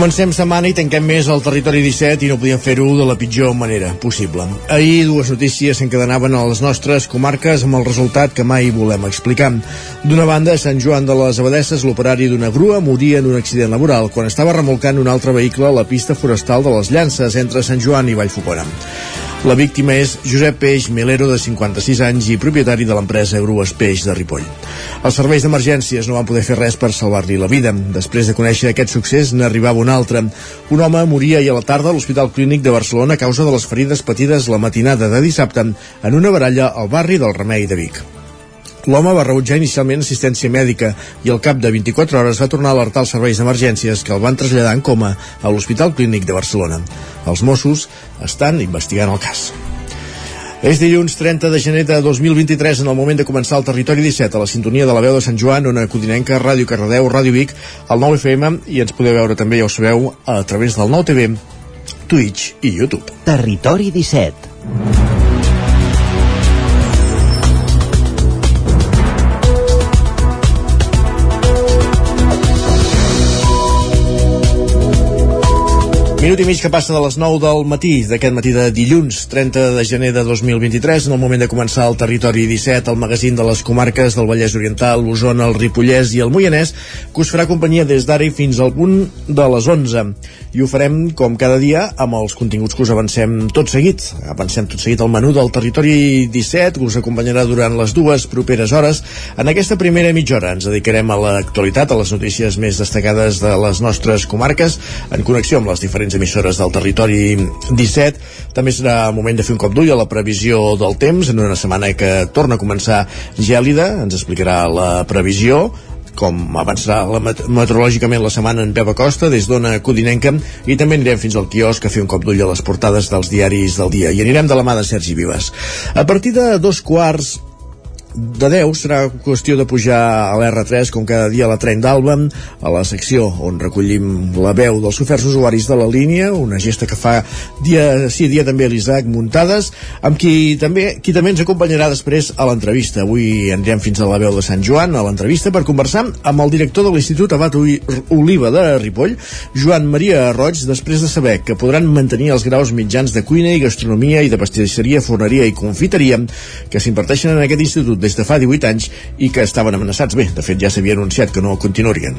Comencem setmana i tanquem més al territori 17 i no podíem fer-ho de la pitjor manera possible. Ahir dues notícies s'encadenaven a les nostres comarques amb el resultat que mai volem explicar. D'una banda, a Sant Joan de les Abadesses, l'operari d'una grua moria en un accident laboral quan estava remolcant un altre vehicle a la pista forestal de les Llances entre Sant Joan i Vallfocona. La víctima és Josep Peix Milero, de 56 anys i propietari de l'empresa Grues Peix de Ripoll. Els serveis d'emergències no van poder fer res per salvar-li la vida. Després de conèixer aquest succés, n'arribava un altre. Un home moria ahir a la tarda a l'Hospital Clínic de Barcelona a causa de les ferides patides la matinada de dissabte en una baralla al barri del Remei de Vic. L'home va rebutjar inicialment assistència mèdica i al cap de 24 hores va tornar a alertar els serveis d'emergències que el van traslladar en coma a l'Hospital Clínic de Barcelona. Els Mossos estan investigant el cas. És dilluns 30 de gener de 2023 en el moment de començar el Territori 17 a la sintonia de la veu de Sant Joan, una codinenca, Ràdio Cardedeu, Ràdio Vic, el 9 FM i ens podeu veure també, ja ho sabeu, a través del 9 TV, Twitch i YouTube. Territori 17 Minut i mig que passa de les 9 del matí, d'aquest matí de dilluns, 30 de gener de 2023, en el moment de començar el Territori 17, el magazín de les comarques del Vallès Oriental, l'Osona, el Ripollès i el Moianès, que us farà companyia des d'ara i fins al punt de les 11. I ho farem, com cada dia, amb els continguts que us avancem tot seguit. Avancem tot seguit el menú del Territori 17, que us acompanyarà durant les dues properes hores. En aquesta primera mitja hora ens dedicarem a l'actualitat, a les notícies més destacades de les nostres comarques, en connexió amb les diferents diferents emissores del territori 17. També serà moment de fer un cop d'ull a la previsió del temps en una setmana que torna a començar gèlida. Ens explicarà la previsió com avançarà la meteorològicament la setmana en Pep Acosta des d'Ona Codinenca i també anirem fins al quiosc a fer un cop d'ull a les portades dels diaris del dia i anirem de la mà de Sergi Vives. A partir de dos quarts de 10 serà qüestió de pujar a l'R3 com cada dia a la tren d'Alba a la secció on recollim la veu dels oferts usuaris de la línia una gesta que fa dia sí dia també l'Isaac Muntades amb qui també, qui també ens acompanyarà després a l'entrevista. Avui anirem fins a la veu de Sant Joan a l'entrevista per conversar amb el director de l'Institut Abat Oliva de Ripoll Joan Maria Roig després de saber que podran mantenir els graus mitjans de cuina i gastronomia i de pastisseria, forneria i confiteria que s'imparteixen en aquest institut des de fa 18 anys i que estaven amenaçats. Bé, de fet ja s'havia anunciat que no continuarien.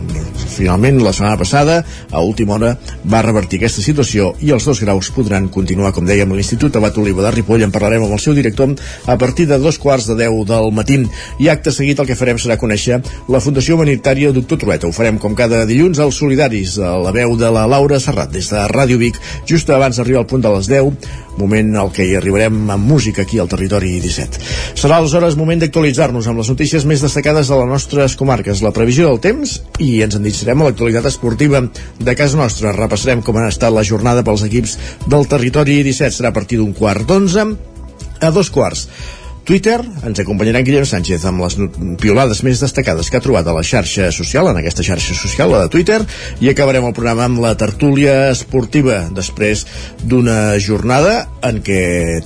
Finalment, la setmana passada, a última hora, va revertir aquesta situació i els dos graus podran continuar, com dèiem, a l'Institut Abat Oliva de Ripoll. En parlarem amb el seu director a partir de dos quarts de deu del matí. I acte seguit el que farem serà conèixer la Fundació Humanitària Doctor Trueta. Ho farem com cada dilluns als Solidaris, a la veu de la Laura Serrat, des de Ràdio Vic, just abans d'arribar al punt de les 10, moment al que hi arribarem amb música aquí al territori 17. Serà aleshores moment d'actualitzar-nos amb les notícies més destacades de les nostres comarques, la previsió del temps i ens endinçarem a l'actualitat esportiva de casa nostra. Repassarem com ha estat la jornada pels equips del territori 17. Serà a partir d'un quart d'onze a dos quarts. Twitter. Ens acompanyarà en Guillem Sánchez amb les piolades més destacades que ha trobat a la xarxa social, en aquesta xarxa social, la de Twitter, i acabarem el programa amb la tertúlia esportiva després d'una jornada en què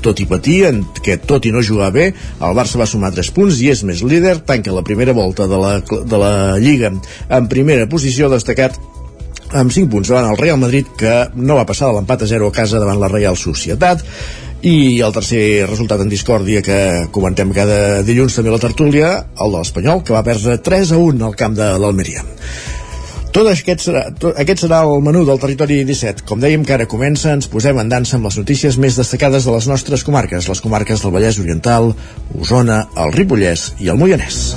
tot i patir, en què tot i no jugar bé, el Barça va sumar 3 punts i és més líder, tanca la primera volta de la, de la Lliga en primera posició destacat amb 5 punts davant el Real Madrid que no va passar de l'empat a 0 a casa davant la Real Societat i el tercer resultat en discòrdia que comentem cada dilluns també la tertúlia, el de l'Espanyol, que va perdre 3 a 1 al camp de l'Almeria. Tot aquest serà, tot, aquest serà el menú del territori 17. Com dèiem que ara comença, ens posem en dansa amb les notícies més destacades de les nostres comarques, les comarques del Vallès Oriental, Osona, el Ripollès i el Moianès.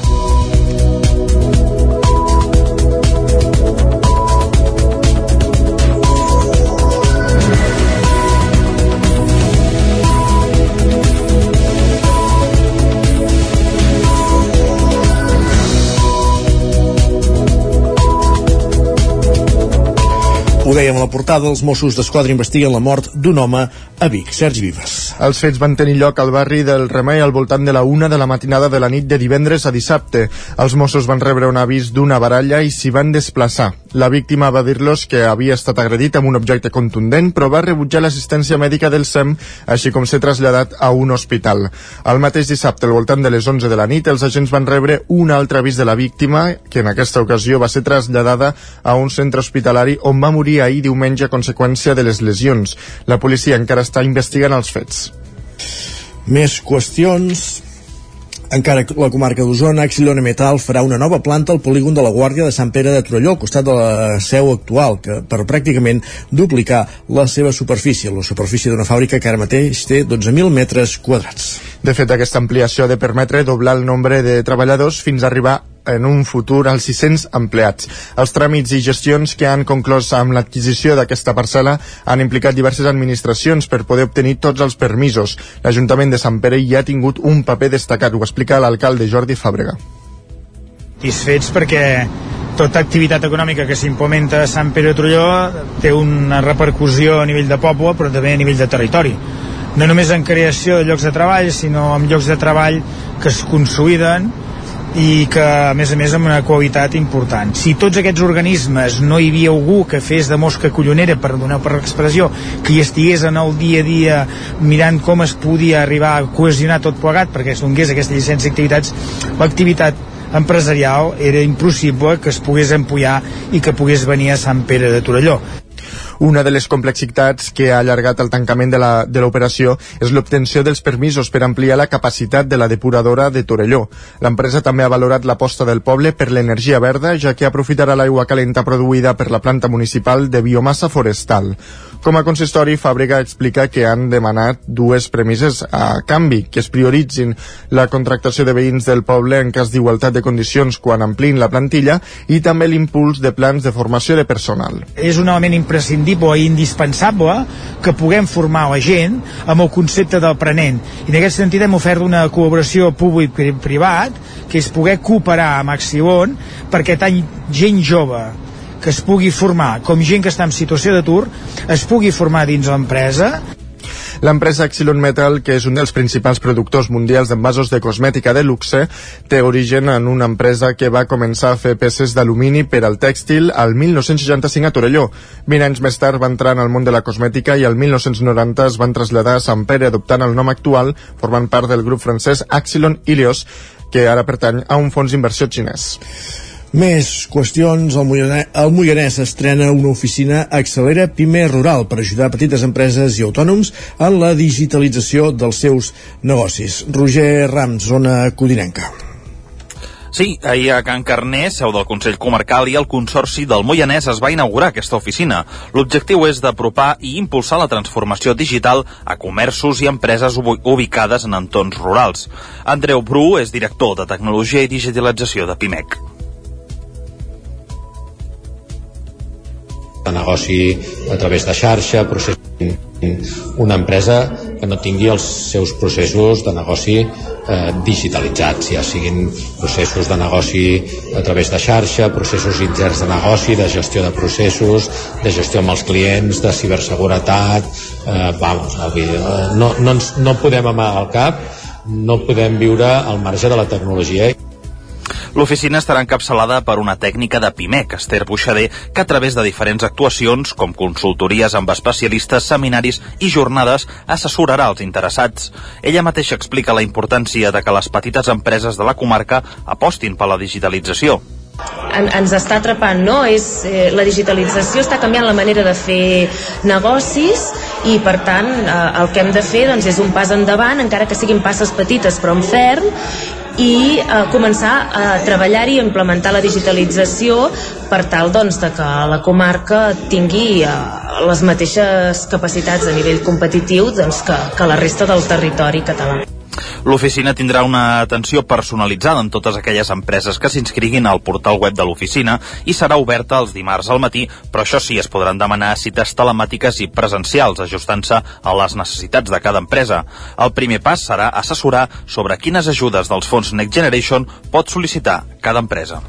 Ho dèiem a la portada, els Mossos d'Esquadra investiguen la mort d'un home a Vic. Sergi Vives. Els fets van tenir lloc al barri del Remei al voltant de la una de la matinada de la nit de divendres a dissabte. Els Mossos van rebre un avís d'una baralla i s'hi van desplaçar. La víctima va dir-los que havia estat agredit amb un objecte contundent, però va rebutjar l'assistència mèdica del SEM, així com ser traslladat a un hospital. Al mateix dissabte, al voltant de les 11 de la nit, els agents van rebre un altre avís de la víctima, que en aquesta ocasió va ser traslladada a un centre hospitalari on va morir ahir diumenge a conseqüència de les lesions. La policia encara està investigant els fets. Més qüestions. Encara que la comarca d'Osona, Axilona Metal farà una nova planta al polígon de la Guàrdia de Sant Pere de Torelló, al costat de la seu actual, que per pràcticament duplicar la seva superfície, la superfície d'una fàbrica que ara mateix té 12.000 metres quadrats. De fet, aquesta ampliació ha de permetre doblar el nombre de treballadors fins a arribar en un futur als 600 empleats. Els tràmits i gestions que han conclòs amb l'adquisició d'aquesta parcel·la han implicat diverses administracions per poder obtenir tots els permisos. L'Ajuntament de Sant Pere hi ha tingut un paper destacat, ho explica l'alcalde Jordi Fàbrega. Satisfets perquè tota activitat econòmica que s'implementa a Sant Pere de Trolló té una repercussió a nivell de poble però també a nivell de territori no només en creació de llocs de treball sinó en llocs de treball que es consoliden i que a més a més amb una qualitat important. Si tots aquests organismes no hi havia algú que fes de mosca collonera per donar per expressió que hi estigués en el dia a dia mirant com es podia arribar a cohesionar tot plegat perquè es donés aquesta llicència d'activitats l'activitat empresarial era impossible que es pogués empullar i que pogués venir a Sant Pere de Torelló una de les complexitats que ha allargat el tancament de l'operació és l'obtenció dels permisos per ampliar la capacitat de la depuradora de Torelló. L'empresa també ha valorat l'aposta del poble per l'energia verda, ja que aprofitarà l'aigua calenta produïda per la planta municipal de biomassa forestal. Com a consistori, Fàbrica explica que han demanat dues premisses a canvi, que es prioritzin la contractació de veïns del poble en cas d'igualtat de condicions quan amplin la plantilla i també l'impuls de plans de formació de personal. És un element imprescindible i indispensable que puguem formar la gent amb el concepte d'aprenent. I en aquest sentit hem ofert una col·laboració públic-privat que és poder cooperar amb Accion perquè tant gent jove que es pugui formar, com gent que està en situació d'atur, es pugui formar dins l'empresa L'empresa Xylon Metal, que és un dels principals productors mundials d'envasos de cosmètica de luxe, té origen en una empresa que va començar a fer peces d'alumini per al tèxtil al 1965 a Torelló. 20 anys més tard va entrar en el món de la cosmètica i al 1990 es van traslladar a Sant Pere adoptant el nom actual, formant part del grup francès Axilon Ilios, que ara pertany a un fons d'inversió xinès. Més qüestions. El Moianès, el Moianès estrena una oficina Accelera Pime Rural per ajudar petites empreses i autònoms en la digitalització dels seus negocis. Roger Rams, zona Codinenca. Sí, ahir a Can Carné, seu del Consell Comarcal i el Consorci del Moianès es va inaugurar aquesta oficina. L'objectiu és d'apropar i impulsar la transformació digital a comerços i empreses ubicades en entorns rurals. Andreu Bru és director de Tecnologia i Digitalització de PIMEC. De negoci a través de xarxa, procés una empresa que no tingui els seus processos de negoci eh, digitalitzats, ja siguin processos de negoci a través de xarxa, processos interns de negoci, de gestió de processos, de gestió amb els clients, de ciberseguretat, eh, vamos, no, no, no, ens, no podem amagar el cap, no podem viure al marge de la tecnologia L'oficina estarà encapçalada per una tècnica de PIMEC, Esther Buixader, que a través de diferents actuacions, com consultories amb especialistes, seminaris i jornades, assessorarà els interessats. Ella mateixa explica la importància de que les petites empreses de la comarca apostin per la digitalització en, ens està atrapant, no? És, eh, la digitalització està canviant la manera de fer negocis i per tant eh, el que hem de fer doncs, és un pas endavant, encara que siguin passes petites però en ferm i eh, començar a treballar i implementar la digitalització per tal doncs, de que la comarca tingui eh, les mateixes capacitats a nivell competitiu doncs, que, que la resta del territori català. L'oficina tindrà una atenció personalitzada en totes aquelles empreses que s'inscriguin al portal web de l'oficina i serà oberta els dimarts al matí, però això sí, es podran demanar cites telemàtiques i presencials, ajustant-se a les necessitats de cada empresa. El primer pas serà assessorar sobre quines ajudes dels fons Next Generation pot sol·licitar cada empresa.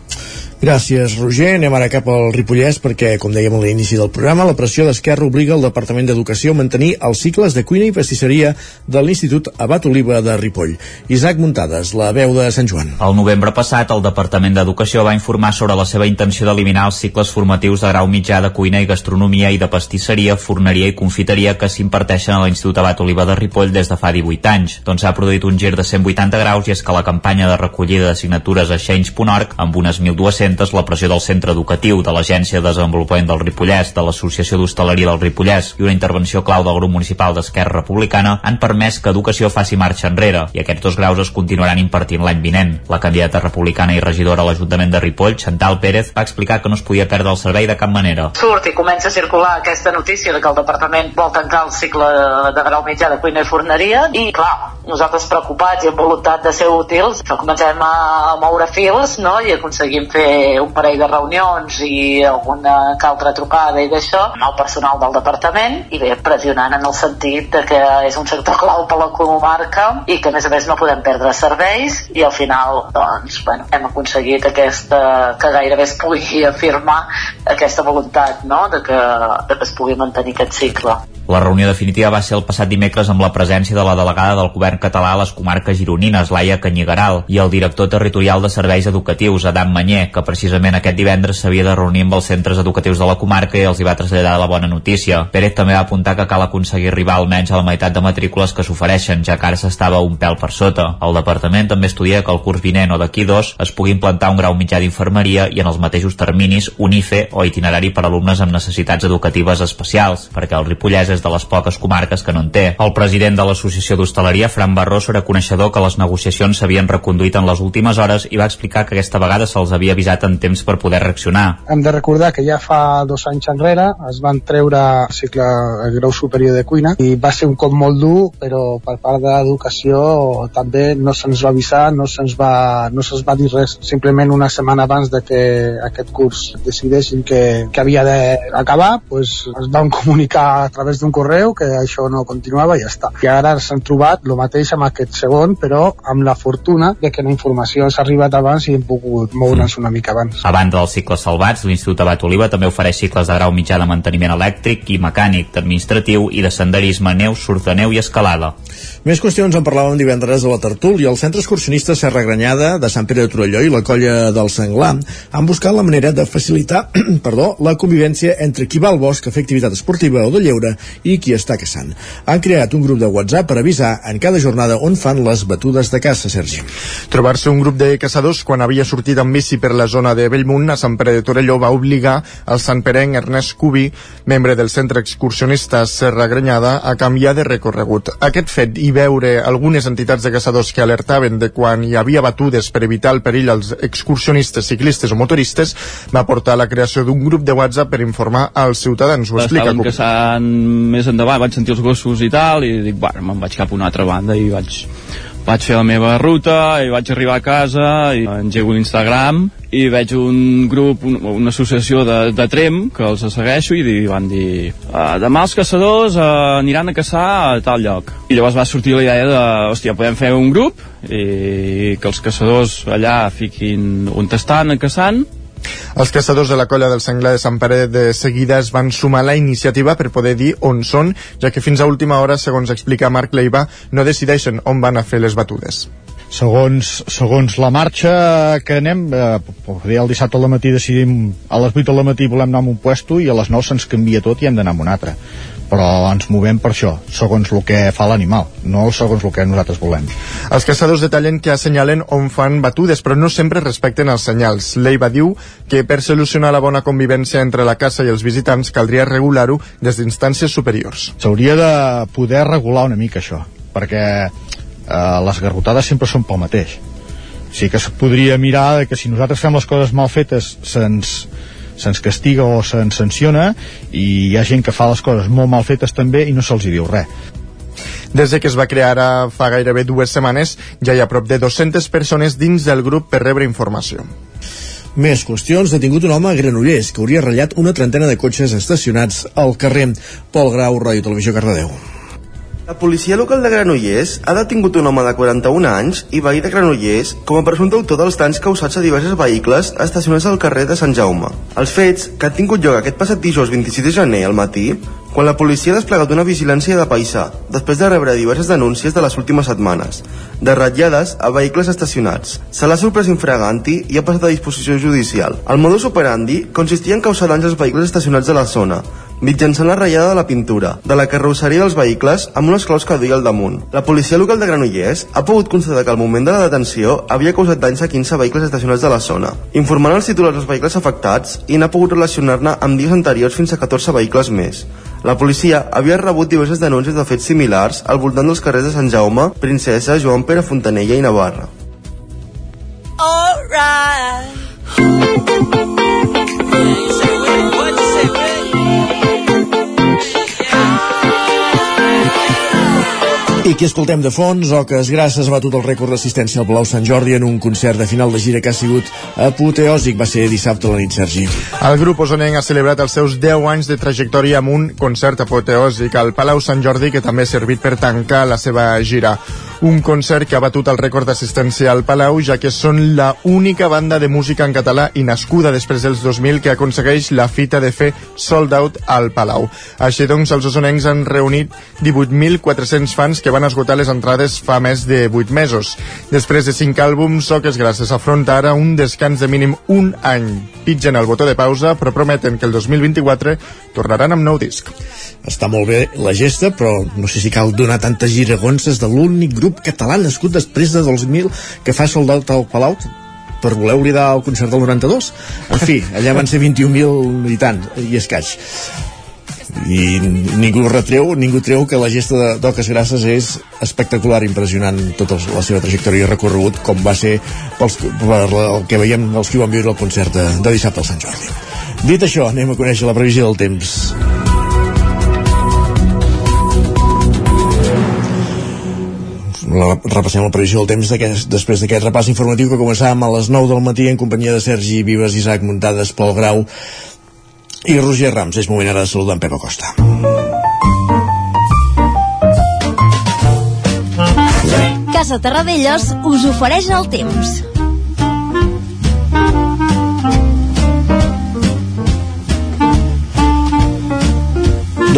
Gràcies, Roger. Anem ara cap al Ripollès perquè, com dèiem a l'inici del programa, la pressió d'Esquerra obliga el Departament d'Educació a mantenir els cicles de cuina i pastisseria de l'Institut Abat Oliva de Ripoll. Isaac Muntades, la veu de Sant Joan. El novembre passat, el Departament d'Educació va informar sobre la seva intenció d'eliminar els cicles formatius de grau mitjà de cuina i gastronomia i de pastisseria, forneria i confiteria que s'imparteixen a l'Institut Abat Oliva de Ripoll des de fa 18 anys. Doncs s'ha produït un gir de 180 graus i és que la campanya de recollida de signatures a Xenys.org, amb unes 1.200 200 la pressió del centre educatiu, de l'Agència de Desenvolupament del Ripollès, de l'Associació d'Hostaleria del Ripollès i una intervenció clau del grup municipal d'Esquerra Republicana han permès que Educació faci marxa enrere i aquests dos graus es continuaran impartint l'any vinent. La candidata republicana i regidora a l'Ajuntament de Ripoll, Chantal Pérez, va explicar que no es podia perdre el servei de cap manera. Surt i comença a circular aquesta notícia de que el departament vol tancar el cicle de grau mitjà de cuina i forneria i, clar, nosaltres preocupats i amb voluntat de ser útils, comencem a moure fils no? i aconseguim fer un parell de reunions i alguna que altra trucada i d'això amb el personal del departament i bé, pressionant en el sentit de que és un sector clau per la comarca i que a més a més no podem perdre serveis i al final doncs, bueno, hem aconseguit aquesta, que gairebé es pugui afirmar aquesta voluntat no? de, que, de que es pugui mantenir aquest cicle. La reunió definitiva va ser el passat dimecres amb la presència de la delegada del govern català a les comarques gironines, Laia Canyigaral, i el director territorial de serveis educatius, Adam Manyer, que precisament aquest divendres s'havia de reunir amb els centres educatius de la comarca i els hi va traslladar la bona notícia. Pérez també va apuntar que cal aconseguir arribar almenys a la meitat de matrícules que s'ofereixen, ja que ara s'estava un pèl per sota. El departament també estudia que el curs vinent o d'aquí dos es pugui implantar un grau mitjà d'infermeria i en els mateixos terminis un IFE o itinerari per alumnes amb necessitats educatives especials, perquè el Ripollès és de les poques comarques que no en té. El president de l'Associació d'Hostaleria, Fran Barroso, era coneixedor que les negociacions s'havien reconduït en les últimes hores i va explicar que aquesta vegada se'ls havia avisat en temps per poder reaccionar. Hem de recordar que ja fa dos anys enrere es van treure el cicle el grau superior de cuina i va ser un cop molt dur, però per part de l'educació també no se'ns va avisar, no se'ns va, no se'ns va dir res. Simplement una setmana abans de que aquest curs decidessin que, que havia d'acabar, pues, es van comunicar a través d'un correu que això no continuava i ja està. I ara s'han trobat el mateix amb aquest segon, però amb la fortuna de que la informació s'ha arribat abans i hem pogut moure'ns una mica abans. A banda dels cicles salvats, l'Institut Abat Oliva també ofereix cicles de grau mitjà de manteniment elèctric i mecànic, administratiu i de senderisme, neu, surf de neu i escalada. Més qüestions en parlàvem divendres a la Tertúlia. El Centre Excursionista Serra Granyada de Sant Pere de Torelló i la colla del Senglar han buscat la manera de facilitar perdó, la convivència entre qui va al bosc a fer activitat esportiva o de lleure i qui està caçant. Han creat un grup de WhatsApp per avisar en cada jornada on fan les batudes de caça, Sergi. Trobar-se un grup de caçadors quan havia sortit amb bici per la zona de Bellmunt a Sant Pere de Torelló va obligar el Sant Perenc Ernest Cubi, membre del centre excursionista Serra Grenyada, a canviar de recorregut. Aquest fet i veure algunes entitats de caçadors que alertaven de quan hi havia batudes per evitar el perill als excursionistes, ciclistes o motoristes va portar a la creació d'un grup de WhatsApp per informar als ciutadans. Ho explica Estàvem caçant més endavant, vaig sentir els gossos i tal, i dic, bueno, me'n vaig cap a una altra banda i vaig vaig fer la meva ruta i vaig arribar a casa i engego l'Instagram i veig un grup, un, una associació de, de Trem que els segueixo i van dir uh, demà els caçadors uh, aniran a caçar a tal lloc. I llavors va sortir la idea de hòstia, podem fer un grup i que els caçadors allà fiquin on estan caçant els caçadors de la colla del senglar de Sant Pere de seguida es van sumar a la iniciativa per poder dir on són, ja que fins a última hora, segons explica Marc Leiva, no decideixen on van a fer les batudes. Segons, segons la marxa que anem, eh, el dissabte al matí decidim a les 8 del matí volem anar a un puesto i a les 9 se'ns canvia tot i hem d'anar a un altre però ens movem per això, segons el que fa l'animal, no segons el que nosaltres volem. Els caçadors detallen que assenyalen on fan batudes, però no sempre respecten els senyals. L'EIVA diu que per solucionar la bona convivència entre la caça i els visitants caldria regular-ho des d'instàncies superiors. S'hauria de poder regular una mica això, perquè eh, les garrotades sempre són pel mateix. Sí que es podria mirar que si nosaltres fem les coses mal fetes se'ns se'ns castiga o se'ns sanciona i hi ha gent que fa les coses molt mal fetes també i no se'ls diu res. Des de que es va crear ara fa gairebé dues setmanes, ja hi ha prop de 200 persones dins del grup per rebre informació. Més qüestions. Detingut un home a Granollers que hauria ratllat una trentena de cotxes estacionats al carrer. Pol Grau, Ràdio Televisió Cardedeu. La policia local de Granollers ha detingut un home de 41 anys i veí de Granollers com a presumpte autor dels danys causats a diversos vehicles estacionats al carrer de Sant Jaume. Els fets, que han tingut lloc aquest passat dijous 26 de gener al matí, quan la policia ha desplegat una vigilància de paisà, després de rebre diverses denúncies de les últimes setmanes, de ratllades a vehicles estacionats. Se l'ha sorprès infraganti i ha passat a disposició judicial. El modus operandi consistia en causar danys als vehicles estacionats de la zona, mitjançant la ratllada de la pintura, de la carrosseria dels vehicles amb unes claus que duia al damunt. La policia local de Granollers ha pogut constatar que al moment de la detenció havia causat danys a 15 vehicles estacionats de la zona, informant els titulars dels vehicles afectats i n'ha pogut relacionar-ne amb dies anteriors fins a 14 vehicles més. La policia havia rebut diverses denúncies de fets similars al voltant dels carrers de Sant Jaume, Princesa, Joan Pere Fontanella i Navarra. I qui escoltem de fons, Oques Grasses ha batut el rècord d'assistència al Palau Sant Jordi en un concert de final de gira que ha sigut apoteòsic. Va ser dissabte a la nit, Sergi. El grup osonenc ha celebrat els seus 10 anys de trajectòria amb un concert apoteòsic al Palau Sant Jordi que també ha servit per tancar la seva gira. Un concert que ha batut el rècord d'assistència al Palau ja que són la única banda de música en català i nascuda després dels 2000 que aconsegueix la fita de fer sold out al Palau. Així doncs, els osonencs han reunit 18.400 fans que van esgotar les entrades fa més de 8 mesos. Després de 5 àlbums, Soques Grasses afronta ara un descans de mínim un any. Pitgen el botó de pausa, però prometen que el 2024 tornaran amb nou disc. Està molt bé la gesta, però no sé si cal donar tantes giragonses de l'únic grup català nascut després de 2000 que fa soldat al Palau per voler oblidar el concert del 92 en fi, allà van ser 21.000 i tant i escaig i ningú retreu, ningú treu que la gesta d'Oques Grasses és espectacular, impressionant tota la seva trajectòria recorregut, com va ser pels, per el que veiem els que van viure el concert de, de dissabte al Sant Jordi. Dit això, anem a conèixer la previsió del temps. Repassem la previsió del temps després d'aquest repàs informatiu que començàvem a les 9 del matí en companyia de Sergi Vives, Isaac Muntades, Pol Grau i Roger Rams. És moment ara de saludar en Pep Acosta. Casa Terradellos us ofereix el temps.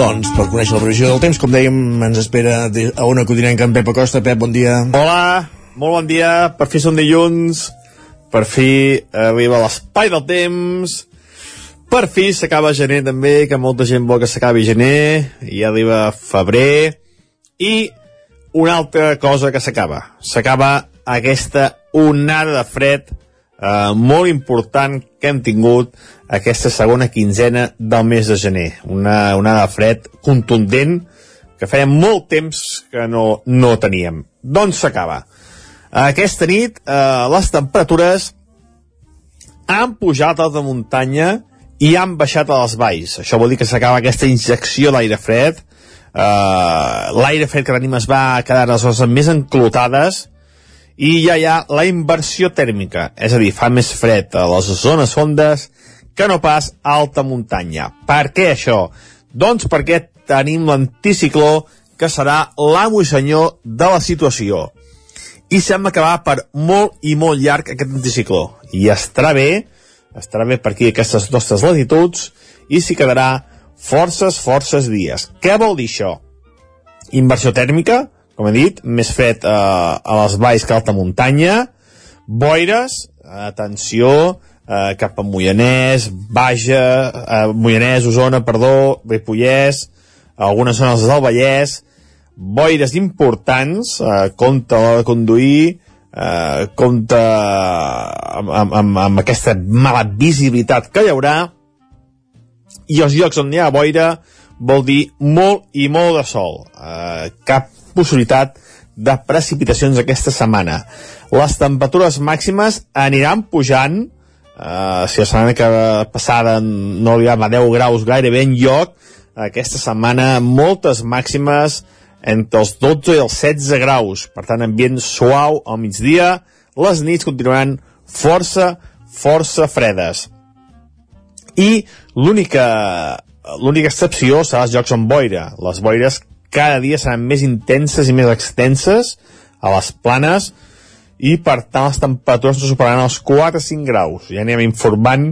Doncs, per conèixer la previsió del temps, com dèiem, ens espera a una codinenca en Pep Acosta. Pep, bon dia. Hola, molt bon dia. Per fi som dilluns. Per fi arriba l'espai del temps. Per fi s'acaba gener també, que molta gent vol que s'acabi gener. I arriba febrer. I una altra cosa que s'acaba. S'acaba aquesta onada de fred eh, molt important que hem tingut aquesta segona quinzena del mes de gener. Una onada de fred contundent que feia molt temps que no, no teníem. Doncs s'acaba. Aquesta nit eh, les temperatures han pujat a la muntanya i han baixat a les valls. Això vol dir que s'acaba aquesta injecció d'aire fred. Uh, L'aire fred que tenim es va quedar a les zones més enclotades i ja hi ha la inversió tèrmica, és a dir, fa més fred a les zones fondes que no pas alta muntanya. Per què això? Doncs perquè tenim l'anticicló que serà l'amo i senyor de la situació. I sembla que va per molt i molt llarg aquest anticicló. I estarà bé, estarà bé per aquí aquestes nostres latituds, i s'hi quedarà forces, forces dies. Què vol dir això? Inversió tèrmica, com he dit, més fred eh, a les valls que alta muntanya, boires, atenció, eh, cap a Moianès, Baja, eh, Moianès, Osona, perdó, Ripollès, algunes zones del Vallès, boires importants, eh, compte a l'hora de conduir, eh, compte amb, amb, amb aquesta mala visibilitat que hi haurà, i els llocs on hi ha boira vol dir molt i molt de sol. Eh, cap possibilitat de precipitacions aquesta setmana. Les temperatures màximes aniran pujant, Uh, si la setmana que passada no arribàvem a 10 graus gairebé en lloc, aquesta setmana moltes màximes entre els 12 i els 16 graus. Per tant, ambient suau al migdia, les nits continuaran força, força fredes. I l'única l'única excepció serà els jocs amb boira. Les boires cada dia seran més intenses i més extenses a les planes i per tant les temperatures no superaran els 4-5 graus. Ja anem informant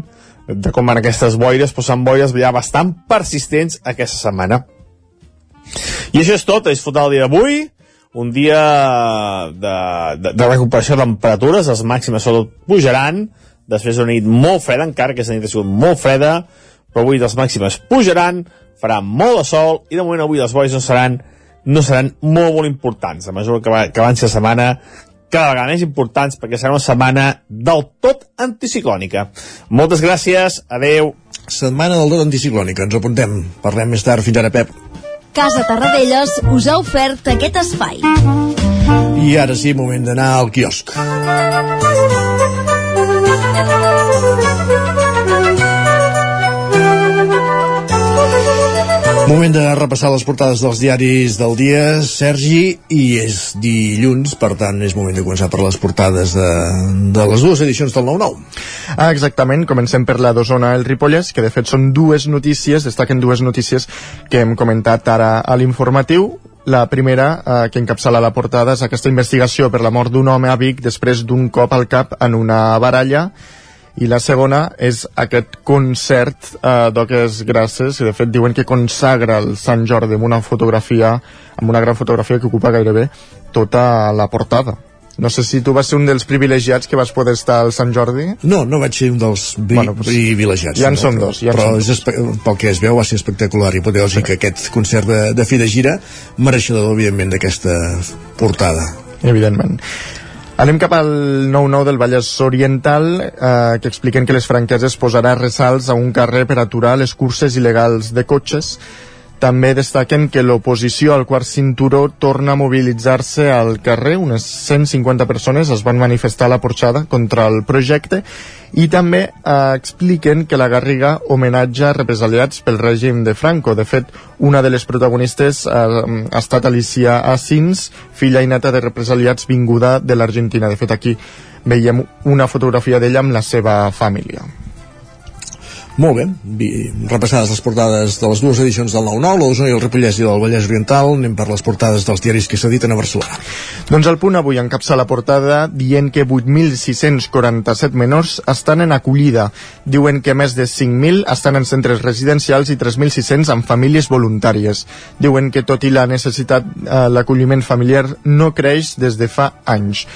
de com van aquestes boires, però són boires ja bastant persistents aquesta setmana. I això és tot, a disfrutar el dia d'avui, un dia de, de, de recuperació de temperatures, les màximes sobretot pujaran, després d'una nit molt freda, encara que aquesta nit ha sigut molt freda, però avui les màximes pujaran, farà molt de sol, i de moment avui les boires no seran, no seran molt, molt importants. A mesura que, va, que avanci la setmana, cada vegada més importants, perquè serà una setmana del tot anticiclònica. Moltes gràcies, adeu. Setmana del tot anticiclònica, ens apuntem. Parlem més tard. Fins ara, Pep. Casa Tarradellas us ha ofert aquest espai. I ara sí, moment d'anar al quiosc. Moment de repassar les portades dels diaris del dia, Sergi, i és dilluns, per tant és moment de començar per les portades de, de les dues edicions del 9-9. Ah, exactament, comencem per la d'Osona el Ripollès, que de fet són dues notícies, destaquen dues notícies que hem comentat ara a l'informatiu. La primera, eh, que encapçala la portada, és aquesta investigació per la mort d'un home a Vic després d'un cop al cap en una baralla i la segona és aquest concert eh, d'Oques Grasses, que de fet diuen que consagra el Sant Jordi amb una fotografia, amb una gran fotografia que ocupa gairebé tota la portada. No sé si tu vas ser un dels privilegiats que vas poder estar al Sant Jordi. No, no vaig ser un dels vi Bueno, doncs, privilegiats. ja en no, però, dos, ja però és pel que es veu va ser espectacular i apoteòsic sí. aquest concert de, de fi de gira, mereixedor, evidentment, d'aquesta portada. Evidentment. Anem cap al 9-9 del Vallès Oriental, eh, que expliquen que les franqueses posarà ressalts a un carrer per aturar les curses il·legals de cotxes. També destaquen que l'oposició al quart cinturó torna a mobilitzar-se al carrer. Unes 150 persones es van manifestar a la porxada contra el projecte i també eh, expliquen que la Garriga homenatja represaliats pel règim de Franco. De fet, una de les protagonistes eh, ha estat Alicia Asins, filla i neta de represaliats vinguda de l'Argentina. De fet, aquí veiem una fotografia d'ella amb la seva família. Molt bé, repassades les portades de les dues edicions del 9-9, l'Osona i el Ripollès i del Vallès Oriental, anem per les portades dels diaris que s'editen a Barcelona. Doncs el punt avui encapça la portada dient que 8.647 menors estan en acollida. Diuen que més de 5.000 estan en centres residencials i 3.600 en famílies voluntàries. Diuen que tot i la necessitat, eh, l'acolliment familiar no creix des de fa anys.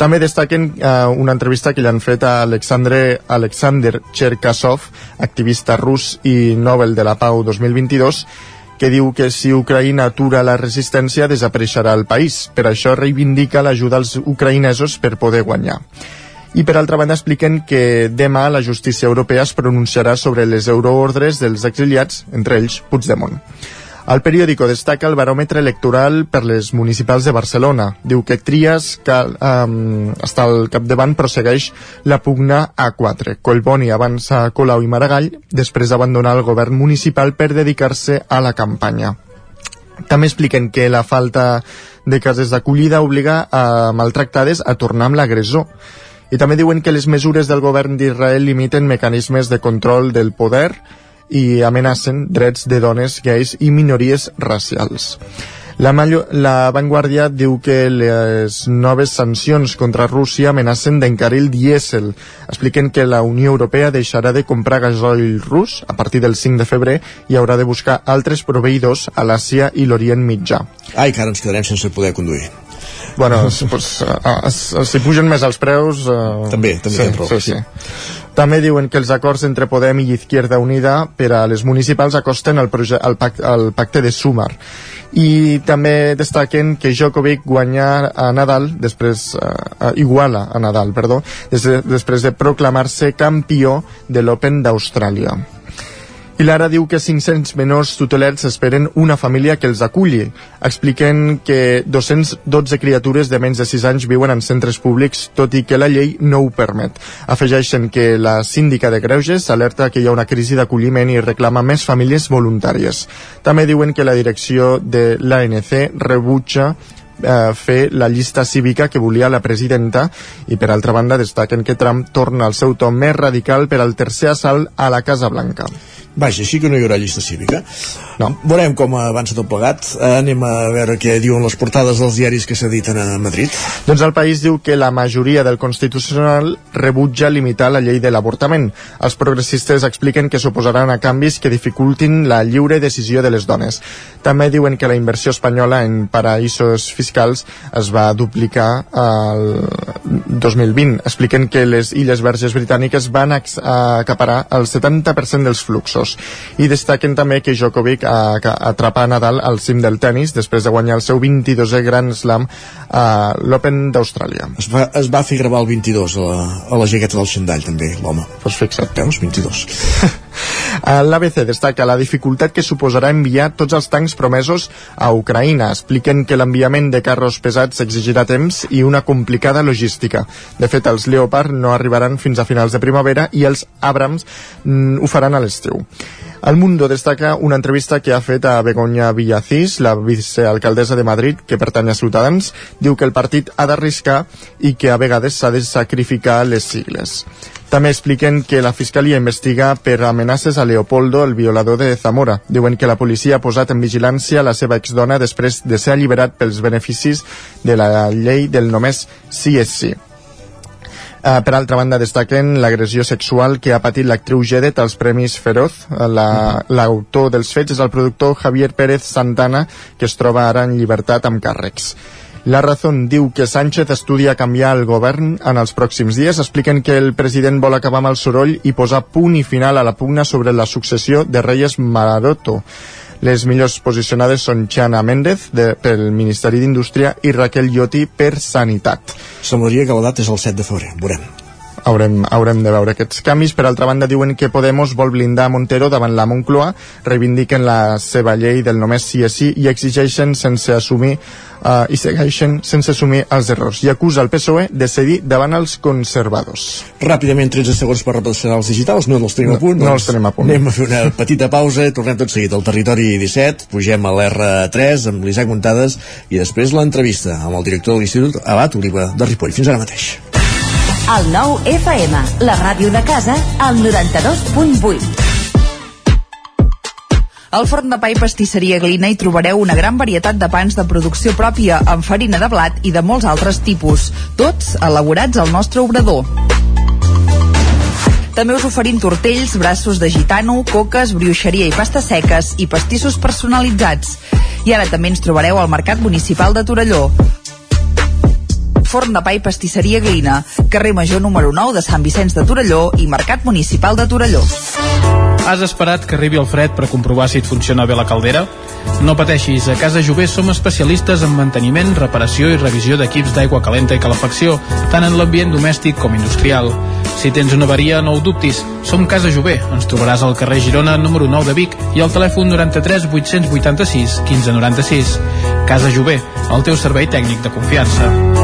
També destaquen eh, una entrevista que li han fet a Alexandre, Alexander Cherkasov, activista rus i Nobel de la Pau 2022, que diu que si Ucraïna atura la resistència desapareixerà el país. Per això reivindica l'ajuda als ucraïnesos per poder guanyar. I per altra banda expliquen que demà la justícia europea es pronunciarà sobre les euroordres dels exiliats, entre ells Puigdemont. El periòdico destaca el baròmetre electoral per les municipals de Barcelona. Diu que Trias, que um, està al capdavant, prossegueix la pugna A4. Collboni avança a Colau i Maragall després d'abandonar el govern municipal per dedicar-se a la campanya. També expliquen que la falta de cases d'acollida obliga a maltractades a tornar amb l'agressor. I també diuen que les mesures del govern d'Israel limiten mecanismes de control del poder i amenacen drets de dones, gais i minories racials. La, la Vanguardia diu que les noves sancions contra Rússia amenacen d'encarir el dièsel. Expliquen que la Unió Europea deixarà de comprar gasoil rus a partir del 5 de febrer i haurà de buscar altres proveïdors a l'Àsia i l'Orient Mitjà. Ai, que ara ens quedarem sense poder conduir. Bueno, pues, si pugen més els preus... Uh, També, també sí, raó. sí, sí. També diuen que els acords entre Podem i Izquierda Unida per a les municipals acosten al, al, pac al pacte de Sumar. I també destaquen que Djokovic guanya a Nadal, després, uh, iguala a Nadal, perdó, des de, després de proclamar-se campió de l'Open d'Austràlia. I l'ara diu que 500 menors tutelats esperen una família que els aculli. Expliquen que 212 criatures de menys de 6 anys viuen en centres públics, tot i que la llei no ho permet. Afegeixen que la síndica de Greuges alerta que hi ha una crisi d'acolliment i reclama més famílies voluntàries. També diuen que la direcció de l'ANC rebutja eh, fer la llista cívica que volia la presidenta i per altra banda destaquen que Trump torna al seu to més radical per al tercer assalt a la Casa Blanca. Vaja, així que no hi haurà llista cívica. No. Veurem com avança tot plegat. Eh, anem a veure què diuen les portades dels diaris que s'editen a Madrid. Doncs el país diu que la majoria del Constitucional rebutja limitar la llei de l'avortament. Els progressistes expliquen que s'oposaran a canvis que dificultin la lliure decisió de les dones. També diuen que la inversió espanyola en paraïsos fiscals es va duplicar al 2020. Expliquen que les Illes Verges britàniques van acaparar el 70% dels fluxos. I destaquen també que Djokovic atrapa Nadal al cim del tennis després de guanyar el seu 22è Grand Slam a l'Open d'Austràlia. Es va, es va fer gravar el 22 a la, a la jaqueta del xandall també, l'home. Pues fixa't. Veus, 22. L'ABC destaca la dificultat que suposarà enviar tots els tancs promesos a Ucraïna. Expliquen que l'enviament de carros pesats exigirà temps i una complicada logística. De fet, els Leopard no arribaran fins a finals de primavera i els Abrams mm, ho faran a l'estiu. El Mundo destaca una entrevista que ha fet a Begoña Villacís, la vicealcaldessa de Madrid, que pertany a Ciutadans, diu que el partit ha d'arriscar i que a vegades s'ha de sacrificar les sigles. També expliquen que la Fiscalia investiga per amenaces a Leopoldo, el violador de Zamora. Diuen que la policia ha posat en vigilància la seva exdona després de ser alliberat pels beneficis de la llei del només sí és sí. Uh, per altra banda, destaquen l'agressió sexual que ha patit l'actriu Gedet als Premis Feroz. L'autor la, dels fets és el productor Javier Pérez Santana, que es troba ara en llibertat amb càrrecs. La Razón diu que Sánchez estudia canviar el govern en els pròxims dies. Expliquen que el president vol acabar amb el soroll i posar punt i final a la pugna sobre la successió de Reyes Maroto. Les millors posicionades són Xana Méndez de, pel Ministeri d'Indústria i Raquel Lloti per Sanitat. Semblaria que la data és el 7 de febrer, veurem haurem, haurem de veure aquests canvis. Per altra banda, diuen que Podemos vol blindar Montero davant la Moncloa, reivindiquen la seva llei del només sí a sí i exigeixen sense assumir uh, i segueixen sense assumir els errors. I acusa el PSOE de cedir davant els conservadors. Ràpidament, 13 segons per repassar els digitals, no els tenim no, a punt. No els tenim a punt. Anem a fer una petita pausa, tornem tot seguit al territori 17, pugem a l'R3 amb l'Isaac Montades i després l'entrevista amb el director de l'Institut Abat Oliva de Ripoll. Fins ara mateix. El nou FM, la ràdio de casa, al 92.8. Al forn de pa i pastisseria Glina hi trobareu una gran varietat de pans de producció pròpia amb farina de blat i de molts altres tipus, tots elaborats al nostre obrador. També us oferim tortells, braços de gitano, coques, brioixeria i pastes seques i pastissos personalitzats. I ara també ens trobareu al Mercat Municipal de Torelló. Forn de Pa i Pastisseria Glina, carrer Major número 9 de Sant Vicenç de Torelló i Mercat Municipal de Torelló. Has esperat que arribi el fred per comprovar si et funciona bé la caldera? No pateixis, a Casa Jové som especialistes en manteniment, reparació i revisió d'equips d'aigua calenta i calefacció, tant en l'ambient domèstic com industrial. Si tens una avaria, no ho dubtis. Som Casa Jové. Ens trobaràs al carrer Girona, número 9 de Vic i al telèfon 93 886 1596. Casa Jové, el teu servei tècnic de confiança.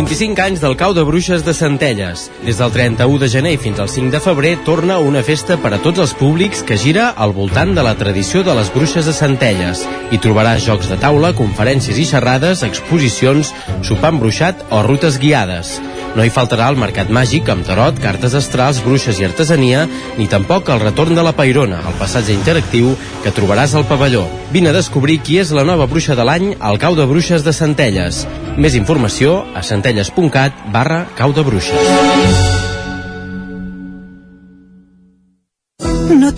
25 anys del cau de bruixes de Centelles. Des del 31 de gener fins al 5 de febrer torna una festa per a tots els públics que gira al voltant de la tradició de les bruixes de Centelles. Hi trobaràs jocs de taula, conferències i xerrades, exposicions, sopar embruixat o rutes guiades. No hi faltarà el mercat màgic amb tarot, cartes astrals, bruixes i artesania, ni tampoc el retorn de la Pairona, el passatge interactiu que trobaràs al pavelló. Vine a descobrir qui és la nova bruixa de l'any al cau de bruixes de Centelles. Més informació a centelles.cat barra cau de bruixes.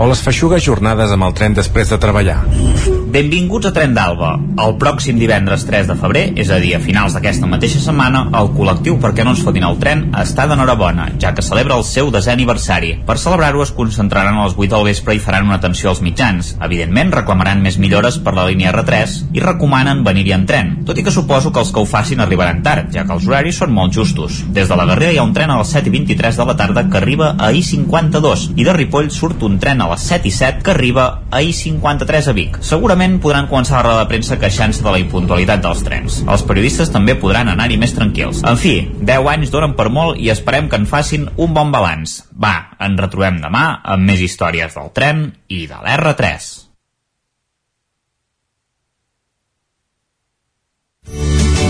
o les feixugues jornades amb el tren després de treballar. Benvinguts a Tren d'Alba. El pròxim divendres 3 de febrer, és a dir, a finals d'aquesta mateixa setmana, el col·lectiu Perquè no ens fotin el tren està d'enhorabona, ja que celebra el seu desè aniversari. Per celebrar-ho es concentraran a les 8 del vespre i faran una atenció als mitjans. Evidentment, reclamaran més millores per la línia R3 i recomanen venir-hi en tren, tot i que suposo que els que ho facin arribaran tard, ja que els horaris són molt justos. Des de la Garriga hi ha un tren a les 7 i 23 de la tarda que arriba a I52 i de Ripoll surt un tren a les 7 i 7 que arriba a I53 a Vic. Segurament podran començar la roda de premsa queixant-se de la impuntualitat dels trens. Els periodistes també podran anar-hi més tranquils. En fi, 10 anys donen per molt i esperem que en facin un bon balanç. Va, ens retrobem demà amb més històries del tren i de l'R3.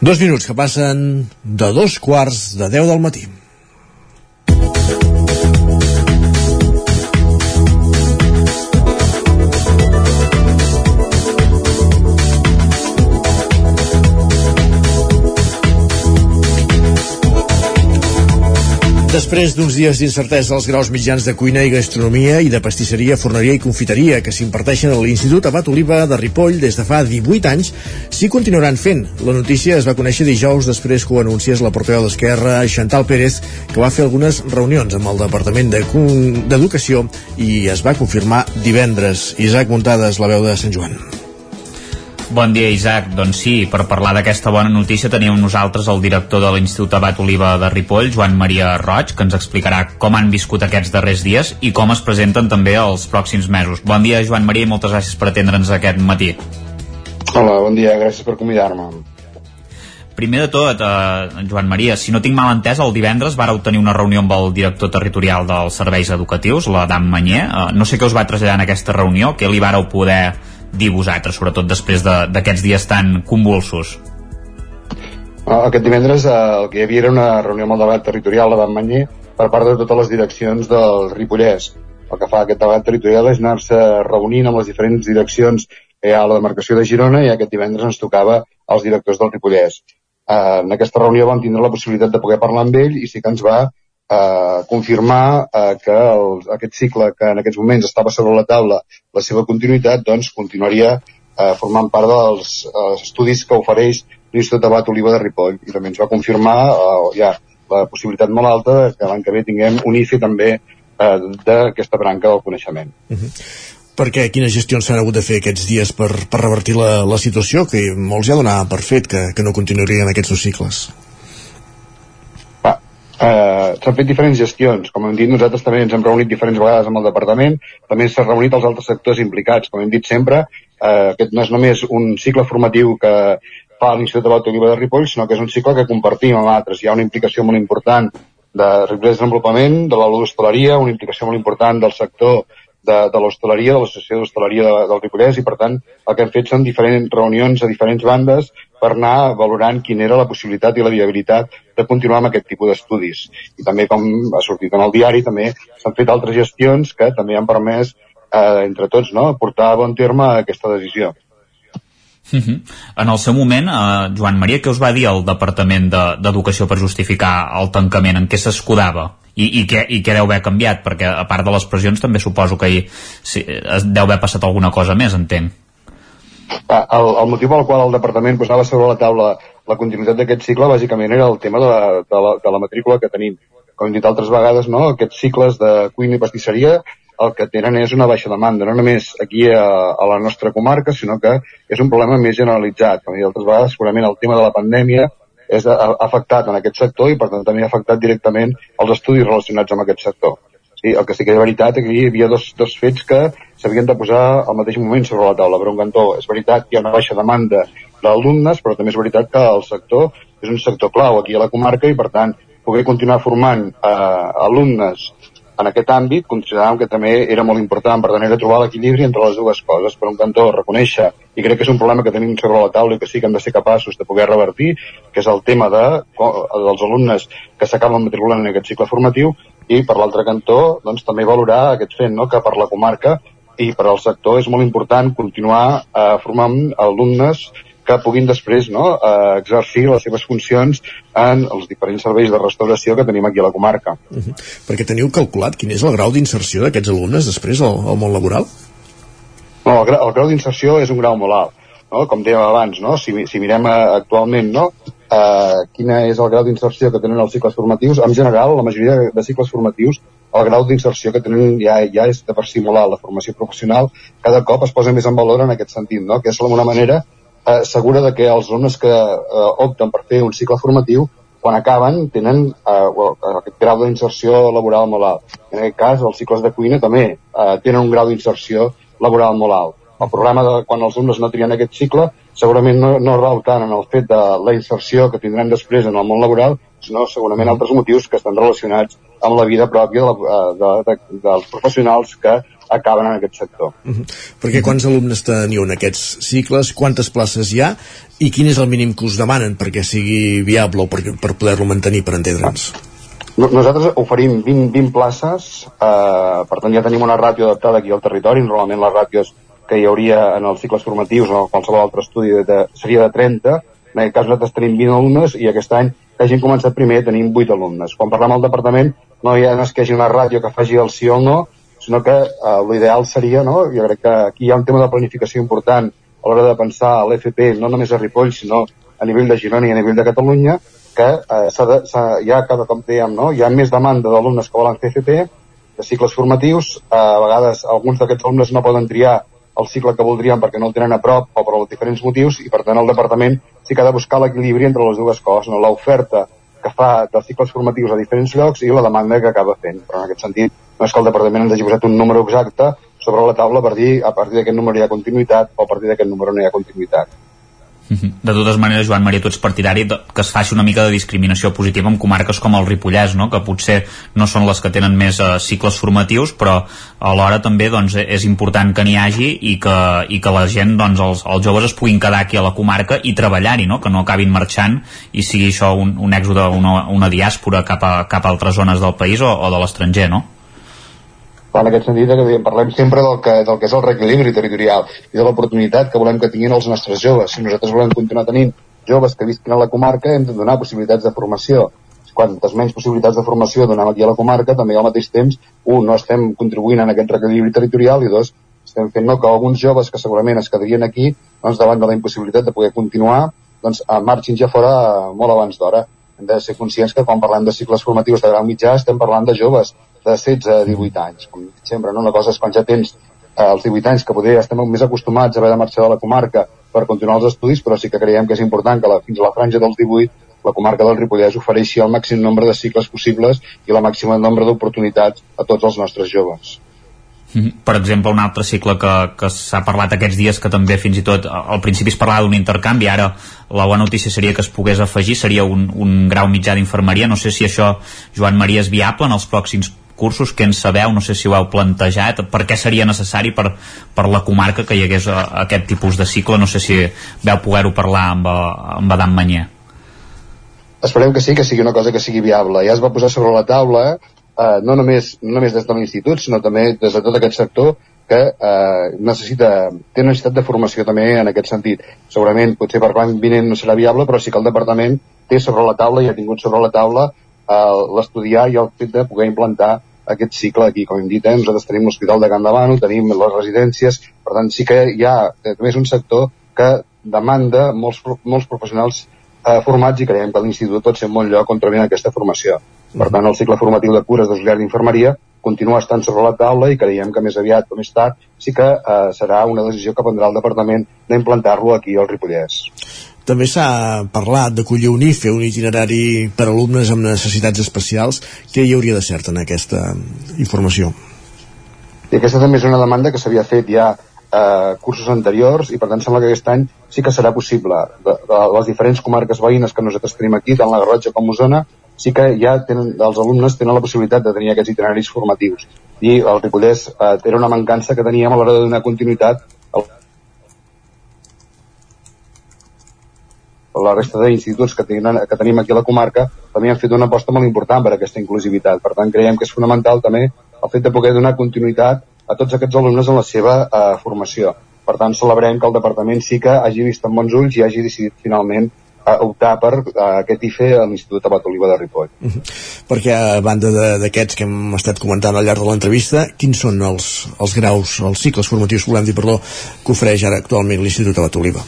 Dos minuts que passen de dos quarts de deu del matí. Després d'uns dies d'incertesa als graus mitjans de cuina i gastronomia i de pastisseria, forneria i confiteria que s'imparteixen a l'Institut Abat Oliva de Ripoll des de fa 18 anys, s'hi continuaran fent. La notícia es va conèixer dijous després que ho anunciés la portaveu d'Esquerra, Chantal Pérez, que va fer algunes reunions amb el Departament de d'Educació i es va confirmar divendres. Isaac Muntades, la veu de Sant Joan. Bon dia, Isaac. Doncs sí, per parlar d'aquesta bona notícia tenim amb nosaltres el director de l'Institut Abat Oliva de Ripoll, Joan Maria Roig, que ens explicarà com han viscut aquests darrers dies i com es presenten també els pròxims mesos. Bon dia, Joan Maria, i moltes gràcies per atendre'ns aquest matí. Hola, bon dia, gràcies per convidar-me. Primer de tot, eh, Joan Maria, si no tinc mal entès, el divendres vareu tenir una reunió amb el director territorial dels serveis educatius, l'Adam Manyer. Eh, no sé què us va traslladar en aquesta reunió, què li vareu poder dir vosaltres, sobretot després de- d'aquests dies tan convulsos. Ah, Aquest divendres eh, el que hi havia era una reunió amb el debat territorial de Manyer per part de totes les direccions del Ripollès. El que fa aquest debat territorial és anar-se reunint amb les diferents direccions que hi ha a la demarcació de Girona i aquest divendres ens tocava als directors del Ripollès. Eh, en aquesta reunió vam tindre la possibilitat de poder parlar amb ell i sí que ens va eh, confirmar eh, que el, aquest cicle que en aquests moments estava sobre la taula, la seva continuïtat, doncs continuaria eh, formant part dels eh, estudis que ofereix l'Institut Abat Oliva de Ripoll i també ens va confirmar eh, ja la possibilitat molt alta que l'any que ve tinguem un IFE també eh, d'aquesta branca del coneixement. Perquè quines gestions s'han hagut de fer aquests dies per, per revertir la, la situació, que molts ja donaven per fet que, que no continuarien aquests dos cicles. Eh, s'han fet diferents gestions, com hem dit nosaltres també ens hem reunit diferents vegades amb el departament, també s'ha reunit els altres sectors implicats, com hem dit sempre, eh, aquest no és només un cicle formatiu que fa l'Institut de l'Autoliva de Ripoll, sinó que és un cicle que compartim amb altres. Hi ha una implicació molt important de Ripoll de Desenvolupament, de la l'hostaleria, una implicació molt important del sector de, de l'hostaleria, de l'Associació d'Hostaleria de, del Ripollès, i per tant el que hem fet són diferents reunions a diferents bandes per anar valorant quina era la possibilitat i la viabilitat de continuar amb aquest tipus d'estudis. I també, com ha sortit en el diari, també s'han fet altres gestions que també han permès, eh, entre tots, no, portar a bon terme aquesta decisió. Uh -huh. En el seu moment, eh, Joan Maria, què us va dir el Departament d'Educació de, per justificar el tancament? En què s'escudava? I, i, què, I què deu haver canviat? Perquè a part de les pressions també suposo que hi, sí, deu haver passat alguna cosa més, entenc. Ah, el, el motiu pel qual el departament posava sobre la taula la continuïtat d'aquest cicle bàsicament era el tema de la, de la, de la matrícula que tenim. Com hem dit altres vegades, no? aquests cicles de cuina i pastisseria el que tenen és una baixa demanda, no només aquí a, a la nostra comarca, sinó que és un problema més generalitzat. Com he dit altres vegades, segurament el tema de la pandèmia és afectat en aquest sector i per tant també ha afectat directament els estudis relacionats amb aquest sector. Sí, el que sí que és veritat és que hi havia dos, dos fets que s'havien de posar al mateix moment sobre la taula. Per un cantó, és veritat que hi ha una baixa demanda d'alumnes, però també és veritat que el sector és un sector clau aquí a la comarca i per tant poder continuar formant eh, alumnes en aquest àmbit consideràvem que també era molt important, per tant trobar l'equilibri entre les dues coses. Per un cantó, reconèixer, i crec que és un problema que tenim sobre la taula i que sí que hem de ser capaços de poder revertir, que és el tema de, dels alumnes que s'acaben matriculant en aquest cicle formatiu, i per l'altre cantó, doncs, també valorar aquest fet, no?, que per la comarca i per al sector és molt important continuar eh, formant alumnes que puguin després no, eh, exercir les seves funcions en els diferents serveis de restauració que tenim aquí a la comarca. Uh -huh. Perquè teniu calculat quin és el grau d'inserció d'aquests alumnes després al, al món laboral? No, el, el grau d'inserció és un grau molt alt. No? Com dèiem abans, no? si, si mirem uh, actualment no? eh, quin és el grau d'inserció que tenen els cicles formatius, en general, la majoria de cicles formatius, el grau d'inserció que tenen ja, ja és de per si molt alt. La formació professional cada cop es posa més en valor en aquest sentit, no? que és una manera eh, segura de que els alumnes que eh, opten per fer un cicle formatiu quan acaben tenen eh, well, aquest grau d'inserció laboral molt alt. En aquest cas, els cicles de cuina també eh, tenen un grau d'inserció laboral molt alt. El problema de quan els alumnes no trien aquest cicle segurament no, no rau tant en el fet de la inserció que tindran després en el món laboral, sinó segurament altres motius que estan relacionats amb la vida pròpia de, eh, de, de, dels professionals que acaben en aquest sector. Uh -huh. Perquè quants alumnes teniu en aquests cicles, quantes places hi ha i quin és el mínim que us demanen perquè sigui viable o per, per poder-lo mantenir, per entendre'ns? Nosaltres oferim 20, 20 places, eh, per tant ja tenim una ràtio adaptada aquí al territori, normalment les ràtios que hi hauria en els cicles formatius o en qualsevol altre estudi de, seria de 30, en aquest cas nosaltres tenim 20 alumnes i aquest any que hagin començat primer tenim 8 alumnes. Quan parlem al departament no hi ha, no que hi hagi una ràtio que faci el sí o no, sinó que eh, l'ideal seria, no? jo crec que aquí hi ha un tema de planificació important a l'hora de pensar a l'FP, no només a Ripoll, sinó a nivell de Girona i a nivell de Catalunya, que eh, de, hi ha, cada com dèiem, no? hi ha més demanda d'alumnes que volen fer FP, de cicles formatius, eh, a vegades alguns d'aquests alumnes no poden triar el cicle que voldrien perquè no el tenen a prop o per diferents motius i per tant el departament sí que ha de buscar l'equilibri entre les dues coses, no? l'oferta que fa dels cicles formatius a diferents llocs i la demanda que acaba fent. Però en aquest sentit no és que el departament ens hagi posat un número exacte sobre la taula per dir a partir d'aquest número hi ha continuïtat o a partir d'aquest número no hi ha continuïtat. De totes maneres, Joan Maria, tu ets partidari que es faci una mica de discriminació positiva en comarques com el Ripollès, no? que potser no són les que tenen més eh, cicles formatius, però alhora també doncs, és important que n'hi hagi i que, i que la gent, doncs, els, els joves es puguin quedar aquí a la comarca i treballar-hi, no? que no acabin marxant i sigui això un, un èxode, una, una diàspora cap a, cap a altres zones del país o, o de l'estranger, no? En aquest sentit que parlem sempre del que, del que és el reequilibri territorial i de l'oportunitat que volem que tinguin els nostres joves. Si nosaltres volem continuar tenint joves que visquin a la comarca, hem de donar possibilitats de formació. Quantes menys possibilitats de formació donem aquí a la comarca, també al mateix temps, un, no estem contribuint en aquest reequilibri territorial i dos, estem fent no, que alguns joves que segurament es quedarien aquí, doncs, davant de la impossibilitat de poder continuar, doncs, marxin ja fora molt abans d'hora. Hem de ser conscients que quan parlem de cicles formatius de grau mitjà estem parlant de joves de 16 a 18 anys. Com sempre, no? una cosa és quan ja tens eh, els 18 anys que poder estem més acostumats a haver de marxar de la comarca per continuar els estudis, però sí que creiem que és important que la, fins a la franja dels 18 la comarca del Ripollès ofereixi el màxim nombre de cicles possibles i la màxima nombre d'oportunitats a tots els nostres joves. Mhm. Per exemple, un altre cicle que, que s'ha parlat aquests dies que també fins i tot al principi es parlava d'un intercanvi, ara la bona notícia seria que es pogués afegir, seria un, un grau mitjà d'infermeria. No sé si això, Joan Maria, és viable en els pròxims cursos, que en sabeu, no sé si ho heu plantejat, per què seria necessari per, per la comarca que hi hagués a aquest tipus de cicle, no sé si veu poder-ho parlar amb, amb Adam Manyer. Esperem que sí, que sigui una cosa que sigui viable. Ja es va posar sobre la taula, eh, no, només, no només des de l'institut, sinó també des de tot aquest sector, que eh, necessita, té necessitat de formació també en aquest sentit. Segurament, potser per l'any vinent no serà viable, però sí que el departament té sobre la taula i ha tingut sobre la taula eh, l'estudiar i el fet de poder implantar aquest cicle aquí. Com hem dit, eh, nosaltres tenim l'Hospital de Can Davano, tenim les residències, per tant sí que hi ha eh, també és un sector que demanda molts, molts professionals eh, formats i creiem que l'Institut pot ser un bon lloc on trobin aquesta formació. Per tant, el cicle formatiu de cures d'auxiliar d'infermeria continua estant sobre la taula i creiem que més aviat o més tard sí que eh, serà una decisió que prendrà el departament d'implantar-lo aquí al Ripollès. També s'ha parlat d'acollir un IFE, un itinerari per alumnes amb necessitats especials. Què hi hauria de cert en aquesta informació? I aquesta també és una demanda que s'havia fet ja eh, cursos anteriors i per tant sembla que aquest any sí que serà possible. De, de les diferents comarques veïnes que nosaltres tenim aquí, tant la Garrotxa com Osona, sí que ja tenen, els alumnes tenen la possibilitat de tenir aquests itineraris formatius. I el Ripollès eh, era una mancança que teníem a l'hora de donar continuïtat a la resta d'instituts que, tenen, que tenim aquí a la comarca també han fet una aposta molt important per aquesta inclusivitat. Per tant, creiem que és fonamental també el fet de poder donar continuïtat a tots aquests alumnes en la seva eh, formació. Per tant, celebrem que el departament sí que hagi vist amb bons ulls i hagi decidit finalment a optar per a aquest IFE a l'Institut Abat Oliva de Ripoll. Uh -huh. Perquè a banda d'aquests que hem estat comentant al llarg de l'entrevista, quins són els, els graus, els cicles formatius, volem dir, perdó, que ofereix ara actualment l'Institut Abat Oliva?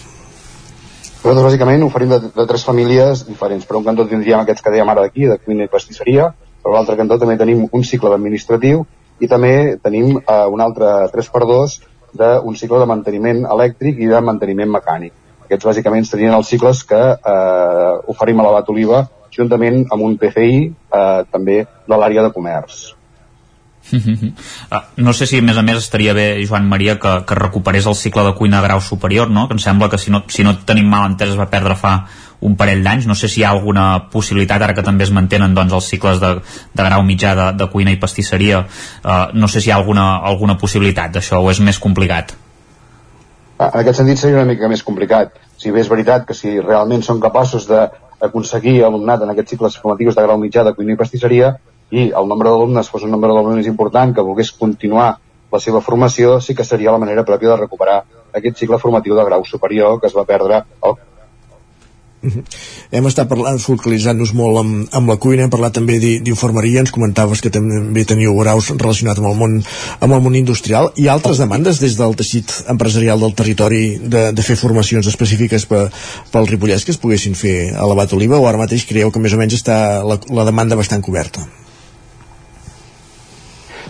Nosaltres bàsicament oferim de, de tres famílies diferents. Per un cantó tindríem aquests que dèiem ara d'aquí, de cuina i pastisseria, per l'altre cantó també tenim un cicle d'administratiu i també tenim eh, un altre 3x2 d'un cicle de manteniment elèctric i de manteniment mecànic aquests bàsicament serien els cicles que eh, oferim a l'Abat Oliva juntament amb un PFI eh, també de l'àrea de comerç. Uh, no sé si a més a més estaria bé, Joan Maria, que, que recuperés el cicle de cuina de grau superior, no? que em sembla que si no, si no tenim mal entès es va perdre fa un parell d'anys, no sé si hi ha alguna possibilitat ara que també es mantenen doncs, els cicles de, de grau mitjà de, de cuina i pastisseria uh, no sé si hi ha alguna, alguna possibilitat d'això o és més complicat en aquest sentit seria una mica més complicat. Si bé és veritat que si realment són capaços d'aconseguir alumnat en aquests cicles formatius de grau mitjà de cuina i pastisseria i el nombre d'alumnes fos un nombre d'alumnes important que volgués continuar la seva formació, sí que seria la manera pròpia de recuperar aquest cicle formatiu de grau superior que es va perdre al -huh. Hem estat parlant, focalitzant-nos molt amb, amb la cuina, hem parlat també d'infermeria, ens comentaves que també teniu graus relacionats amb el món, amb el món industrial. i altres demandes des del teixit empresarial del territori de, de fer formacions específiques per, pel Ripollès que es poguessin fer a l'Abat Oliva o ara mateix creieu que més o menys està la, la demanda bastant coberta?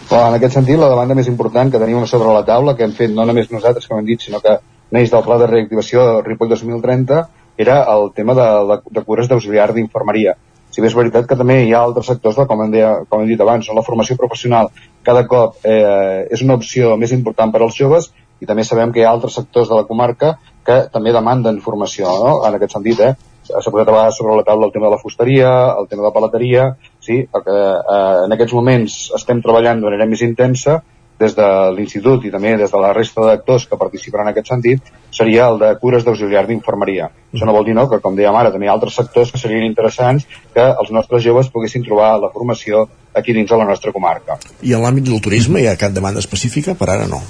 Però en aquest sentit, la demanda més important que tenim sobre la taula, que hem fet no només nosaltres, com hem dit, sinó que neix del Pla de Reactivació Ripoll 2030, era el tema de, de, de cures d'auxiliar d'infermeria. Si bé és veritat que també hi ha altres sectors, de, com, hem deia, com hem dit abans, la formació professional cada cop eh, és una opció més important per als joves i també sabem que hi ha altres sectors de la comarca que també demanden formació, no? en aquest sentit, eh? s'ha posat a vegades sobre la taula el tema de la fusteria, el tema de la palateria, sí, que eh, en aquests moments estem treballant de manera més intensa des de l'Institut i també des de la resta d'actors que participaran en aquest sentit, seria el de cures d'auxiliar d'infermeria. Això no vol dir no, que, com dèiem ara, també hi ha altres sectors que serien interessants que els nostres joves poguessin trobar la formació aquí dins de la nostra comarca. I en l'àmbit del turisme hi ha cap demanda específica? Per ara no.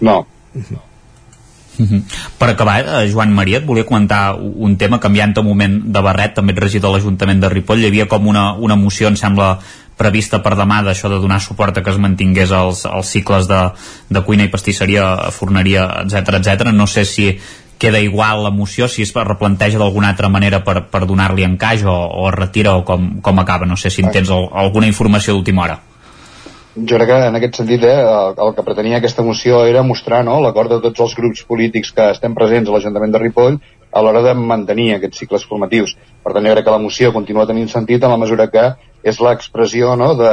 No. Uh -huh. Uh -huh. Per acabar, eh, Joan Maria, et volia comentar un tema canviant un moment de barret, també et regidor de l'Ajuntament de Ripoll, hi havia com una, una moció, em sembla, prevista per demà d'això de donar suport a que es mantingués els, els cicles de, de cuina i pastisseria, forneria, etc etc. No sé si queda igual la moció, si es replanteja d'alguna altra manera per, per donar-li encaix o, o es retira o com, com acaba. No sé si en tens el, alguna informació d'última hora. Jo crec que en aquest sentit eh, el, el que pretenia aquesta moció era mostrar no, l'acord de tots els grups polítics que estem presents a l'Ajuntament de Ripoll a l'hora de mantenir aquests cicles formatius. Per tant, jo crec que la moció continua tenint sentit en la mesura que és l'expressió no, de,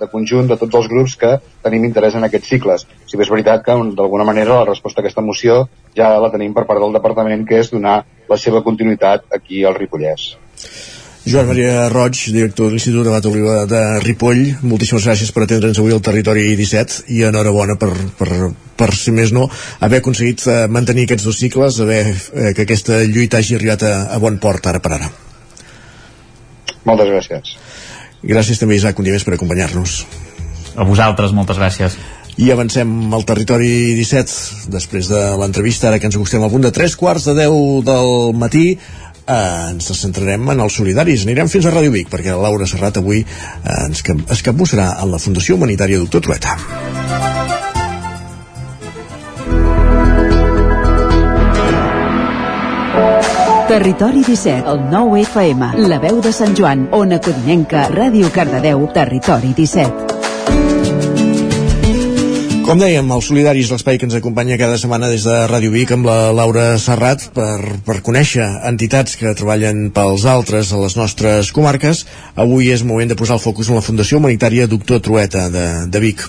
de conjunt de tots els grups que tenim interès en aquests cicles. Si bé és veritat que d'alguna manera la resposta a aquesta moció ja la tenim per part del departament, que és donar la seva continuïtat aquí al Ripollès. Joan Maria Roig, director de l'Institut de Bat Oliva de Ripoll, moltíssimes gràcies per atendre'ns avui al Territori 17 i enhorabona per, per, per si més no, haver aconseguit eh, mantenir aquests dos cicles, haver eh, que aquesta lluita hagi arribat a, a bon port ara per ara. Moltes gràcies. Gràcies també, Isaac, un dia més per acompanyar-nos. A vosaltres, moltes gràcies. I avancem al territori 17 després de l'entrevista, ara que ens acostem al punt de 3 quarts de 10 del matí eh, ens centrarem en els solidaris. Anirem fins a Ràdio Vic, perquè la Laura Serrat avui eh, ens es capbussarà en la Fundació Humanitària Doctor Trueta. Territori 17, el 9 FM, la veu de Sant Joan, Ona Codinenca, Ràdio Cardedeu, Territori 17. Com dèiem, els solidaris, l'espai que ens acompanya cada setmana des de Ràdio Vic amb la Laura Serrat per, per conèixer entitats que treballen pels altres a les nostres comarques. Avui és moment de posar el focus en la Fundació Humanitària Doctor Trueta de, de Vic.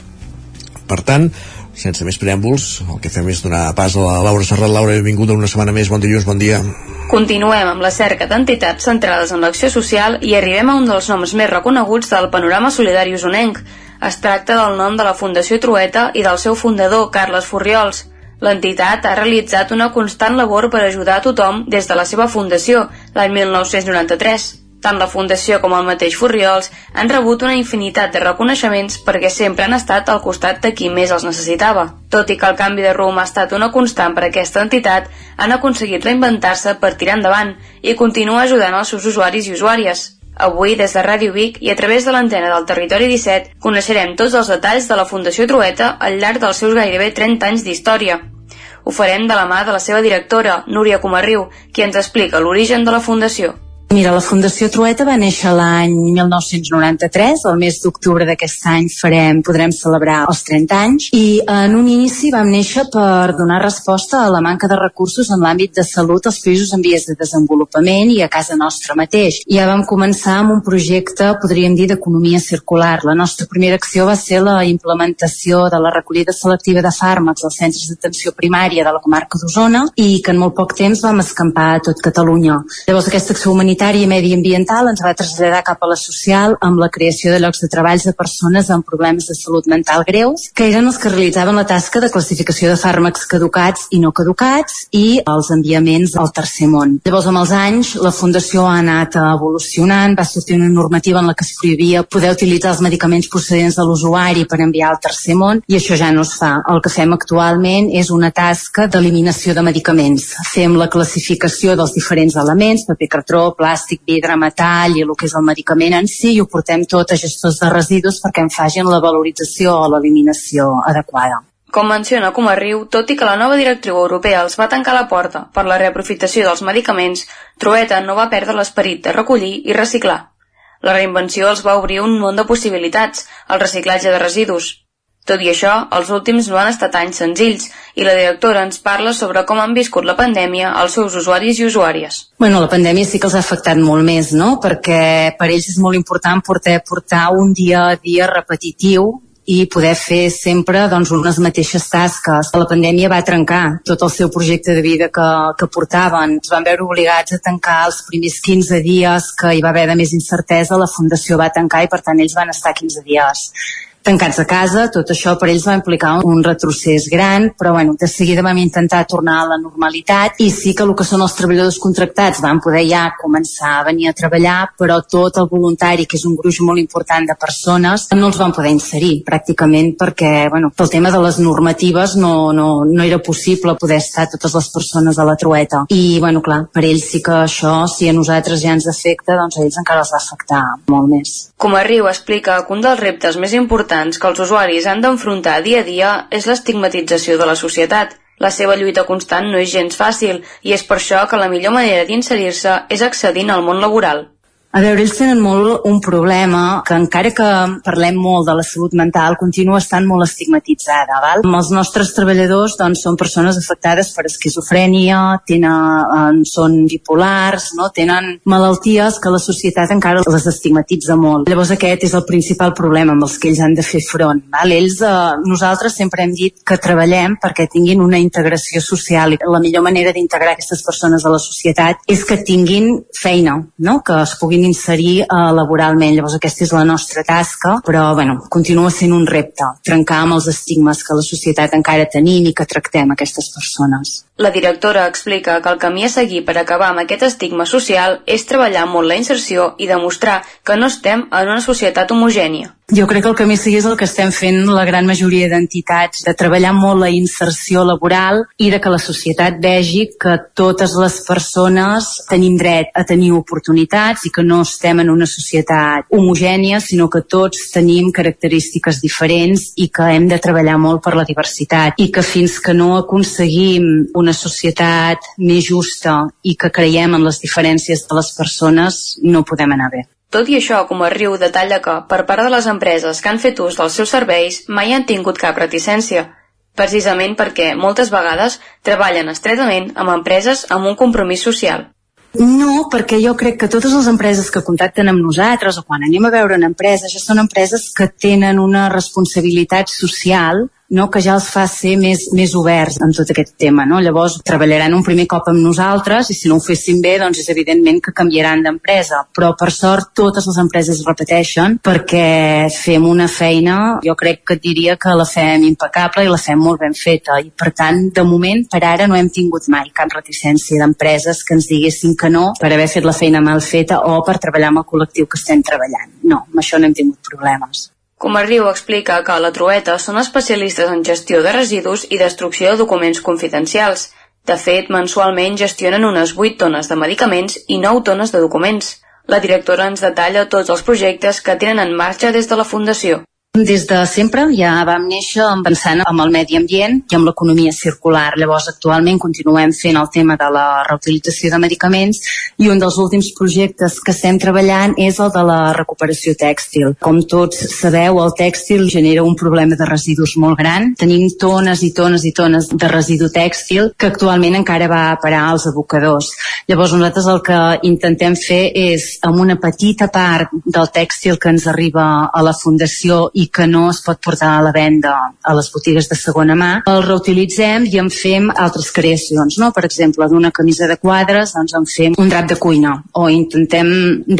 Per tant, sense més preàmbuls, el que fem és donar pas a la Laura Serrat. Laura, benvinguda una setmana més. Bon dilluns, bon dia. Continuem amb la cerca d'entitats centrades en l'acció social i arribem a un dels noms més reconeguts del panorama solidari usonenc, es tracta del nom de la Fundació Trueta i del seu fundador, Carles Furriols. L'entitat ha realitzat una constant labor per ajudar a tothom des de la seva fundació, l'any 1993. Tant la Fundació com el mateix Furriols han rebut una infinitat de reconeixements perquè sempre han estat al costat de qui més els necessitava. Tot i que el canvi de rumb ha estat una constant per a aquesta entitat, han aconseguit reinventar-se per tirar endavant i continua ajudant els seus usuaris i usuàries. Avui, des de Ràdio Vic i a través de l'antena del Territori 17, coneixerem tots els detalls de la Fundació Trueta al llarg dels seus gairebé 30 anys d'història. Ho farem de la mà de la seva directora, Núria Comarriu, qui ens explica l'origen de la Fundació. Mira, la Fundació Trueta va néixer l'any 1993, el mes d'octubre d'aquest any farem, podrem celebrar els 30 anys, i en un inici vam néixer per donar resposta a la manca de recursos en l'àmbit de salut als països en vies de desenvolupament i a casa nostra mateix. Ja vam començar amb un projecte, podríem dir, d'economia circular. La nostra primera acció va ser la implementació de la recollida selectiva de fàrmacs als centres d'atenció primària de la comarca d'Osona i que en molt poc temps vam escampar a tot Catalunya. Llavors aquesta acció humanitària sanitària i mediambiental ens va traslladar cap a la social amb la creació de llocs de treballs de persones amb problemes de salut mental greus, que eren els que realitzaven la tasca de classificació de fàrmacs caducats i no caducats i els enviaments al tercer món. Llavors, amb els anys, la Fundació ha anat evolucionant, va sortir una normativa en la que es prohibia poder utilitzar els medicaments procedents de l'usuari per enviar al tercer món i això ja no es fa. El que fem actualment és una tasca d'eliminació de medicaments. Fem la classificació dels diferents elements, paper cartró, plàstic, plàstic, vidre, metall i el que és el medicament en si i ho portem tot a gestors de residus perquè en facin la valorització o l'eliminació adequada. Com menciona Comarriu, tot i que la nova directriu europea els va tancar la porta per la reaprofitació dels medicaments, Trueta no va perdre l'esperit de recollir i reciclar. La reinvenció els va obrir un món de possibilitats, el reciclatge de residus, tot i això, els últims no han estat anys senzills i la directora ens parla sobre com han viscut la pandèmia als seus usuaris i usuàries. Bueno, la pandèmia sí que els ha afectat molt més, no? Perquè per ells és molt important portar, portar un dia a dia repetitiu i poder fer sempre doncs, unes mateixes tasques. La pandèmia va trencar tot el seu projecte de vida que, que portaven. Es van veure obligats a tancar els primers 15 dies que hi va haver de més incertesa, la Fundació va tancar i per tant ells van estar 15 dies tancats a casa, tot això per ells va implicar un retrocés gran, però bueno, de seguida vam intentar tornar a la normalitat i sí que el que són els treballadors contractats van poder ja començar a venir a treballar, però tot el voluntari, que és un gruix molt important de persones, no els van poder inserir pràcticament perquè, bueno, pel tema de les normatives no, no, no era possible poder estar totes les persones a la trueta. I, bueno, clar, per ells sí que això, si a nosaltres ja ens afecta, doncs a ells encara els va afectar molt més. Com a Riu explica que un dels reptes més importants importants que els usuaris han d'enfrontar dia a dia és l'estigmatització de la societat. La seva lluita constant no és gens fàcil i és per això que la millor manera d'inserir-se és accedint al món laboral. A veure, ells tenen molt un problema que encara que parlem molt de la salut mental, continua estant molt estigmatitzada. Val? Els nostres treballadors doncs, són persones afectades per esquizofrènia, tenen, són bipolars, no? tenen malalties que la societat encara les estigmatitza molt. Llavors aquest és el principal problema amb els que ells han de fer front. Val? Ells, eh, nosaltres sempre hem dit que treballem perquè tinguin una integració social i la millor manera d'integrar aquestes persones a la societat és que tinguin feina, no? que es puguin puguin inserir uh, laboralment. Llavors aquesta és la nostra tasca, però bueno, continua sent un repte, trencar amb els estigmes que la societat encara tenim i que tractem aquestes persones. La directora explica que el camí a seguir per acabar amb aquest estigma social és treballar molt la inserció i demostrar que no estem en una societat homogènia. Jo crec que el camí a seguir és el que estem fent la gran majoria d'entitats, de treballar molt la inserció laboral i de que la societat vegi que totes les persones tenim dret a tenir oportunitats i que no estem en una societat homogènia, sinó que tots tenim característiques diferents i que hem de treballar molt per la diversitat i que fins que no aconseguim una societat més justa i que creiem en les diferències de les persones no podem anar bé. Tot i això, com a Riu detalla que, per part de les empreses que han fet ús dels seus serveis, mai han tingut cap reticència, precisament perquè, moltes vegades, treballen estretament amb empreses amb un compromís social. No, perquè jo crec que totes les empreses que contacten amb nosaltres o quan anem a veure una empresa ja són empreses que tenen una responsabilitat social no, que ja els fa ser més, més oberts en tot aquest tema. No? Llavors treballaran un primer cop amb nosaltres i si no ho fessin bé doncs és evidentment que canviaran d'empresa. Però per sort totes les empreses repeteixen perquè fem una feina, jo crec que diria que la fem impecable i la fem molt ben feta i per tant de moment per ara no hem tingut mai cap reticència d'empreses que ens diguessin que no per haver fet la feina mal feta o per treballar amb el col·lectiu que estem treballant. No, amb això no hem tingut problemes. Comarriu explica que a la Trueta són especialistes en gestió de residus i destrucció de documents confidencials. De fet, mensualment gestionen unes 8 tones de medicaments i 9 tones de documents. La directora ens detalla tots els projectes que tenen en marxa des de la Fundació. Des de sempre ja vam néixer pensant amb el medi ambient i amb l'economia circular. Llavors, actualment continuem fent el tema de la reutilització de medicaments i un dels últims projectes que estem treballant és el de la recuperació tèxtil. Com tots sabeu, el tèxtil genera un problema de residus molt gran. Tenim tones i tones i tones de residu tèxtil que actualment encara va a parar als abocadors. Llavors, nosaltres el que intentem fer és, amb una petita part del tèxtil que ens arriba a la Fundació i que no es pot portar a la venda a les botigues de segona mà, el reutilitzem i en fem altres creacions, no? Per exemple, d'una camisa de quadres, doncs en fem un drap de cuina o intentem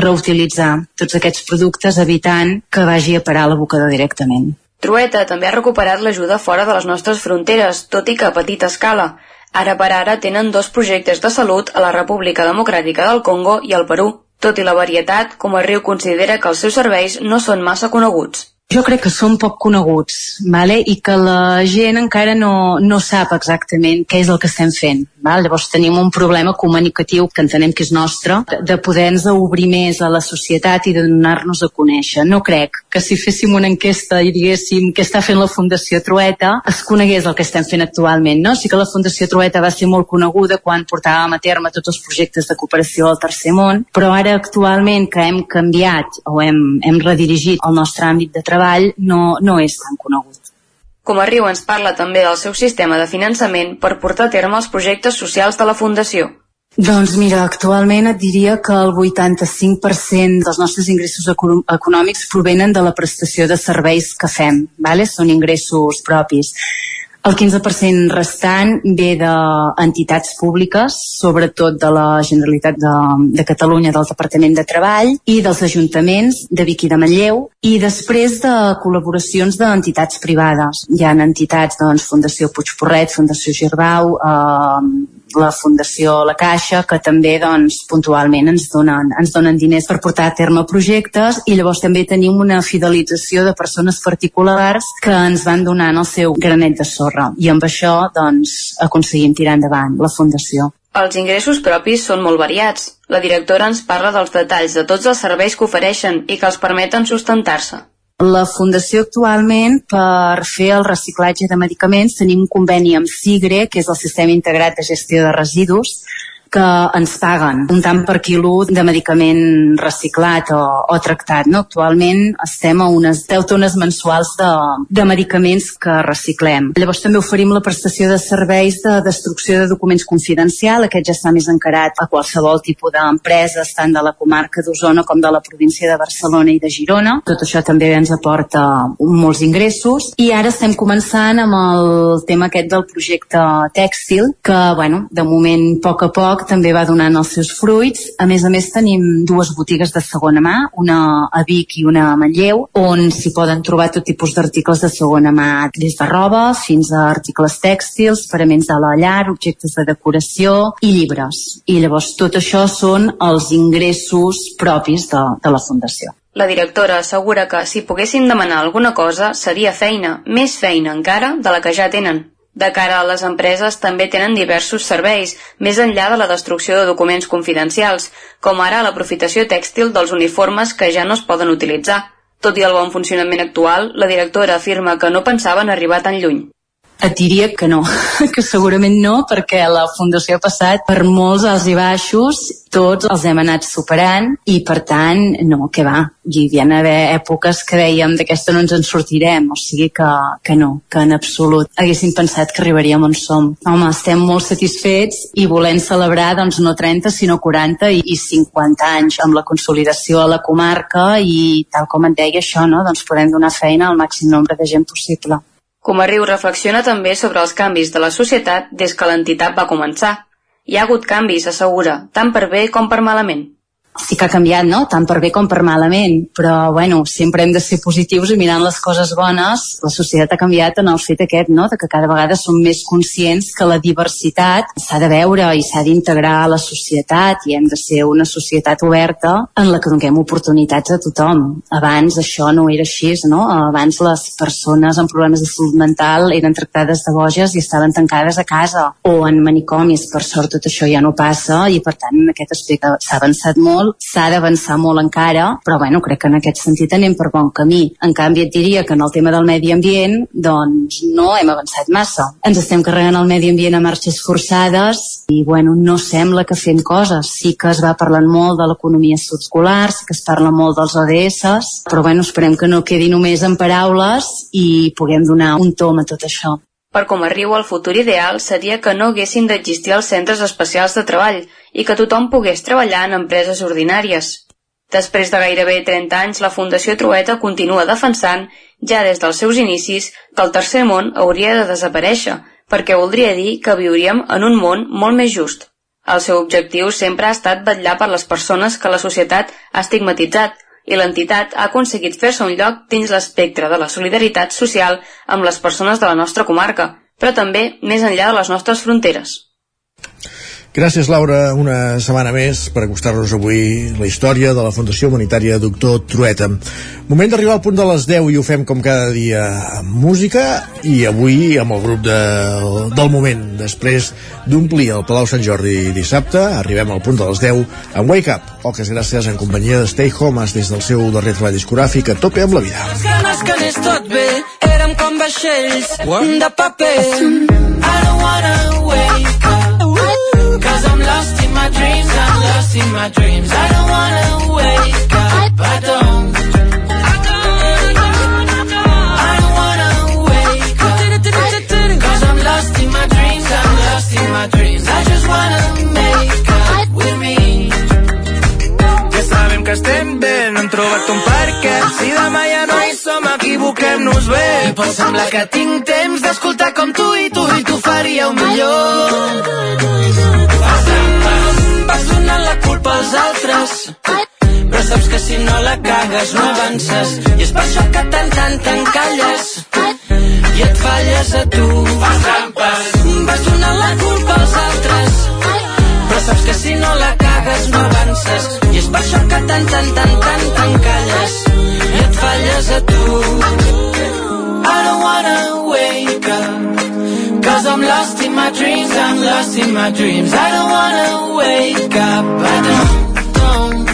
reutilitzar tots aquests productes evitant que vagi a parar a l'abocador directament. Trueta també ha recuperat l'ajuda fora de les nostres fronteres, tot i que a petita escala. Ara per ara tenen dos projectes de salut a la República Democràtica del Congo i al Perú. Tot i la varietat, com el riu considera que els seus serveis no són massa coneguts. Jo crec que són poc coneguts vale? i que la gent encara no, no sap exactament què és el que estem fent. Val? Llavors tenim un problema comunicatiu que entenem que és nostre, de poder-nos obrir més a la societat i de donar-nos a conèixer. No crec que si féssim una enquesta i diguéssim què està fent la Fundació Trueta, es conegués el que estem fent actualment. No? Sí que la Fundació Trueta va ser molt coneguda quan portàvem a terme tots els projectes de cooperació al Tercer Món, però ara actualment que hem canviat o hem, hem redirigit el nostre àmbit de treball no, no és tan conegut. Com a Riu ens parla també del seu sistema de finançament per portar a terme els projectes socials de la Fundació. Doncs mira, actualment et diria que el 85% dels nostres ingressos econòmics provenen de la prestació de serveis que fem, vale? són ingressos propis. El 15% restant ve d'entitats públiques, sobretot de la Generalitat de, de Catalunya, del Departament de Treball i dels ajuntaments de Vic i de Manlleu i després de col·laboracions d'entitats privades. Hi ha entitats, doncs, Fundació Puigporret, Fundació Girbau, eh, la Fundació La Caixa, que també doncs, puntualment ens donen, ens donen diners per portar a terme projectes i llavors també tenim una fidelització de persones particulars que ens van donant el seu granet de sorra i amb això doncs, aconseguim tirar endavant la Fundació. Els ingressos propis són molt variats. La directora ens parla dels detalls de tots els serveis que ofereixen i que els permeten sustentar-se. La Fundació actualment, per fer el reciclatge de medicaments, tenim un conveni amb SIGRE, que és el Sistema Integrat de Gestió de Residus, que ens paguen un tant per quilo de medicament reciclat o, o tractat. No? Actualment estem a unes 10 tones mensuals de, de medicaments que reciclem. Llavors també oferim la prestació de serveis de destrucció de documents confidencial. Aquest ja està més encarat a qualsevol tipus d'empreses, tant de la comarca d'Osona com de la província de Barcelona i de Girona. Tot això també ens aporta molts ingressos. I ara estem començant amb el tema aquest del projecte tèxtil, que bueno, de moment a poc a poc poc també va donant els seus fruits. A més a més tenim dues botigues de segona mà, una a Vic i una a Manlleu, on s'hi poden trobar tot tipus d'articles de segona mà, des de roba fins a articles tèxtils, paraments de la llar, objectes de decoració i llibres. I llavors tot això són els ingressos propis de, de la Fundació. La directora assegura que si poguessin demanar alguna cosa seria feina, més feina encara, de la que ja tenen. De cara a les empreses també tenen diversos serveis, més enllà de la destrucció de documents confidencials, com ara l'aprofitació tèxtil dels uniformes que ja no es poden utilitzar. Tot i el bon funcionament actual, la directora afirma que no pensaven arribar tan lluny. Et diria que no, que segurament no, perquè la Fundació ha passat per molts alts i baixos, tots els hem anat superant i per tant, no, que va, hi havia haver èpoques que dèiem d'aquesta no ens en sortirem, o sigui que, que no, que en absolut haguéssim pensat que arribaríem on som. Home, estem molt satisfets i volem celebrar doncs no 30 sinó 40 i, i 50 anys amb la consolidació a la comarca i tal com et deia això, no, doncs podem donar feina al màxim nombre de gent possible. Comarriu reflexiona també sobre els canvis de la societat des que l'entitat va començar. Hi ha hagut canvis, assegura, tant per bé com per malament sí que ha canviat, no? tant per bé com per malament, però bueno, sempre hem de ser positius i mirant les coses bones, la societat ha canviat en el fet aquest, no? de que cada vegada som més conscients que la diversitat s'ha de veure i s'ha d'integrar a la societat i hem de ser una societat oberta en la que donem oportunitats a tothom. Abans això no era així, no? Abans les persones amb problemes de salut mental eren tractades de boges i estaven tancades a casa o en manicomis, per sort tot això ja no passa i per tant en aquest aspecte s'ha avançat molt s'ha d'avançar molt encara, però bueno, crec que en aquest sentit anem per bon camí. En canvi, et diria que en el tema del medi ambient, doncs no hem avançat massa. Ens estem carregant el medi ambient a marxes forçades i bueno, no sembla que fem coses. Sí que es va parlant molt de l'economia circular, sí que es parla molt dels ODS, però bueno, esperem que no quedi només en paraules i puguem donar un tom a tot això. Per com arriu el futur ideal seria que no haguessin d'existir els centres especials de treball i que tothom pogués treballar en empreses ordinàries. Després de gairebé 30 anys, la Fundació Trueta continua defensant, ja des dels seus inicis, que el tercer món hauria de desaparèixer, perquè voldria dir que viuríem en un món molt més just. El seu objectiu sempre ha estat vetllar per les persones que la societat ha estigmatitzat, i l'entitat ha aconseguit fer-se un lloc dins l'espectre de la solidaritat social amb les persones de la nostra comarca, però també més enllà de les nostres fronteres. Gràcies, Laura, una setmana més per acostar-nos avui la història de la Fundació Humanitària Doctor Trueta. Moment d'arribar al punt de les 10 i ho fem com cada dia amb música i avui amb el grup de, del moment. Després d'omplir el Palau Sant Jordi dissabte, arribem al punt de les 10 amb Wake Up. Poques gràcies en companyia de Stay Homes des del seu darrer treball discogràfic a tope amb la vida. Les ganes que anés tot bé, érem com vaixells What? de paper. I don't wanna wake my dreams, I'm lost in my dreams I don't wanna wake up, I don't I don't wanna wake up Cause I'm lost in my dreams, I'm lost in my dreams I just wanna make up with me Ja sabem que estem bé, no hem trobat un perquè Si demà ja no hi som, equivoquem-nos bé I pot semblar que tinc temps d'escoltar com tu i tu i tu faríeu millor donant la culpa als altres. Però saps que si no la cagues no avances. I és per això que tant tant t'encalles i et falles a tu. Fas trampes. Vas donant la culpa als altres. Però saps que si no la cagues no avances. I és per això que tant tant tant tant t'encalles i et falles a tu. I don't wanna wake up Cause I'm lost in my dreams, I'm lost in my dreams. I don't wanna wake up, I don't, don't.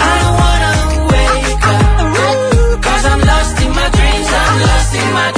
I don't wanna wake up. Cause I'm lost in my dreams, I'm lost in my dreams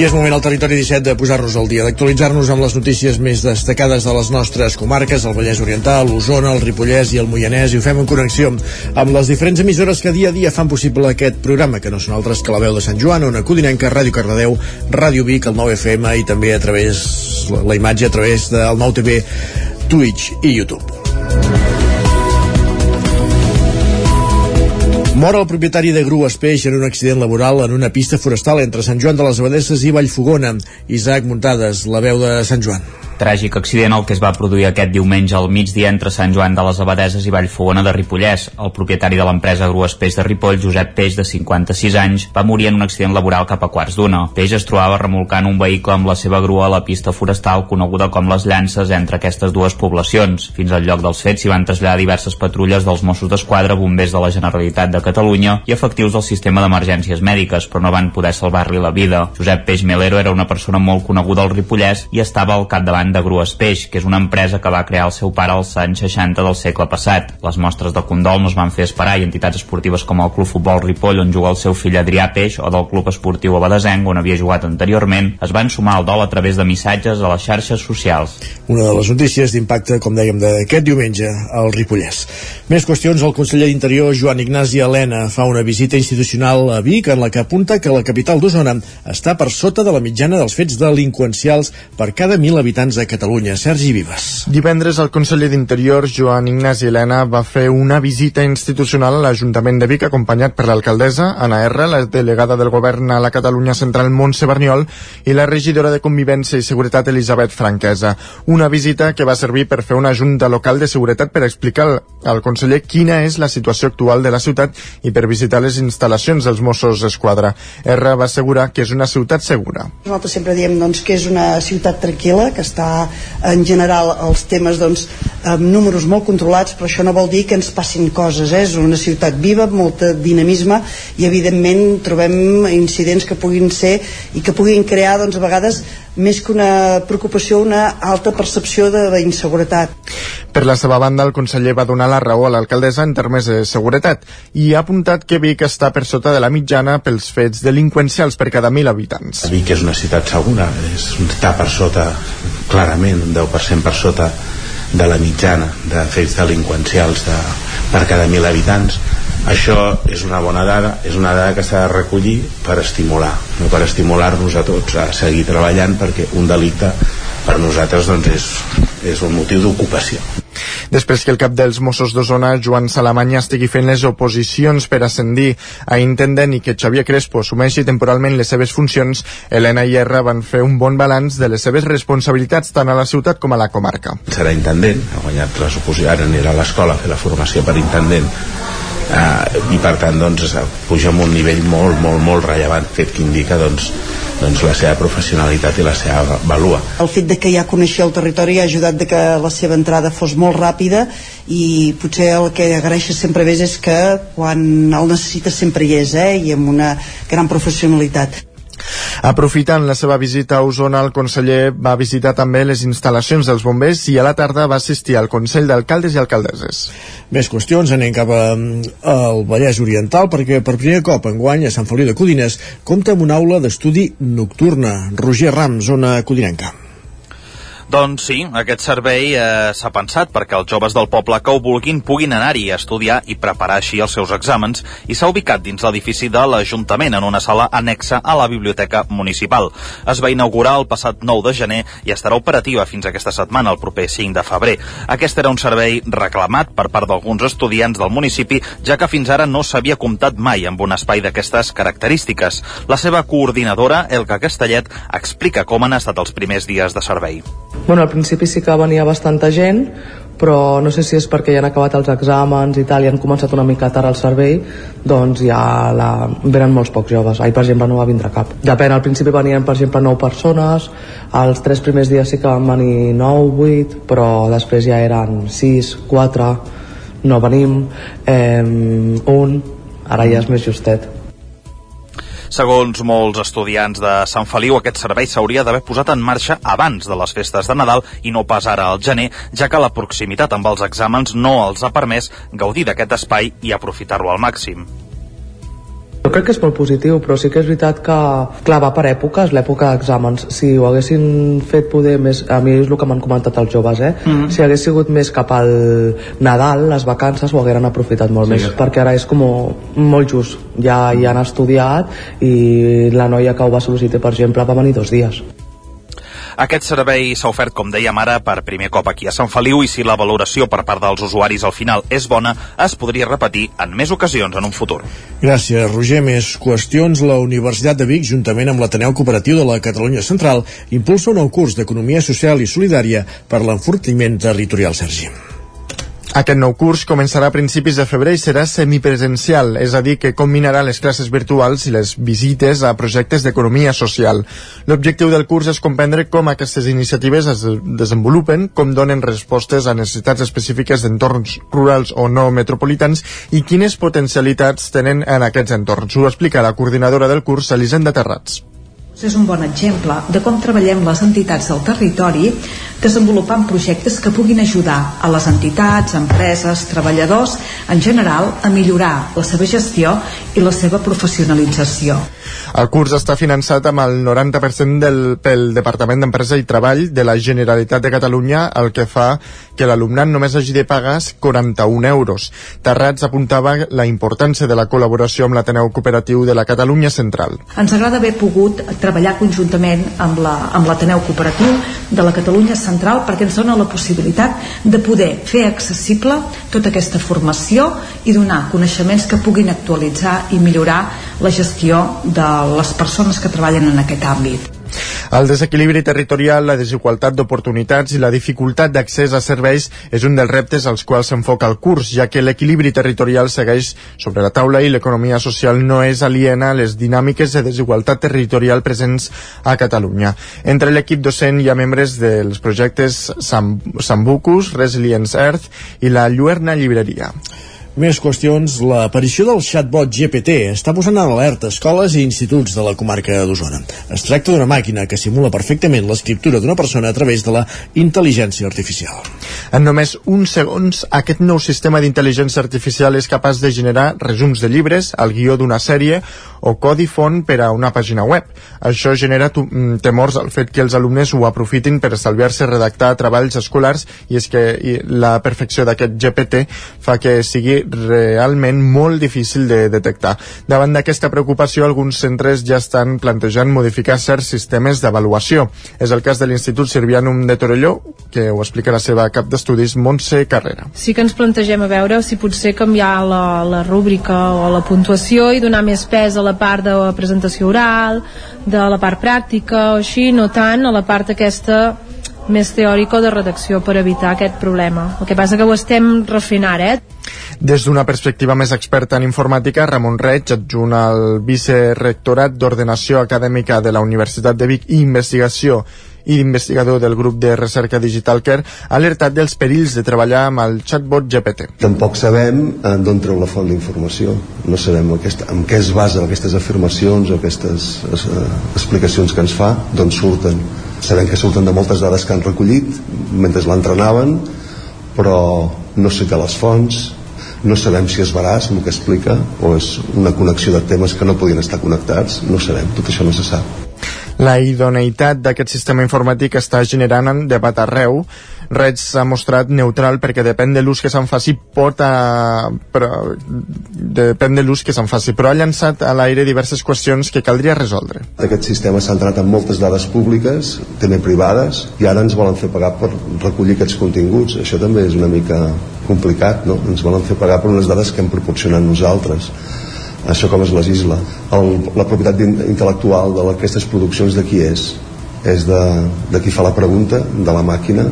I és moment al territori 17 de posar-nos al dia, d'actualitzar-nos amb les notícies més destacades de les nostres comarques, el Vallès Oriental, l'Osona, el Ripollès i el Moianès, i ho fem en connexió amb les diferents emissores que dia a dia fan possible aquest programa, que no són altres que la veu de Sant Joan, Ona Codinenca, Ràdio Cardedeu, Ràdio Vic, el 9FM i també a través la, imatge a través del 9TV, Twitch i YouTube. Mor el propietari de Grues Peix en un accident laboral en una pista forestal entre Sant Joan de les Abadesses i Vallfogona. Isaac Muntades, la veu de Sant Joan tràgic accident el que es va produir aquest diumenge al migdia entre Sant Joan de les Abadeses i Vallfogona de Ripollès. El propietari de l'empresa Grues Peix de Ripoll, Josep Peix, de 56 anys, va morir en un accident laboral cap a quarts d'una. Peix es trobava remolcant un vehicle amb la seva grua a la pista forestal coneguda com les Llances entre aquestes dues poblacions. Fins al lloc dels fets s'hi van traslladar diverses patrulles dels Mossos d'Esquadra, bombers de la Generalitat de Catalunya i efectius del sistema d'emergències mèdiques, però no van poder salvar-li la vida. Josep Peix Melero era una persona molt coneguda al Ripollès i estava al capdavant de Grues Peix, que és una empresa que va crear el seu pare als anys 60 del segle passat. Les mostres de condol no es van fer esperar i entitats esportives com el Club Futbol Ripoll, on juga el seu fill Adrià Peix, o del Club Esportiu Abadesenc, on havia jugat anteriorment, es van sumar al dol a través de missatges a les xarxes socials. Una de les notícies d'impacte, com dèiem, d'aquest diumenge al Ripollès. Més qüestions, el conseller d'Interior, Joan Ignasi Helena, fa una visita institucional a Vic en la que apunta que la capital d'Osona està per sota de la mitjana dels fets delinqüencials per cada mil habitants a Catalunya. Sergi Vives. Divendres el conseller d'Interior, Joan Ignasi Helena, va fer una visita institucional a l'Ajuntament de Vic acompanyat per l'alcaldessa, Anna R, la delegada del govern a la Catalunya Central, Montse Berniol, i la regidora de Convivència i Seguretat, Elisabet Franquesa. Una visita que va servir per fer una junta local de seguretat per explicar al, al conseller quina és la situació actual de la ciutat i per visitar les instal·lacions dels Mossos d'Esquadra. R va assegurar que és una ciutat segura. Nosaltres sempre diem doncs, que és una ciutat tranquil·la, que està en general els temes doncs, amb números molt controlats, però això no vol dir que ens passin coses. Eh? És una ciutat viva, molt dinamisme i evidentment trobem incidents que puguin ser i que puguin crear doncs, a vegades més que una preocupació, una alta percepció d'inseguretat. Per la seva banda, el conseller va donar la raó a l'alcaldessa en termes de seguretat i ha apuntat que Vic està per sota de la mitjana pels fets delinqüencials per cada mil habitants. Vic és una ciutat segura, és, està per sota, clarament, un 10% per sota de la mitjana de fets delinqüencials de, per cada mil habitants això és una bona dada és una dada que s'ha de recollir per estimular no per estimular-nos a tots a seguir treballant perquè un delicte per nosaltres doncs és, és un motiu d'ocupació Després que el cap dels Mossos d'Osona, Joan Salamanya, estigui fent les oposicions per ascendir a intendent i que Xavier Crespo assumeixi temporalment les seves funcions, Helena i Erra van fer un bon balanç de les seves responsabilitats tant a la ciutat com a la comarca. Serà intendent, ha guanyat les oposicions, ara anirà a l'escola a fer la formació per intendent eh, i per tant doncs, puja amb un nivell molt, molt, molt rellevant fet que indica doncs, doncs la seva professionalitat i la seva valua. El fet de que ja coneixia el territori ha ajudat de que la seva entrada fos molt ràpida i potser el que agraeixes sempre més és que quan el necessites sempre hi és eh? i amb una gran professionalitat. Aprofitant la seva visita a Osona, el conseller va visitar també les instal·lacions dels bombers i a la tarda va assistir al Consell d'Alcaldes i Alcaldesses. Més qüestions, anem cap al Vallès Oriental perquè per primer cop enguany a Sant Feliu de Codines compta amb una aula d'estudi nocturna. Roger Ram, zona codinenca. Doncs sí, aquest servei eh, s'ha pensat perquè els joves del poble que ho vulguin puguin anar-hi a estudiar i preparar així els seus exàmens i s'ha ubicat dins l'edifici de l'Ajuntament en una sala anexa a la Biblioteca Municipal. Es va inaugurar el passat 9 de gener i estarà operativa fins aquesta setmana, el proper 5 de febrer. Aquest era un servei reclamat per part d'alguns estudiants del municipi, ja que fins ara no s'havia comptat mai amb un espai d'aquestes característiques. La seva coordinadora, Elka Castellet, explica com han estat els primers dies de servei. Bueno, al principi sí que venia bastanta gent, però no sé si és perquè ja han acabat els exàmens i tal i han començat una mica tard el servei doncs ja la... venen molts pocs joves. Ahir per exemple no va vindre cap. Depèn, al principi venien per exemple 9 persones els tres primers dies sí que van venir 9, 8 però després ja eren 6, 4 no venim eh, un ara ja és més justet Segons molts estudiants de Sant Feliu, aquest servei s'hauria d'haver posat en marxa abans de les festes de Nadal i no pas ara al gener, ja que la proximitat amb els exàmens no els ha permès gaudir d'aquest espai i aprofitar-lo al màxim. Jo crec que és molt positiu, però sí que és veritat que, clar, va per èpoques, l'època d'exàmens. Si ho haguessin fet poder més... A mi és el que m'han comentat els joves, eh? Mm -hmm. Si hagués sigut més cap al Nadal, les vacances, ho hagueren aprofitat molt sí, més, perquè ara és com molt just. Ja hi han estudiat i la noia que ho va sol·licitar, per exemple, va venir dos dies. Aquest servei s'ha ofert, com dèiem ara, per primer cop aquí a Sant Feliu i si la valoració per part dels usuaris al final és bona, es podria repetir en més ocasions en un futur. Gràcies, Roger. Més qüestions. La Universitat de Vic, juntament amb l'Ateneu Cooperatiu de la Catalunya Central, impulsa un nou curs d'Economia Social i Solidària per l'enfortiment territorial, Sergi. Aquest nou curs començarà a principis de febrer i serà semipresencial, és a dir, que combinarà les classes virtuals i les visites a projectes d'economia social. L'objectiu del curs és comprendre com aquestes iniciatives es desenvolupen, com donen respostes a necessitats específiques d'entorns rurals o no metropolitans i quines potencialitats tenen en aquests entorns. Ho explica la coordinadora del curs, Elisenda Terrats és un bon exemple de com treballem les entitats del territori desenvolupant projectes que puguin ajudar a les entitats, empreses, treballadors en general a millorar la seva gestió i la seva professionalització. El curs està finançat amb el 90% del, pel Departament d'Empresa i Treball de la Generalitat de Catalunya, el que fa que l'alumnat només hagi de pagar 41 euros. Terrats apuntava la importància de la col·laboració amb l'Ateneu Cooperatiu de la Catalunya Central. Ens agrada haver pogut treballar conjuntament amb l'Ateneu la, Cooperatiu de la Catalunya Central perquè ens dona la possibilitat de poder fer accessible tota aquesta formació i donar coneixements que puguin actualitzar i millorar la gestió de les persones que treballen en aquest àmbit. El desequilibri territorial, la desigualtat d'oportunitats i la dificultat d'accés a serveis és un dels reptes als quals s'enfoca el curs, ja que l'equilibri territorial segueix sobre la taula i l'economia social no és aliena a les dinàmiques de desigualtat territorial presents a Catalunya. Entre l'equip docent hi ha membres dels projectes Sambucus, Resilience Earth i la Lluerna Llibreria. Més qüestions. L'aparició del chatbot GPT està posant en alerta escoles i instituts de la comarca d'Osona. Es tracta d'una màquina que simula perfectament l'escriptura d'una persona a través de la intel·ligència artificial. En només uns segons, aquest nou sistema d'intel·ligència artificial és capaç de generar resums de llibres, el guió d'una sèrie o codi font per a una pàgina web. Això genera mm, temors al fet que els alumnes ho aprofitin per estalviar-se redactar treballs escolars i és que la perfecció d'aquest GPT fa que sigui realment molt difícil de detectar. Davant d'aquesta preocupació, alguns centres ja estan plantejant modificar certs sistemes d'avaluació. És el cas de l'Institut Sirvianum de Torelló, que ho explica la seva cap d'estudis, Montse Carrera. Sí que ens plantegem a veure si potser canviar la, la rúbrica o la puntuació i donar més pes a la part de presentació oral, de la part pràctica o així, no tant a la part aquesta més teòric o de redacció per evitar aquest problema. El que passa que ho estem refent ara, eh? Des d'una perspectiva més experta en informàtica, Ramon Reig, adjunt al vicerectorat d'Ordenació Acadèmica de la Universitat de Vic i Investigació i investigador del grup de recerca Digital Care, ha alertat dels perills de treballar amb el chatbot GPT. Tampoc sabem eh, d'on treu la font d'informació. No sabem aquesta, en què es basa aquestes afirmacions o aquestes eh, explicacions que ens fa, d'on surten. Sabem que surten de moltes dades que han recollit mentre l'entrenaven, però no sé que les fonts, no sabem si és veraç el que explica o és una connexió de temes que no podien estar connectats, no sabem, tot això no se sap. La idoneïtat d'aquest sistema informàtic està generant debat arreu. Reig s'ha mostrat neutral perquè depèn de l'ús que se'n faci pot a... però, depèn de l'ús que se'n faci, però ha llançat a l'aire diverses qüestions que caldria resoldre. Aquest sistema s'ha entrat en moltes dades públiques, també privades, i ara ens volen fer pagar per recollir aquests continguts. Això també és una mica complicat, no? Ens volen fer pagar per unes dades que hem proporcionat nosaltres això com es legisla el, la propietat intel·lectual d'aquestes produccions de qui és és de, de qui fa la pregunta de la màquina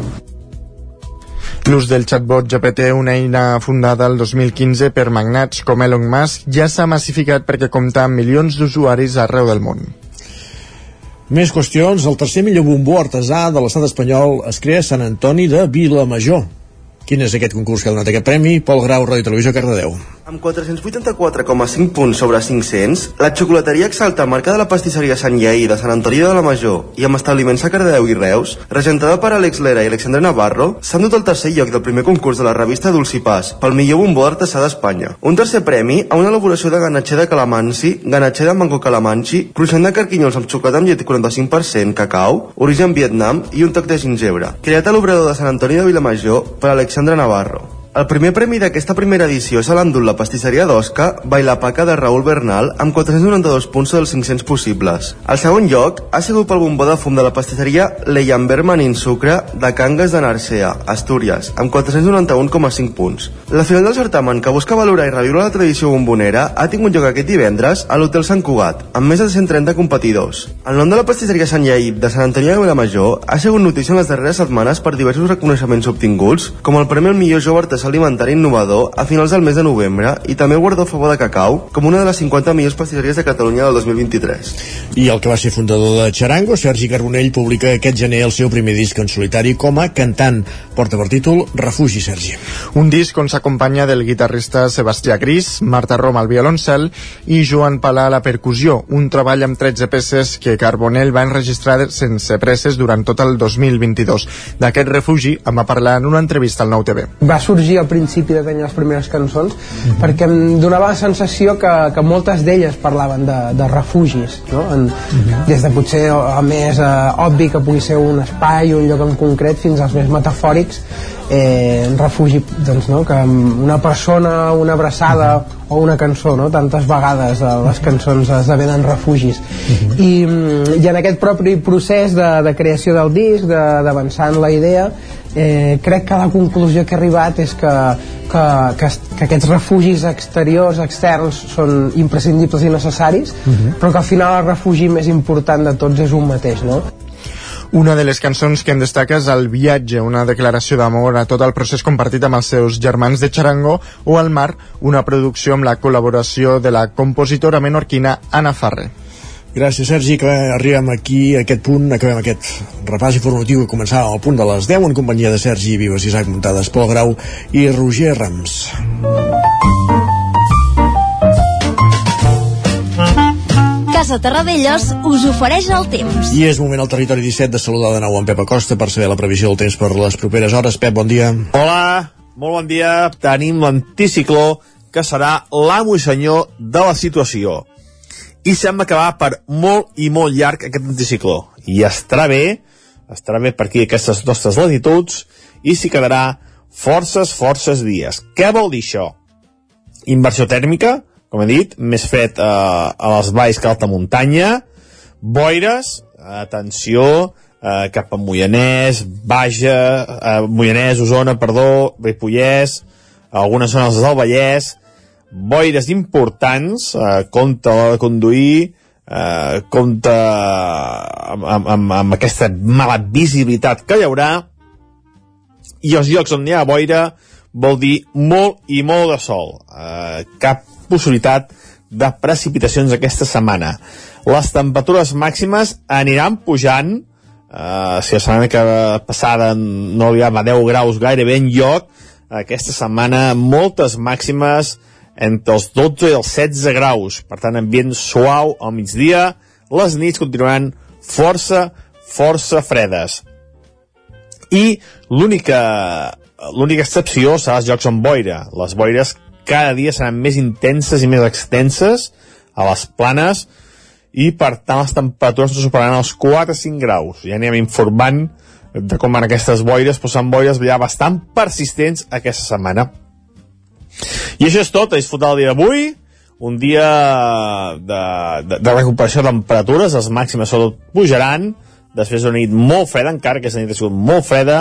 L'ús del chatbot GPT, una eina fundada el 2015 per magnats com Elon Musk, ja s'ha massificat perquè compta amb milions d'usuaris arreu del món. Més qüestions. El tercer millor bombó artesà de l'estat espanyol es crea a Sant Antoni de Vilamajor. Quin és aquest concurs que ha donat aquest premi? Pol Grau, Ràdio Televisió, Cardedeu. Amb 484,5 punts sobre 500, la xocolateria Exalta, marca de la pastisseria Sant Lleí de Sant Antoni de la Major i amb establiments a Cardedeu i Reus, regentada per Àlex Lera i Alexandre Navarro, s'han dut el tercer lloc del primer concurs de la revista Dulcipàs pel millor bombó artesà d'Espanya. Un tercer premi a una elaboració de ganatxer de calamansi, ganatxer de mango calamansi, cruixent de carquinyols amb xocolata amb llet 45%, cacau, origen Vietnam i un toc de gingebre. Creat a l'obrador de Sant Antoni de Vilamajor per Alexandre Navarro. El primer premi d'aquesta primera edició se l'ha la pastisseria d'Osca, Bailapaca de Raül Bernal, amb 492 punts dels 500 possibles. El segon lloc ha sigut pel bombó de fum de la pastisseria Leyamberman in Sucre de Cangas de Narcea, Astúries, amb 491,5 punts. La final del certamen, que busca valorar i reviure la tradició bombonera, ha tingut lloc aquest divendres a l'Hotel Sant Cugat, amb més de 130 competidors. El nom de la pastisseria Sant Lleip de Sant Antoni de Vilamajor ha sigut notícia en les darreres setmanes per diversos reconeixements obtinguts, com el Premi al millor jove artesà alimentari innovador a finals del mes de novembre i també el guardó a favor de cacau com una de les 50 millors pastisseries de Catalunya del 2023. I el que va ser fundador de Charango, Sergi Carbonell, publica aquest gener el seu primer disc en solitari com a cantant. Porta per títol Refugi, Sergi. Un disc on s'acompanya del guitarrista Sebastià Gris, Marta Roma al violoncel i Joan Palà a la percussió, un treball amb 13 peces que Carbonell va enregistrar sense presses durant tot el 2022. D'aquest refugi en va parlar en una entrevista al Nou TV. Va sorgir al principi de tenir les primeres cançons mm -hmm. perquè em donava la sensació que, que moltes d'elles parlaven de, de refugis, no? En, mm -hmm. des de potser el més eh, obvi que pugui ser un espai, un lloc en concret, fins als més metafòrics eh, un refugi doncs, no? que una persona, una abraçada o una cançó, no? tantes vegades eh, les cançons esdevenen refugis I, I en aquest propi procés de, de creació del disc d'avançar en la idea eh, crec que la conclusió que he arribat és que, que, que, que aquests refugis exteriors, externs són imprescindibles i necessaris uh -huh. però que al final el refugi més important de tots és un mateix no? Una de les cançons que en destaca és El viatge, una declaració d'amor a tot el procés compartit amb els seus germans de Charango, o El mar, una producció amb la col·laboració de la compositora menorquina Ana Farre. Gràcies, Sergi, que arribem aquí a aquest punt, acabem aquest repàs informatiu que començava al punt de les 10 en companyia de Sergi Vives, Isaac Montades, Pol Grau i Roger Rams. Casa Terradellos us ofereix el temps. I és moment al territori 17 de saludar de nou en Pep Acosta per saber la previsió del temps per les properes hores. Pep, bon dia. Hola, molt bon dia. Tenim l'anticicló que serà l'amo i senyor de la situació. I sembla que va per molt i molt llarg aquest anticicló. I estarà bé, estarà bé per aquí aquestes nostres latituds i s'hi quedarà forces, forces dies. Què vol dir això? Inversió tèrmica, com he dit, més fred eh, a les valls que a alta muntanya, boires, atenció, eh, cap a Moianès, Baja, eh, Moianès, Osona, perdó, Ripollès, algunes zones del Vallès, boires importants, eh, compte a l'hora de conduir, eh, compte amb, amb, amb aquesta mala visibilitat que hi haurà, i els llocs on hi ha boira vol dir molt i molt de sol. Eh, cap possibilitat de precipitacions aquesta setmana. Les temperatures màximes aniran pujant, eh, si la setmana que passada no hi havia 10 graus gairebé en lloc, aquesta setmana moltes màximes entre els 12 i els 16 graus, per tant ambient suau al migdia, les nits continuaran força, força fredes. I l'única l'única excepció serà els jocs amb boira. Les boires cada dia seran més intenses i més extenses a les planes i per tant les temperatures no superaran els 4-5 graus. Ja anem informant de com van aquestes boires, però són boires ja bastant persistents aquesta setmana. I això és tot, a disfrutar el dia d'avui, un dia de, de, de recuperació de temperatures, les màximes sobretot pujaran, després d'una nit molt freda, encara que aquesta nit ha sigut molt freda,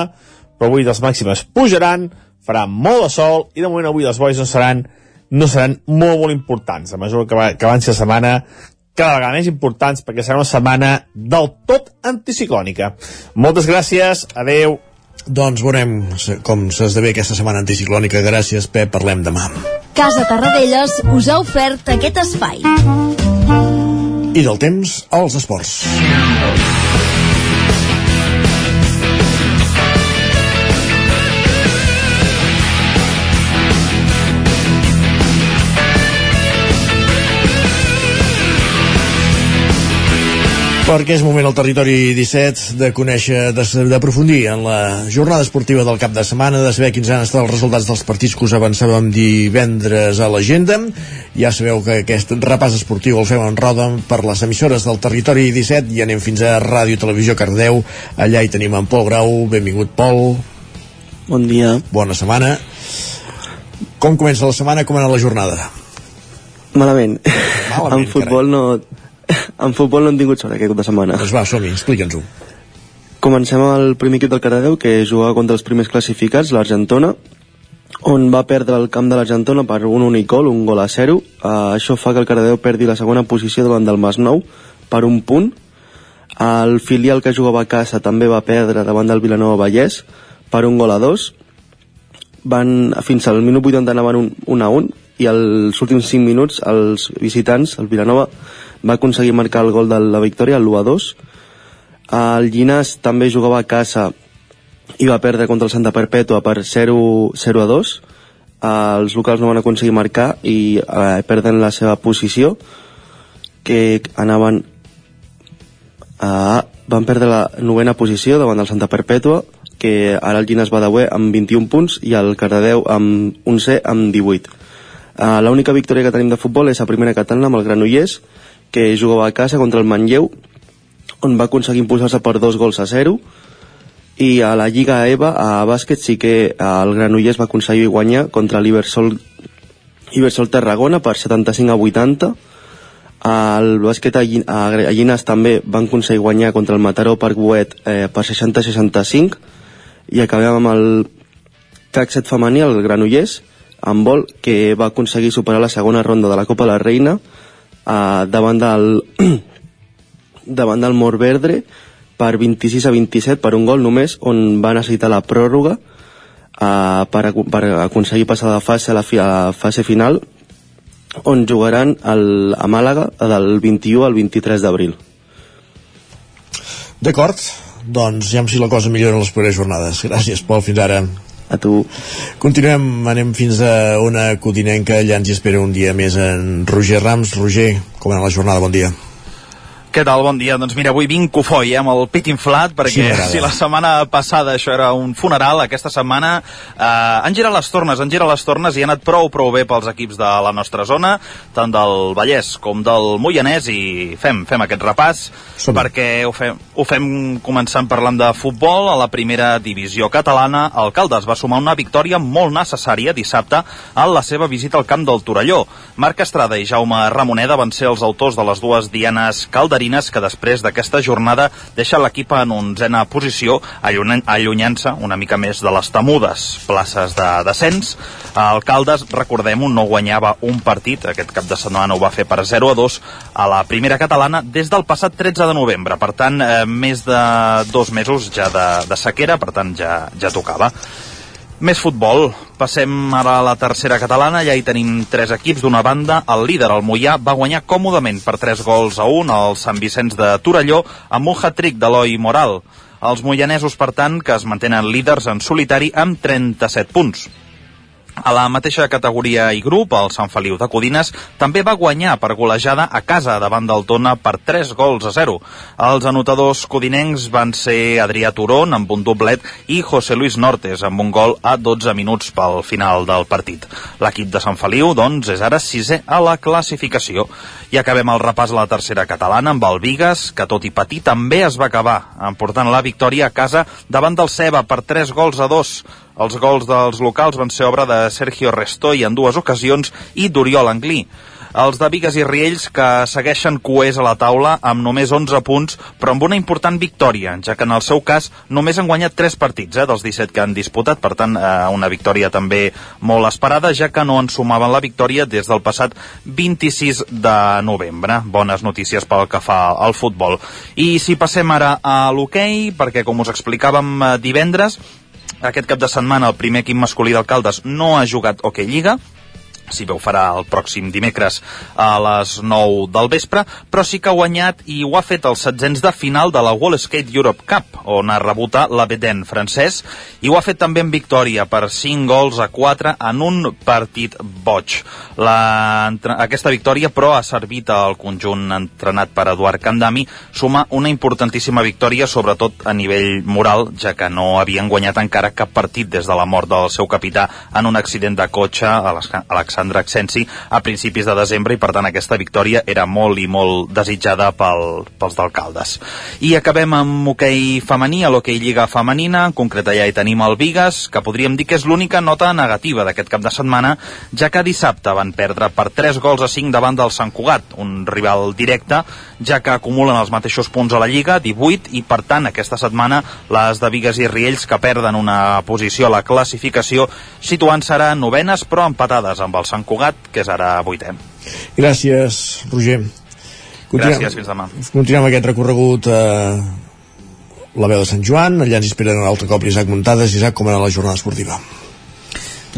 però avui les màximes pujaran, farà molt de sol i de moment avui les boires no seran, no seran molt, molt importants. A mesura que, va, que avanci la setmana cada vegada més importants perquè serà una setmana del tot anticiclònica. Moltes gràcies, adeu. Doncs veurem com s'esdevé aquesta setmana anticiclònica. Gràcies, Pep. Parlem demà. Casa Tarradellas us ha ofert aquest espai. I del temps, als esports. Perquè és moment al territori 17 de conèixer, d'aprofundir en la jornada esportiva del cap de setmana, de saber quins han estat els resultats dels partits que us avançàvem divendres a l'agenda. Ja sabeu que aquest repàs esportiu el fem en roda per les emissores del territori 17 i anem fins a Ràdio Televisió Cardeu. Allà hi tenim en Pol Grau. Benvingut, Pol. Bon dia. Bona setmana. Com comença la setmana? Com ha anat la jornada? Malament. Malament, en futbol no, en futbol no hem tingut sort aquest cap de setmana. Doncs va, som-hi, explica'ns-ho. Comencem el primer equip del Cardedeu, que jugava contra els primers classificats, l'Argentona, on va perdre el camp de l'Argentona per un únic gol, un gol a 0. Uh, això fa que el Cardedeu perdi la segona posició davant del Masnou per un punt. El filial que jugava a casa també va perdre davant del Vilanova Vallès per un gol a 2. Van, fins al minut 80 anaven un, un a 1 i els últims 5 minuts els visitants, el Vilanova, va aconseguir marcar el gol de la victòria, el 1-2. El Llinàs també jugava a casa i va perdre contra el Santa Perpètua per 0-2. Els locals no van aconseguir marcar i eh, perden la seva posició, que anaven a, van perdre la novena posició davant del Santa Perpètua, que ara el Llinàs va de amb 21 punts i el Cardedeu amb 11 amb 18. Uh, L'única victòria que tenim de futbol és a primera catalana amb el Granollers, que jugava a casa contra el Manlleu, on va aconseguir impulsar-se per dos gols a zero, i a la Lliga EVA, a bàsquet, sí que el Granollers va aconseguir guanyar contra l'Ibersol Ibersol Tarragona per 75 a 80, el bàsquet a, a Llinas també van aconseguir guanyar contra el Mataró Parc Boet eh, per 60 a 65 i acabem amb el CAC 7 femení, el Granollers, amb vol, que va aconseguir superar la segona ronda de la Copa de la Reina eh, davant del davant del Morverdre per 26 a 27 per un gol només on va necessitar la pròrroga eh, per, per aconseguir passar de fase a la, fi, a fase final on jugaran el, a Màlaga del 21 al 23 d'abril D'acord, doncs ja si la cosa millora en les properes jornades. Gràcies, Pol, fins ara. A tu. Continuem, anem fins a una codinenca, allà ens hi espera un dia més en Roger Rams. Roger, com ha la jornada? Bon dia. Què tal? Bon dia. Doncs mira, avui vinc cofoi, eh, amb el pit inflat, perquè Sí, si la setmana passada això era un funeral, aquesta setmana eh, han girat les tornes, han girat les tornes i ha anat prou, prou bé pels equips de la nostra zona, tant del Vallès com del Moianès, i fem, fem aquest repàs, perquè ho fem, ho fem començant parlant de futbol. A la primera divisió catalana, el Caldes va sumar una victòria molt necessària dissabte en la seva visita al camp del Torelló. Marc Estrada i Jaume Ramoneda van ser els autors de les dues dianes calderines que després d'aquesta jornada deixa l'equip en onzena posició, allunyant-se una mica més de les temudes places de descens. El Caldes, recordem-ho, no guanyava un partit, aquest cap de setmana ho va fer per 0 a 2 a la primera catalana des del passat 13 de novembre. Per tant, eh, més de dos mesos ja de, de sequera, per tant ja, ja tocava. Més futbol. Passem ara a la tercera catalana. Ja hi tenim tres equips. D'una banda, el líder, el Mollà, va guanyar còmodament per 3 gols a 1 al Sant Vicenç de Torelló amb un hat-trick d'Eloi Moral. Els moianesos, per tant, que es mantenen líders en solitari amb 37 punts. A la mateixa categoria i grup, el Sant Feliu de Codines també va guanyar per golejada a casa davant del Tona per 3 gols a 0. Els anotadors codinencs van ser Adrià Turon amb un doblet i José Luis Nortes amb un gol a 12 minuts pel final del partit. L'equip de Sant Feliu, doncs, és ara sisè a la classificació. I acabem el repàs a la tercera catalana amb el Vigas, que tot i patir també es va acabar, emportant la victòria a casa davant del Ceba per 3 gols a 2. Els gols dels locals van ser obra de Sergio Restoy en dues ocasions i d'Oriol Anglí. Els de Vigues i Riells que segueixen coers a la taula amb només 11 punts, però amb una important victòria, ja que en el seu cas només han guanyat 3 partits eh, dels 17 que han disputat, per tant eh, una victòria també molt esperada, ja que no en sumaven la victòria des del passat 26 de novembre. Bones notícies pel que fa al futbol. I si passem ara a l'hoquei, perquè com us explicàvem eh, divendres, Aquest cap de setmana el primer equip masculí d'Alcaldes no ha jugat Hockey Lliga, si bé ho farà el pròxim dimecres a les 9 del vespre, però sí que ha guanyat i ho ha fet els setzents de final de la Wall Skate Europe Cup, on ha rebut l'Abeden francès, i ho ha fet també en victòria per 5 gols a 4 en un partit boig. La, aquesta victòria, però, ha servit al conjunt entrenat per Eduard Candami, suma una importantíssima victòria, sobretot a nivell moral, ja que no havien guanyat encara cap partit des de la mort del seu capità en un accident de cotxe a l'Alexandre Alexandre Accensi a principis de desembre i per tant aquesta victòria era molt i molt desitjada pel, pels d'alcaldes. I acabem amb hoquei femení, a l'hoquei Lliga Femenina, en concret allà hi tenim el Vigas, que podríem dir que és l'única nota negativa d'aquest cap de setmana, ja que dissabte van perdre per 3 gols a 5 davant del Sant Cugat, un rival directe, ja que acumulen els mateixos punts a la Lliga, 18, i per tant aquesta setmana les de Vigas i Riells que perden una posició a la classificació situant-se ara novenes però empatades amb el Sant Cugat, que és ara vuitè. Gràcies, Roger. Continuem, Gràcies, fins demà. Continuem aquest recorregut a la veu de Sant Joan, allà ens esperen un altre cop l'Isaac Muntades. Isaac, com era la jornada esportiva?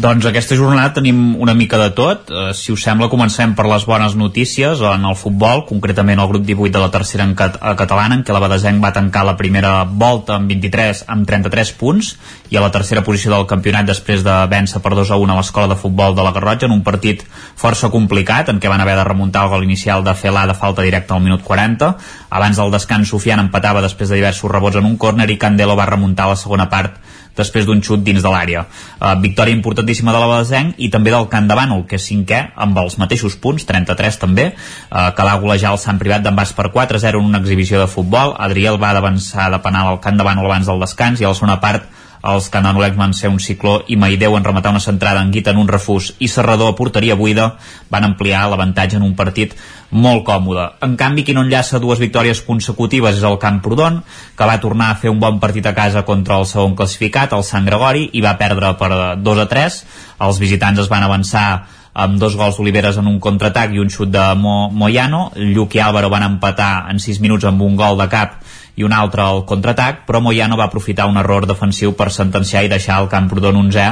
Doncs aquesta jornada tenim una mica de tot. Uh, si us sembla, comencem per les bones notícies en el futbol, concretament el grup 18 de la tercera en cat catalana, en què la Badesenc va tancar la primera volta amb 23 amb 33 punts i a la tercera posició del campionat després de vèncer per 2 a 1 a l'escola de futbol de la Garrotxa en un partit força complicat en què van haver de remuntar el gol inicial de Felà de falta directa al minut 40. Abans del descans, Sofian empatava després de diversos rebots en un córner i Candelo va remuntar la segona part després d'un xut dins de l'àrea. Uh, victòria importantíssima de la Badesenc i també del de Bànol, que és cinquè, amb els mateixos punts, 33 també, uh, que va golejar el Sant Privat d'en Bas per 4-0 en una exhibició de futbol. Adriel va d'avançar de penal al de Bànol abans del descans i a la segona part els cananolecs van ser un cicló i Maideu en rematar una centrada en Guita en un refús i Serrador a porteria buida van ampliar l'avantatge en un partit molt còmode. En canvi, qui no enllaça dues victòries consecutives és el Camprodon, que va tornar a fer un bon partit a casa contra el segon classificat, el Sant Gregori, i va perdre per 2 a 3. Els visitants es van avançar amb dos gols d'Oliveres en un contraatac i un xut de Mo Moyano. Lluc i Álvaro van empatar en 6 minuts amb un gol de cap i un altre al contraatac, però Moyano va aprofitar un error defensiu per sentenciar i deixar el Camprodon 11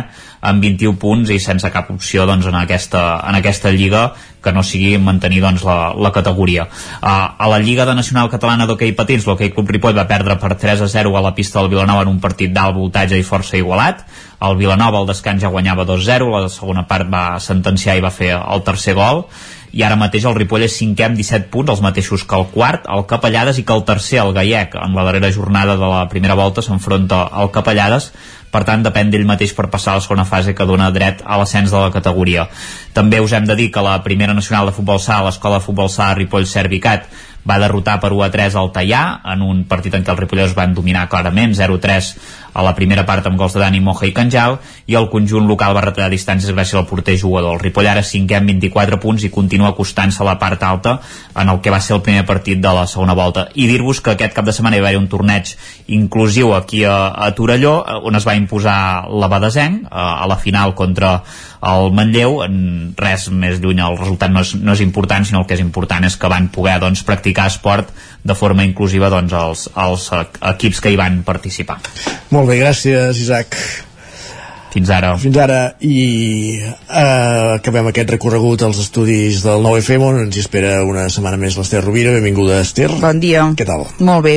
amb 21 punts i sense cap opció doncs, en, aquesta, en aquesta lliga que no sigui mantenir doncs, la, la categoria. Uh, a la Lliga de Nacional Catalana d'Hockey Patins, l'Hockey Club Ripoll va perdre per 3 a 0 a la pista del Vilanova en un partit d'alt voltatge i força igualat. El Vilanova al descans ja guanyava 2-0, la segona part va sentenciar i va fer el tercer gol i ara mateix el Ripoll és cinquè amb 17 punts, els mateixos que el quart, el Capellades i que el tercer, el Gaiec. En la darrera jornada de la primera volta s'enfronta al Capellades, per tant depèn d'ell mateix per passar a la segona fase que dona dret a l'ascens de la categoria. També us hem de dir que la primera nacional de futbol sala, l'escola de futbol sala Ripoll Servicat, va derrotar per 1 a 3 al Tallà en un partit en què els ripolleros van dominar clarament 0-3 a la primera part amb gols de Dani Moja i Canjal i el conjunt local va retallar distàncies gràcies al porter jugador. El Ripoll ara cinquè amb 24 punts i continua acostant-se a la part alta en el que va ser el primer partit de la segona volta. I dir-vos que aquest cap de setmana hi va haver un torneig inclusiu aquí a, a Torelló on es va imposar la Badesenc a, a la final contra el Manlleu en res més lluny el resultat no és, no és important sinó el que és important és que van poder doncs, practicar esport de forma inclusiva doncs, els, els equips que hi van participar. Molt bé, gràcies Isaac. Fins ara. Fins ara. I uh, acabem aquest recorregut als estudis del 9FM on ens hi espera una setmana més l'Ester Rovira. Benvinguda, Ester. Bon dia. Què tal? Molt bé.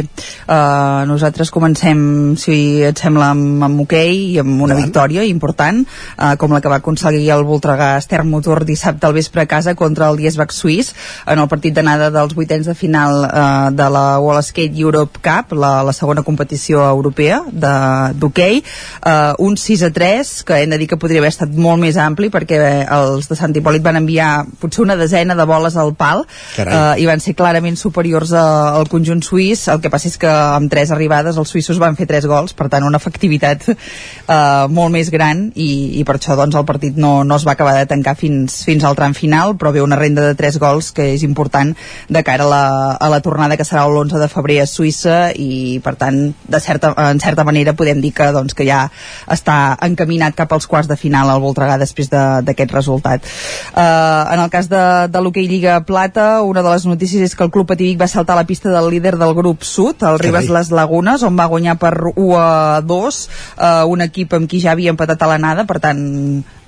Uh, nosaltres comencem, si et sembla, amb, amb hoquei i amb una Davant. victòria important, uh, com la que va aconseguir el Voltregà Ester Motor dissabte al vespre a casa contra el Diesbach Suís en el partit d'anada dels vuitens de final uh, de la Wall Skate Europe Cup, la, la segona competició europea d'hoquei. Uh, un 6 a 3 3, que hem de dir que podria haver estat molt més ampli perquè els de Sant Hipòlit van enviar potser una desena de boles al pal uh, i van ser clarament superiors a, al conjunt suís, el que passa és que amb tres arribades els suïssos van fer tres gols per tant una efectivitat uh, molt més gran i, i per això doncs el partit no, no es va acabar de tancar fins, fins al tram final però ve una renda de tres gols que és important de cara a la, a la tornada que serà l'11 de febrer a Suïssa i per tant de certa, en certa manera podem dir que, doncs, que ja està encaminat encaminat cap als quarts de final al Voltregà després d'aquest resultat. Uh, en el cas de, de l'hoquei Lliga Plata, una de les notícies és que el Club Pativic va saltar a la pista del líder del grup sud, el Ribes Les Lagunes, on va guanyar per 1 a 2, uh, un equip amb qui ja havia empatat a l'anada, per tant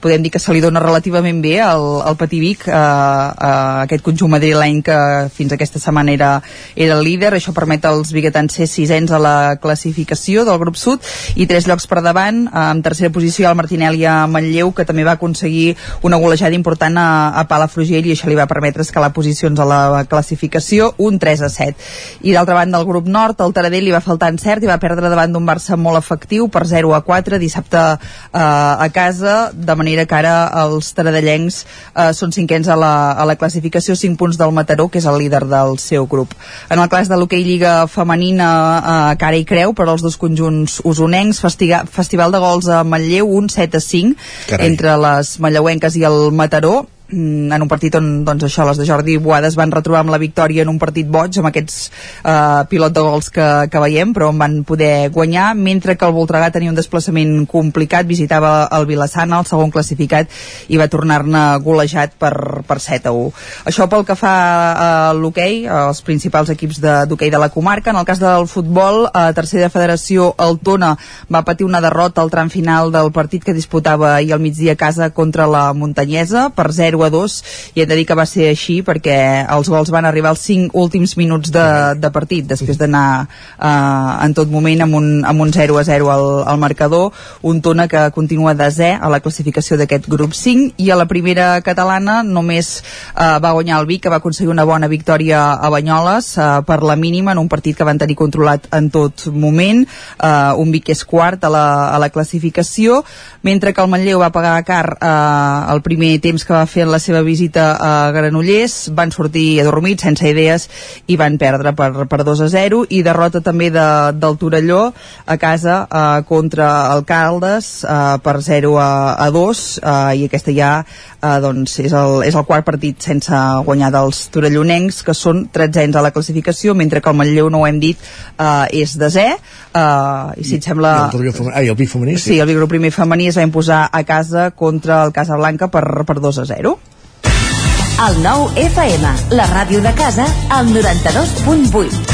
podem dir que se li dona relativament bé al, al Pativic eh, eh, aquest conjunt madrileny que fins aquesta setmana era, era el líder. Això permet als biguetans ser sisens a la classificació del grup sud i tres llocs per davant, eh, en tercera posició el Martinelli a Manlleu que també va aconseguir una golejada important a, a Palafrugell i això li va permetre escalar posicions a la classificació un 3 a 7 i d'altra banda el grup nord, el Taradell li va faltar encert i va perdre davant d'un Barça molt efectiu per 0 a 4 dissabte eh, a casa de manera manera que ara els taradellencs eh, són cinquens a la, a la classificació, 5 punts del Mataró, que és el líder del seu grup. En el cas de l'hoquei Lliga Femenina, eh, cara i creu per als dos conjunts usonencs, festiga, Festival de Gols a Manlleu, un 7 a 5, Carai. entre les malleuenques i el Mataró, en un partit on doncs, això, les de Jordi Boades van retrobar amb la victòria en un partit boig amb aquests eh, pilot de gols que, que veiem però on van poder guanyar mentre que el Voltregà tenia un desplaçament complicat visitava el Vilassana, el segon classificat i va tornar-ne golejat per, per 7 a 1. Això pel que fa a l'hoquei, als principals equips d'hoquei de, de la comarca, en el cas del futbol a tercera federació el Tona va patir una derrota al tram final del partit que disputava ahir al migdia a casa contra la Muntanyesa per 0 a 2 i he de dir que va ser així perquè els gols van arribar als 5 últims minuts de, de partit després d'anar eh, en tot moment amb un, amb un 0 a 0 al, al marcador. Un Tona que continua desè a la classificació d'aquest grup 5 i a la primera catalana només eh, va guanyar el Vic que va aconseguir una bona victòria a Banyoles eh, per la mínima en un partit que van tenir controlat en tot moment. Eh, un Vic és quart a la, a la classificació mentre que el Manlleu va pagar car eh, el primer temps que va fer la seva visita a Granollers, van sortir adormits, sense idees, i van perdre per, per 2 a 0, i derrota també de, del Torelló a casa eh, contra el Caldes eh, per 0 a, a 2, eh, i aquesta ja eh, doncs és, el, és el quart partit sense guanyar dels torellonencs, que són 13 a la classificació, mentre que el Manlleu, no ho hem dit, eh, és desè, eh, i si et sembla... I el, ah, i el Vic femení? Sí, el Vic primer femení es va imposar a casa contra el Casablanca per, per 2 a 0. El nou FM, la ràdio de casa, al 92.8.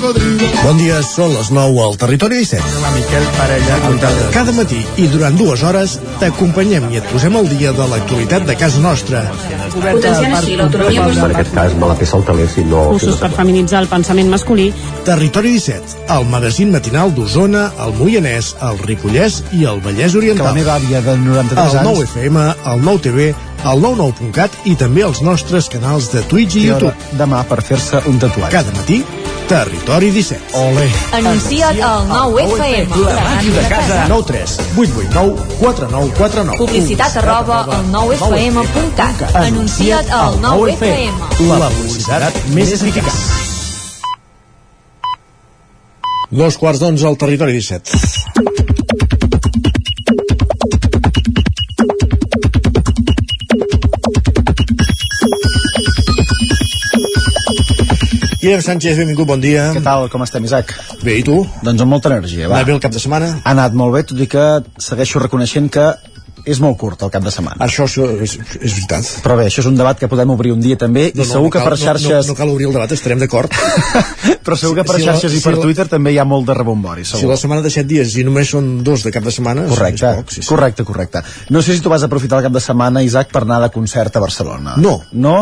Bon dia, són les 9 al Territori 17. La Miquel Parella, comptable. Cada matí i durant dues hores t'acompanyem i et posem al dia de l'actualitat de casa nostra. Potenciant així l'autonomia En aquest cas me la peça el teler si no... Cursos per feminitzar el pensament masculí. Territori 17, el magazín matinal d'Osona, el Moianès, el Ripollès i el Vallès Que Oriental. la meva àvia de 93 El anys... 9FM, el 9TV, el 99.cat i també els nostres canals de Twitch i YouTube. demà per fer-se un tatuatge. Cada matí, Territori 17. Ole. Anuncia't al 9FM. La ràdio de casa. 9 3 8 8 9 4 9 4 9 Publicitat arroba al 9FM.cat. Anuncia't al 9FM. La publicitat més eficaç. Dos quarts d'onze al territori 17. Guillem Sánchez, benvingut, bon dia. Què tal, com estem, Isaac? Bé, i tu? Doncs amb molta energia, va. Va bé el cap de setmana? Ha anat molt bé, tot i que segueixo reconeixent que és molt curt el cap de setmana. Això, això és, és veritat. Però bé, això és un debat que podem obrir un dia també i segur que cal, per xarxes... No, no, no cal obrir el debat, estarem d'acord. Però segur que per Si- si la- xarxes i si per la- Twitter també hi ha molt de rebombori, Si segur. la setmana de 7 dies i només són dos de cap de setmana, és- Correcte, és poc. Sí, sí. correcte, correcte. No sé si tu vas aprofitar el cap de setmana, Isaac, per anar de concert a Barcelona. No. No?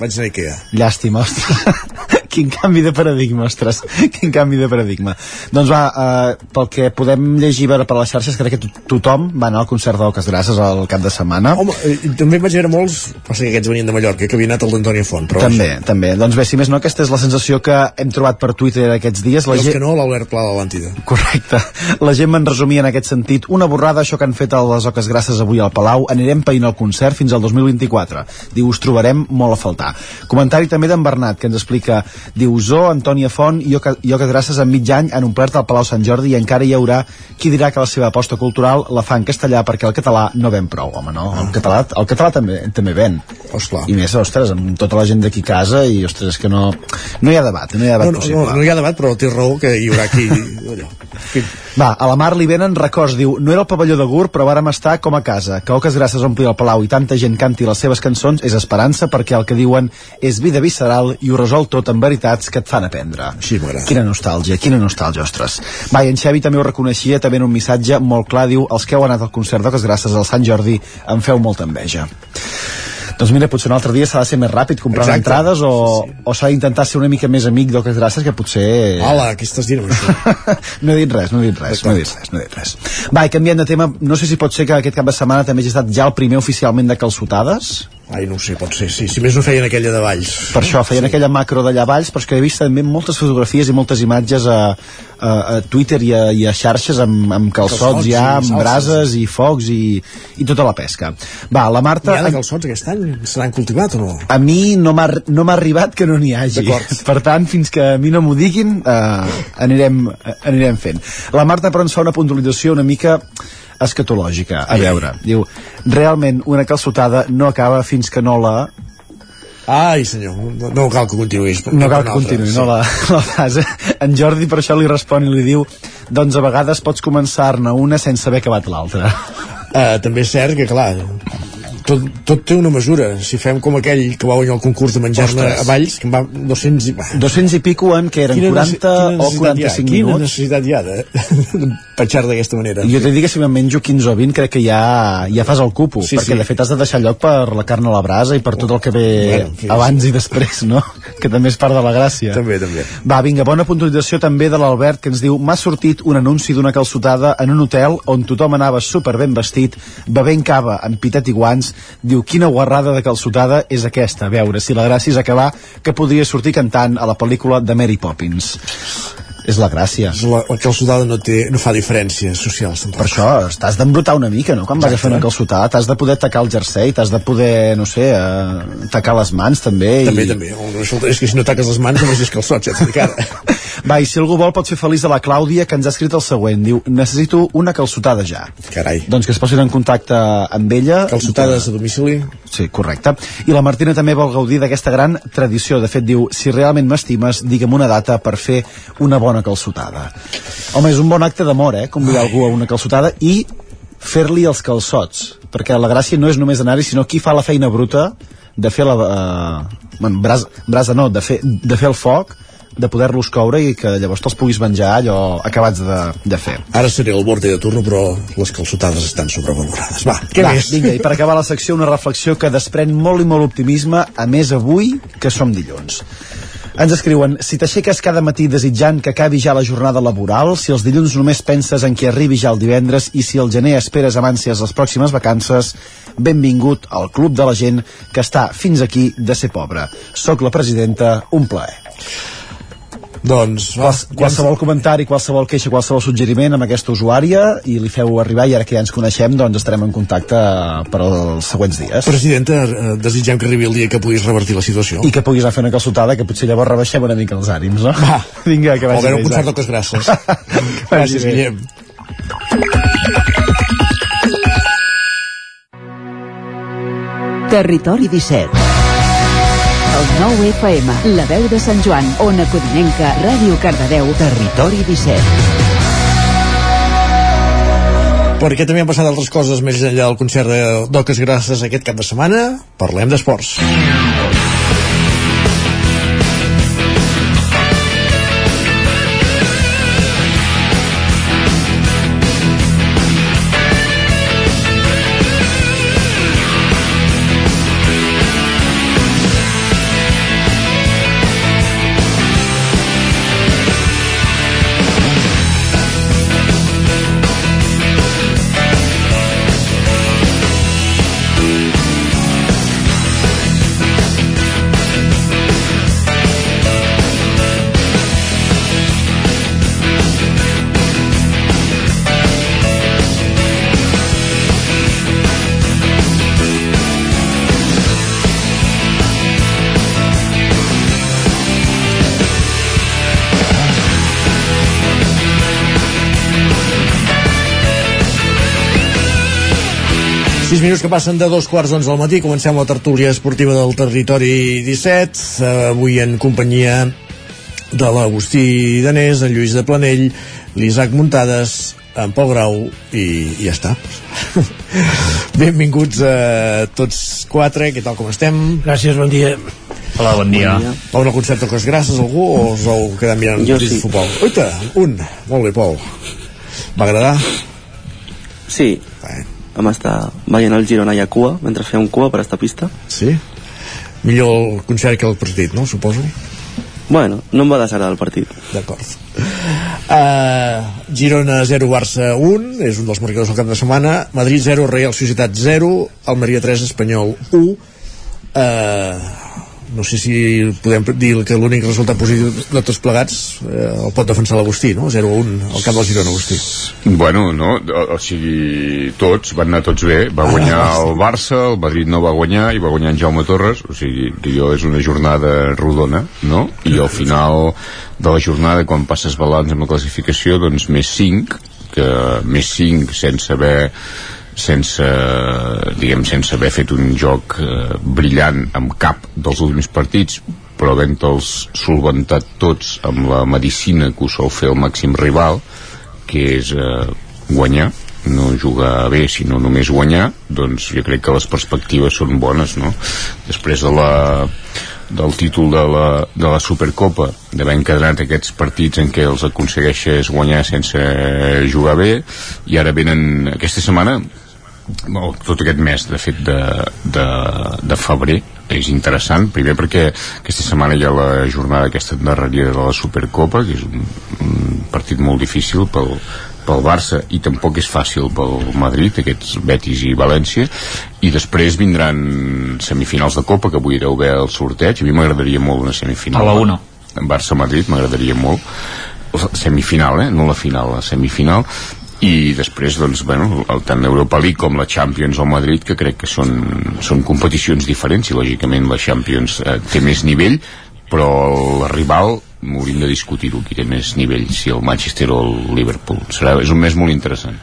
Vaig anar a Ikea. Llàstima, ostres. Quin canvi de paradigma, ostres. Quin canvi de paradigma. Doncs va, eh, pel que podem llegir veure per les xarxes, crec que to- tothom va anar al concert d'Oques Grasses al cap de setmana. Home, eh, també vaig veure molts, passa que aquests venien de Mallorca, que havia anat el d'Antònia Font. Però també, també. Doncs bé, si més no, aquesta és la sensació que hem trobat per Twitter aquests dies. La La els gent... que no, l'Albert Pla de l'Atlàntida. Correcte. La gent me'n resumia en aquest sentit. Una borrada, això que han fet a les Oques Grasses avui al Palau. Anirem païnt el concert fins al 2024. Diu, us trobarem molt a faltar. Comentari també d'en Bernat, que ens explica, diu, Zo, Antònia Font i Oca- i Oques Grasses en mig any han omplert el Palau Sant Jordi i encara hi haurà qui dirà que la seva aposta cultural la fa en castellà perquè el català no ven prou. Home, no, el català, el català també, també ven. Esclar. I més, ostres, amb tota la gent d'aquí casa i, ostres, que no, no hi ha debat, no hi ha debat No, no, possible. no, no hi ha debat, però té raó que hi haurà qui... Allò. Va, a la mar li venen records, diu, no era el pavelló de Gur, però vàrem estar com a casa. Que Oques Grasses ompli el Palau i tanta gent canti les seves cançons és esperança perquè el que diuen és vida visceral i ho resol tot amb veritats que et fan aprendre. Així m'agrada. Quina nostàlgia, quina nostàlgia, ostres. Va, i en Xavi també ho reconeixia, també en un missatge molt clar, diu, els que heu anat al concert d'Oques Grasses al Sant Jordi em feu molta enveja. Doncs mira, potser un altre dia s'ha de ser més ràpid comprant Exacte. entrades o, o s'ha d'intentar ser una mica més amic d'Oques Grasses que potser... Hola, què estàs dient això? no he dit res, no he dit res, no he dit res, no he dit res. Va, i canviant de tema, no sé si pot ser que aquest cap de setmana també hagi estat ja el primer oficialment de calçotades. Ai, no sé, pot ser, sí. Si més no feien aquella de Valls. Per això feien aquella macro d'allà valls, però és que he vist també moltes fotografies i moltes imatges a, a, a Twitter i a, i a xarxes amb, amb calçots, Calçots ja, amb salses. brases i focs i, i tota la pesca. Va, la Marta... N'hi ha de calçots aquest any? Se n'han cultivat o no? A mi no m'ha no arribat que no n'hi hagi. Per tant, fins que a mi no m'ho diguin, eh, anirem, eh, anirem fent. La Marta, però, ens fa una puntualització una mica escatològica. A veure, diu, realment una calçotada no acaba fins que no la... Ai, senyor, no, no cal que continuïs. No cal que continuï, sí. no, la, la frase. En Jordi per això li respon i li diu doncs a vegades pots començar-ne una sense haver acabat l'altra. Uh, també és cert que, clar, tot, tot té una mesura. Si fem com aquell que va guanyar el concurs de menjar-ne Ostres. a Valls, que en va 200 i... 200 i pico en que eren Quina 40 nece- o quina necessitat 45 hi ha? Quina minuts. necessitat hi ha de, de petxar d'aquesta manera? Jo t'he dit que si me'n menjo 15 o 20 crec que ja, ja fas el cupo, Sí, perquè sí. de fet has de deixar lloc per la carn a la brasa i per tot el que ve Bueno, sí, abans i després, no? Que també és part de la gràcia. També, també. Va, vinga, bona puntualització també de l'Albert que ens diu m'ha sortit un anunci d'una calçotada en un hotel on tothom anava super ben vestit, bevent cava amb pitet i guants, diu quina guarrada de calçotada és aquesta, a veure si la gràcia és acabar que podria sortir cantant a la pel·lícula de Mary Poppins. És la gràcia. La, la calçotada no, té, no fa diferències socials, tampoc. Per això t'has d'embrutar una mica, no? Quan vas a fer una calçotada t'has de poder tacar el jersei, t'has de poder, no sé, eh, tacar les mans també. També, i... també. És que si no taques les mans no vagis calçots, ja t'ho dic ara. Va, i si algú vol pot fer feliç a la Clàudia que ens ha escrit el següent. Diu, necessito una calçotada ja. Carai. Doncs que es posin en contacte amb ella. Calçotades a domicili. Sí, correcte. I la Martina també vol gaudir d'aquesta gran tradició. De fet, diu, si realment m'estimes, digue'm una data per fer una bona calçotada. Home, és un bon acte d'amor, eh? Convidar algú a una calçotada i fer-li els calçots. Perquè la gràcia no és només anar-hi, sinó qui fa la feina bruta de fer la... Eh, bueno, brasa, brasa no, de fer, de fer el foc, de poder-los coure i que llavors te'ls puguis menjar allò acabats de, de fer. Ara seré el borde de turno, però les calçotades estan sobrevalorades. Va, què Va, més? vinga, i per acabar la secció una reflexió que desprèn molt i molt optimisme, a més avui que som dilluns. Ens escriuen, si t'aixeques cada matí desitjant que acabi ja la jornada laboral, si els dilluns només penses en que arribi ja el divendres i si el gener esperes amb ànsies les pròximes vacances, benvingut al club de la gent que està fins aquí de ser pobre. Soc la presidenta, un plaer. Doncs, va, Quals, qualsevol comentari, qualsevol queixa, qualsevol suggeriment amb aquesta usuària i li feu arribar i ara que ja ens coneixem doncs estarem en contacte per als següents dies. Presidenta, eh, desitgem que arribi el dia que puguis revertir la situació. I que puguis anar fer una calçotada que potser llavors rebaixem una mica els ànims, no? Va. Vinga, que O vagi veure un bé, concert d'Oques Grasses. Gràcies, bé. Guillem. Territori 17. El 9 FM, la veu de Sant Joan, Ona Codinenca, Ràdio Cardedeu, Territori 17. Perquè també han passat altres coses més enllà del concert de- d'Oques Grasses aquest cap de setmana. Parlem d'esports. Sis minuts que passen de dos quarts d'onze al matí. Comencem la tertúlia esportiva del territori 17. eh, Avui en companyia de l'Agustí Danés, en Lluís de Planell, l'Isaac Muntades, en Pol Grau i, i ja està. Benvinguts a tots quatre, què tal com estem? Gràcies, bon dia. Hola, bon dia. Pau, no concert toques grasses algú o us heu quedat mirant Jo sí. futbol? Oita, un. Molt bé, Pol. Va agradar? Sí. Vam estar veient el Girona i a cua, mentre fèiem cua per estar a pista. Sí? Millor el concert que el partit, no? Suposo. Bueno, no em va desagradar el partit. D'acord. Uh, Girona 0, Barça 1, és un dels marcadors del cap de setmana. Madrid 0, Real Societat 0, Almeria 3, Espanyol 1. Uh, no sé si podem dir que l'únic resultat positiu de tots plegats eh, el pot defensar l'Agustí, no? 0 1 al cap del Girona, Agustí. Bueno, no, o, o sigui, tots, van anar tots bé, va guanyar el Barça, el Madrid no va guanyar i va guanyar en Jaume Torres, o sigui, jo és una jornada rodona, no? I al final de la jornada, quan passes balanç amb la classificació, doncs més 5, que més 5 sense haver sense, diguem, sense haver fet un joc eh, brillant amb cap dels últims partits però havent-los solventat tots amb la medicina que ho sol fer el màxim rival que és eh, guanyar no jugar bé sinó només guanyar doncs jo crec que les perspectives són bones no? després de la del títol de la, de la Supercopa d'haver encadenat aquests partits en què els aconsegueixes guanyar sense jugar bé i ara venen aquesta setmana no, tot aquest mes de fet de, de, de febrer és interessant, primer perquè aquesta setmana hi ha la jornada aquesta darrere de la Supercopa que és un, un partit molt difícil pel, pel Barça i tampoc és fàcil pel Madrid aquests Betis i València. I després vindran semifinals de Copa que avui ireu bé el sorteig. A mi m'agradaria molt una semifinal. A la una. Barça-Madrid m'agradaria molt. Semifinal, eh? no la final, la semifinal i després doncs, bueno, el, tant l'Europa League com la Champions o Madrid que crec que són, són competicions diferents i lògicament la Champions eh, té més nivell però el rival hauríem de discutir-ho qui té més nivell si el Manchester o el Liverpool. Serà, és un mes molt interessant.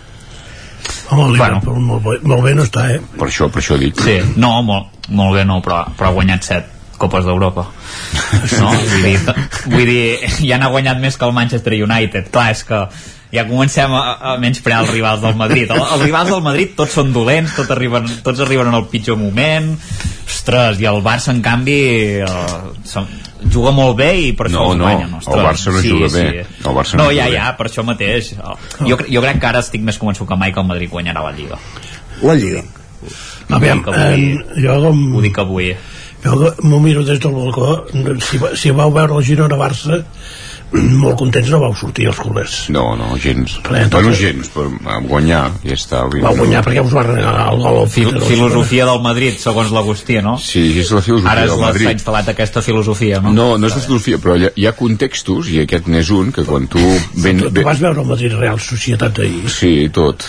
Home, el Liverpool molt, bé, molt bé no està, eh? per això, per això dic Sí, no, molt, molt bé no, però, però ha guanyat set copes d'Europa. No? vull, dir, vull dir ja n'ha guanyat més que el Manchester United. Clar, és que ja comencem a, a menysprear els rivals del Madrid. El, els rivals del Madrid tots són dolents tots arriben, tots arriben en el pitjor moment. Ostres, i el Barça en canvi eh, som, juga molt bé i per això No, no, guanyen el. Barça no juga bé. El Barça no no, ja, ja, per això mateix. Jo, jo crec que ara estic més convençut que mai que el Madrid guanyarà la Lliga. La Lliga. Aviam, avui. eh, jo com... ho dic avui Jo m'ho miro des del balcó, si, si vau veure el Girona-Barça, molt contents no vau sortir els culers. No, no, gens. Res, bueno, entonces- gens, però a guanyar, ja està. no. guanyar perquè us va regalar el gol Fil filosofia del Madrid, segons l'Agustí, no? Sí, és la filosofia Ara del es la- s'ha Madrid. instal·lat aquesta filosofia, no? No, no és la filosofia, però hi ha, hi ha contextos, i aquest n'és un, que quan tu... Ben, Tu, tu vas veure el Madrid Real Societat ahir? Sí, tot.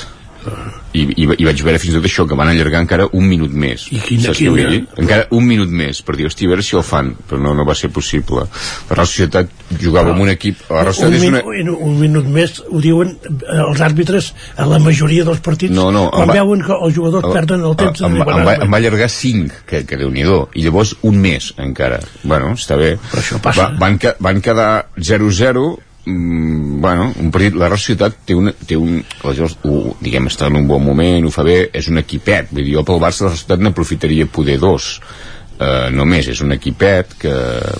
I, i, i vaig veure fins i tot això, que van allargar encara un minut més. I quina- Saps quina- dir? Encara un minut més, per dir, hosti, a veure si el fan, però no, no va ser possible. La Real Societat jugava amb un equip... La Un, és una... un, un minut més ho diuen eh, els àrbitres a la majoria dels partits No, no, quan va- veuen que els jugadors perden el temps em, em, va, em va allargar 5 que, que déu nhi i llavors un mes encara bueno, està bé Però això passa. Va, van, van quedar 0-0 mm, bueno, un partit, la Real Societat té, una, té un, aleshores, ho, diguem, està en un bon moment, ho fa bé, és un equipet, vull dir, jo pel Barça la Real Societat n'aprofitaria poder dos, Uh, només és un equipet que,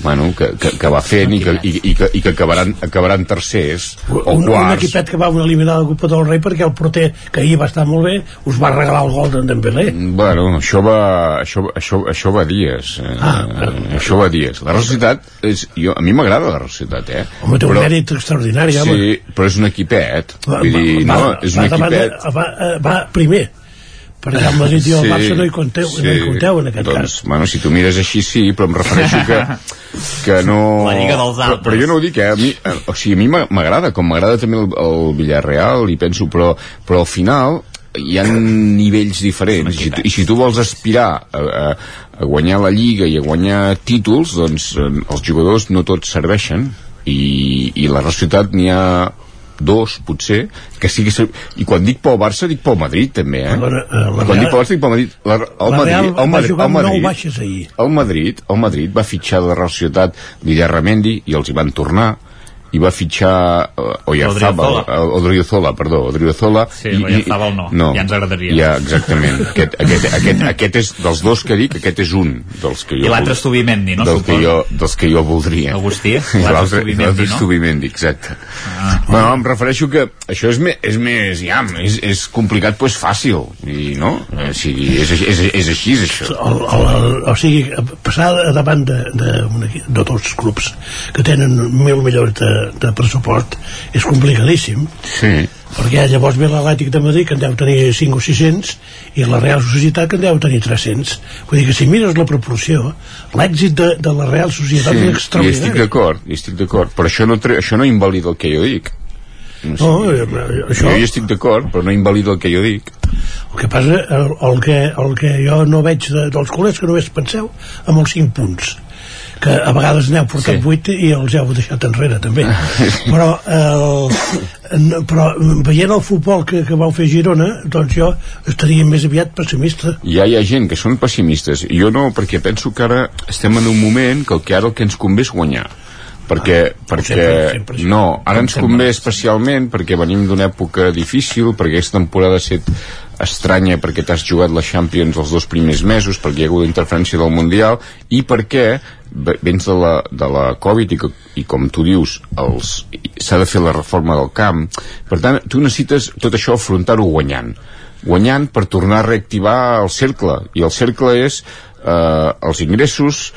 bueno, que, que, que va fent i que, i, i que, i que acabaran, acabaran tercers o un, un quarts equipet que va eliminar la Copa del Rei perquè el porter, que ahir va estar molt bé, us va regalar el gol d'en Dembélé. Bueno, això va, això, això, això va dies. Eh, Ah. això va dies. La Real Societat, és, jo, a mi m'agrada la Real Societat, eh? Home, té un mèrit extraordinari, home. Sí, però és un equipet. Va, Vull dir, va, no, va, és un va davant equipet. Va, eh, va primer perquè el Madrid i el Barça no hi compteu, no hi compteu en aquest doncs, cas Bueno, si tu mires així sí, però em refereixo que, que no... La Lliga dels però, Altres. però jo no ho dic, eh? A mi, eh, o sigui, a mi m'a- m'agrada, com m'agrada també el, el Villarreal, i penso, però, però al final hi ha nivells diferents i si, tu, i si tu vols aspirar a, a, a guanyar la Lliga i a guanyar títols doncs eh, els jugadors no tots serveixen i, i la Societat n'hi ha dos, potser, que ser- I quan dic pel Barça, dic pel Madrid, també, eh? Eh, la quan Real- dic pel Barça, dic pel Madrid. La, el La Madrid, Real el va Madrid, jugar el Madrid, baixes ahir. el Madrid, el Madrid va fitxar de la Real Societat Villarramendi i els hi van tornar i va fitxar uh, Odriozola. uh, Odriozola, perdó, Odriozola Sí, i, Oyarzábal no, no, ja ens agradaria. ja, exactament, aquest, aquest, aquest, aquest és dels dos que dic, aquest és un dels que jo I l'altre vol- és Tubimendi, no? del que jo, dels que jo voldria Agustí, l'altre és l'altre Tubimendi, l'altre és no? Tubimendi, exacte ah. bueno, em refereixo que això és, me, és més ja, és, és complicat però és fàcil i no, o sigui, és, és, és així és això el, el, el, o sigui, passar davant de, de, equip- de dos clubs que tenen mil milions de, de pressupost és complicadíssim sí. perquè llavors ve l'Atlètic de Madrid que en deu tenir 5 o 600 i la Real Societat que en deu tenir 300 vull dir que si mires la proporció l'èxit de, de la Real Societat Sí, és i estic extraordinari d'acord, i estic d'acord, però això no, això no invalida el que jo dic. No, No, eh, això- Jo hi estic d'acord, però no invalida el que jo dic. el que passa, el, el, que, el que jo no veig de, dels culers que només penseu amb els 5 punts que a vegades n'heu portat Sí. 8 i els heu deixat enrere també però, el, però veient el futbol que, que vau fer a Girona doncs jo estaria més aviat pessimista Ja hi ha gent que són pessimistes. Jo no, perquè penso que ara estem en un moment que el que ara el que ens convé és guanyar. Perquè, perquè sempre- sempre sí. no, ara ens Sempre. convé especialment perquè venim d'una època difícil, perquè aquesta temporada ha estat estranya perquè t'has jugat la Champions els dos primers mesos, perquè hi ha hagut interferència del Mundial, i perquè ve- vens de la, de la Covid i, i com tu dius s'ha de fer la reforma del camp. Per tant, tu necessites tot això afrontar-ho guanyant. Guanyant per tornar a reactivar el cercle i el cercle és eh, els ingressos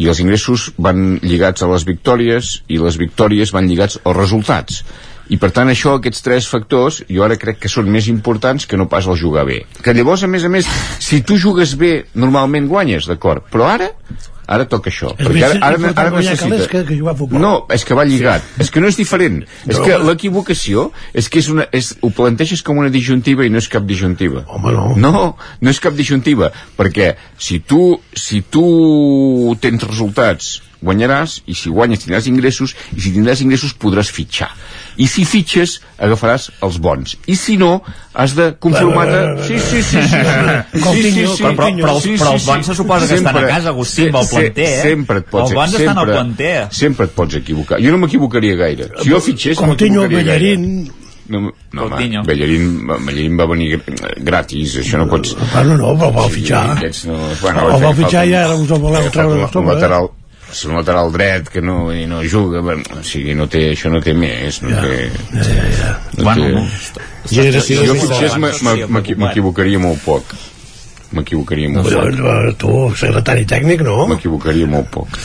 i els ingressos van lligats a les victòries i les victòries van lligats als resultats i per tant això, aquests tres factors jo ara crec que són més importants que no pas el jugar bé. Que llavors a més a més si tu jugues bé normalment guanyes d'acord. Però ara ara toca això És perquè ara, ara, ara necessita que- que jugar a futbol. no, és que va lligat. És que no és diferent. És No. que l'equivocació és que és una, és, ho planteges com una disjuntiva i no és cap disjuntiva. Home, no. no, no és cap disjuntiva perquè si tu, si tu tens resultats guanyaràs i si guanyes tindràs ingressos i si tindràs ingressos podràs fitxar i si fitxes agafaràs els bons. I si no has de conformar-te sí, sí, sí, sí, sí, sí, Coutinho, sí, Però, però, però, els, sí, sí, però els sí. bons se suposa que estan a Sempre- casa, Agustí, amb el planter, eh? sempre et pots Els bons estan al planter. sempre et pots equivocar. Jo no m'equivocaria gaire. Si jo fitxés no Coutinho, m'equivocaria gaire. Bellerín. No, no Coutinho. home, Bellerín, Bellerín va venir gr- gratis això no pots bueno, no, però el vau fitxar. aquests no, bueno, el feia fitxar i un- ara us el voleu treure de un sobre lateral el lateral dret que no, i no juga bueno, o sigui, no té, això no té més no Ja, té, ja, ja, ja. no Bueno, té... no. Generació jo de potser m'equivocaria molt poc m'equivocaria molt Però, poc tu, secretari tècnic, no? m'equivocaria molt poc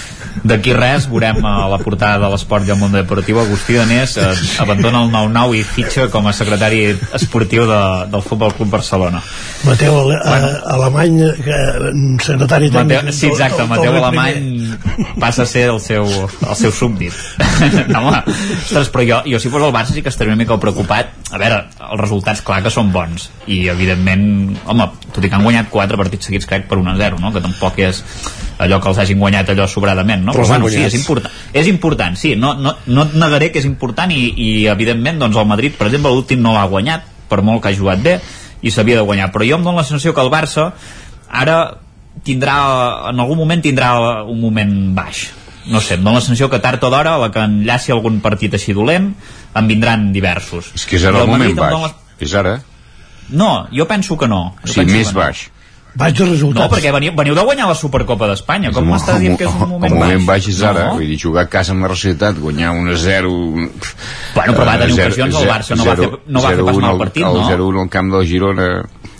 D'aquí res veurem a la portada de l'Esport i el Mundo Deportiu Agustí Danés eh, abandona el 9-9 i fitxa com a secretari esportiu de, del Futbol Club Barcelona Mateu Ale bueno. Alemany, mm, secretari tècnic. Mateu, sí, exacte, Mateu Alemany passa a ser el seu, el seu súbdit. no, home, ostres, però jo, jo si fos el Barça sí que estaria una mica preocupat. A veure, els resultats clar que són bons i evidentment, home, tot i que han guanyat 4 partits seguits crec per 1-0, no? que tampoc és allò que els hagin guanyat allò sobradament, no? Però han bueno, sí, és important, és important, sí, no, no, no et negaré que és important i, i evidentment doncs el Madrid, per exemple, l'últim no l'ha guanyat, per molt que ha jugat bé i s'havia de guanyar, però jo em dono la sensació que el Barça ara tindrà, en algun moment tindrà un moment baix. No sé, em dóna la sensació que tard o d'hora la que enllaci algun partit així dolent en vindran diversos. És que és ara I el moment Madrid baix. dóna és ara, la- no, jo penso que no. O Jo sigui, penso més no. baix Baix de resultats. no, perquè veniu, veniu de guanyar la Supercopa d'Espanya com el, m'estàs dient que és un moment, el moment baix és ara, No. vull dir, jugar a casa amb la Societat, guanyar 1 a 0 Bueno, però va tenir eh, ocasions, el Barça no va fer- no va fer pas mal partit, no? El 0-1 al camp del Girona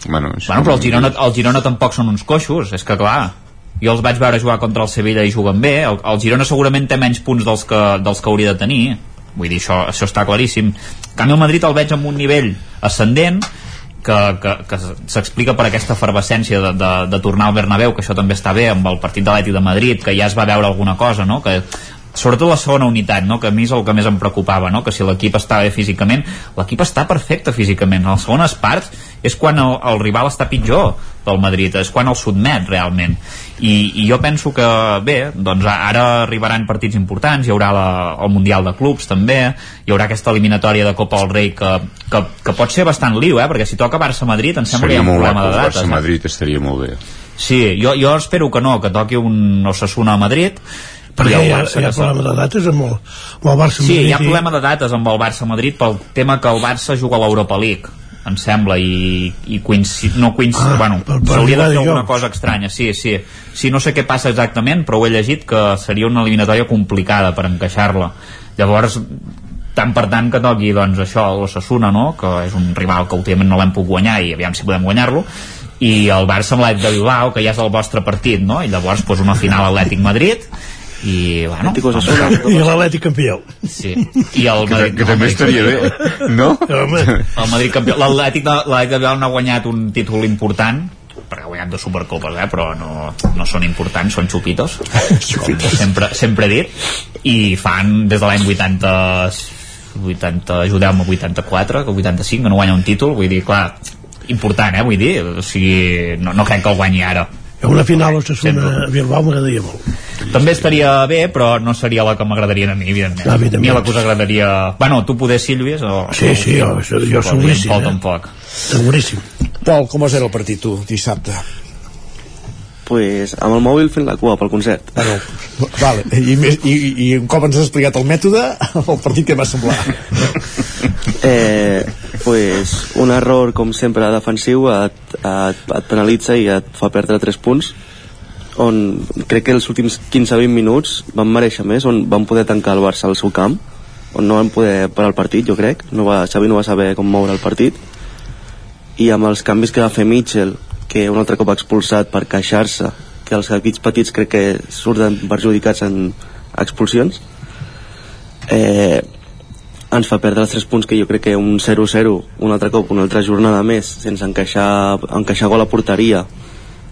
bueno, és- Bueno, però el Girona, el Girona tampoc són uns coixos, és que clar, jo els vaig veure jugar contra el Sevilla i juguen bé, el, el Girona segurament té menys punts dels que, dels que hauria de tenir, vull dir, això, això està claríssim. En canvi, el Madrid el veig amb un nivell ascendent, que, que, que s'explica per aquesta efervescència de, de, de tornar al Bernabéu, que això també està bé amb el partit de l'Atlètic de Madrid, que ja es va veure alguna cosa, no? que sobretot la segona unitat, no? que a mi és el que més em preocupava, no? que si l'equip està bé físicament, l'equip està perfecte físicament, a les segones parts és quan el, el rival està pitjor del Madrid, és quan el sotmet realment i, i jo penso que bé, doncs ara arribaran partits importants hi haurà la, el Mundial de Clubs també, hi haurà aquesta eliminatòria de Copa del Rei que, que, que pot ser bastant liu, eh? perquè si toca Barça-Madrid em sembla que hi seria ha un problema de dates eh? Barça-Madrid estaria molt bé Sí, jo, jo espero que no, que toqui un Osasuna a Madrid Perquè i el hi ha, Barça hi ha problema de dates amb el, amb el Barça. Sí, hi ha Madrid problema de dates amb el Barça-Madrid pel tema que el Barça juga a l'Europa League em sembla i, i coincid, no coincid, Ah, bueno, s'hauria de fer alguna cosa estranya sí, sí, sí, no sé què passa exactament però ho he llegit que seria una eliminatòria complicada per encaixar-la llavors tant per tant que toqui doncs això, l'Ossassuna, no? que és un rival que últimament no l'hem pogut guanyar i aviam si podem guanyar-lo i el Barça amb l'Atlètic de Bilbao que ja és el vostre partit no? i llavors doncs, una final Atlètic-Madrid i bueno I l'Atlètic campió. Sí. I el Que- Madrid, que també el Madrid estaria bé, no? El Madrid campió. L'Atlètic de, Bilbao no ha guanyat un títol important perquè ha guanyat dos supercopes, eh? però no, no són importants, són xupitos, com sempre, sempre he dit, i fan des de l'any 80, 80 ajudeu-me, 84, que 85, que no guanya un títol, vull dir, clar, important, eh, vull dir, o sigui, no, no crec que el guanyi ara. Una final Osasuna a Bilbao m'agradaria molt. També estaria bé, però no seria la que m'agradaria a mi, evidentment. Ah, evidentment. A mi la que us agradaria... Bueno, tu poder, Sílvies, o... Sí, sí, jo, jo, jo seguríssim, Pol eh? tampoc. Seguríssim. Pol, com vas veure el partit tu dissabte? pues, amb el mòbil fent la cua pel concert. Bueno, vale. I, més- i, i un cop ens has explicat el mètode, el partit que va semblar. Eh, pues, un error, com sempre, defensiu et, et, et penalitza i et fa perdre 3 punts on crec que els últims 15-20 minuts van mereixer més, on van poder tancar el Barça al seu camp, on no van poder parar el partit, jo crec. No va, Xavi no va saber com moure el partit. I amb els canvis que va fer Mitchell, que un altre cop ha expulsat per queixar-se, que els equips petits crec que surten perjudicats en expulsions, eh, ens fa perdre els 3 punts que jo crec que un 0-0 un altre cop, una altra jornada més sense encaixar, encaixar gol a porteria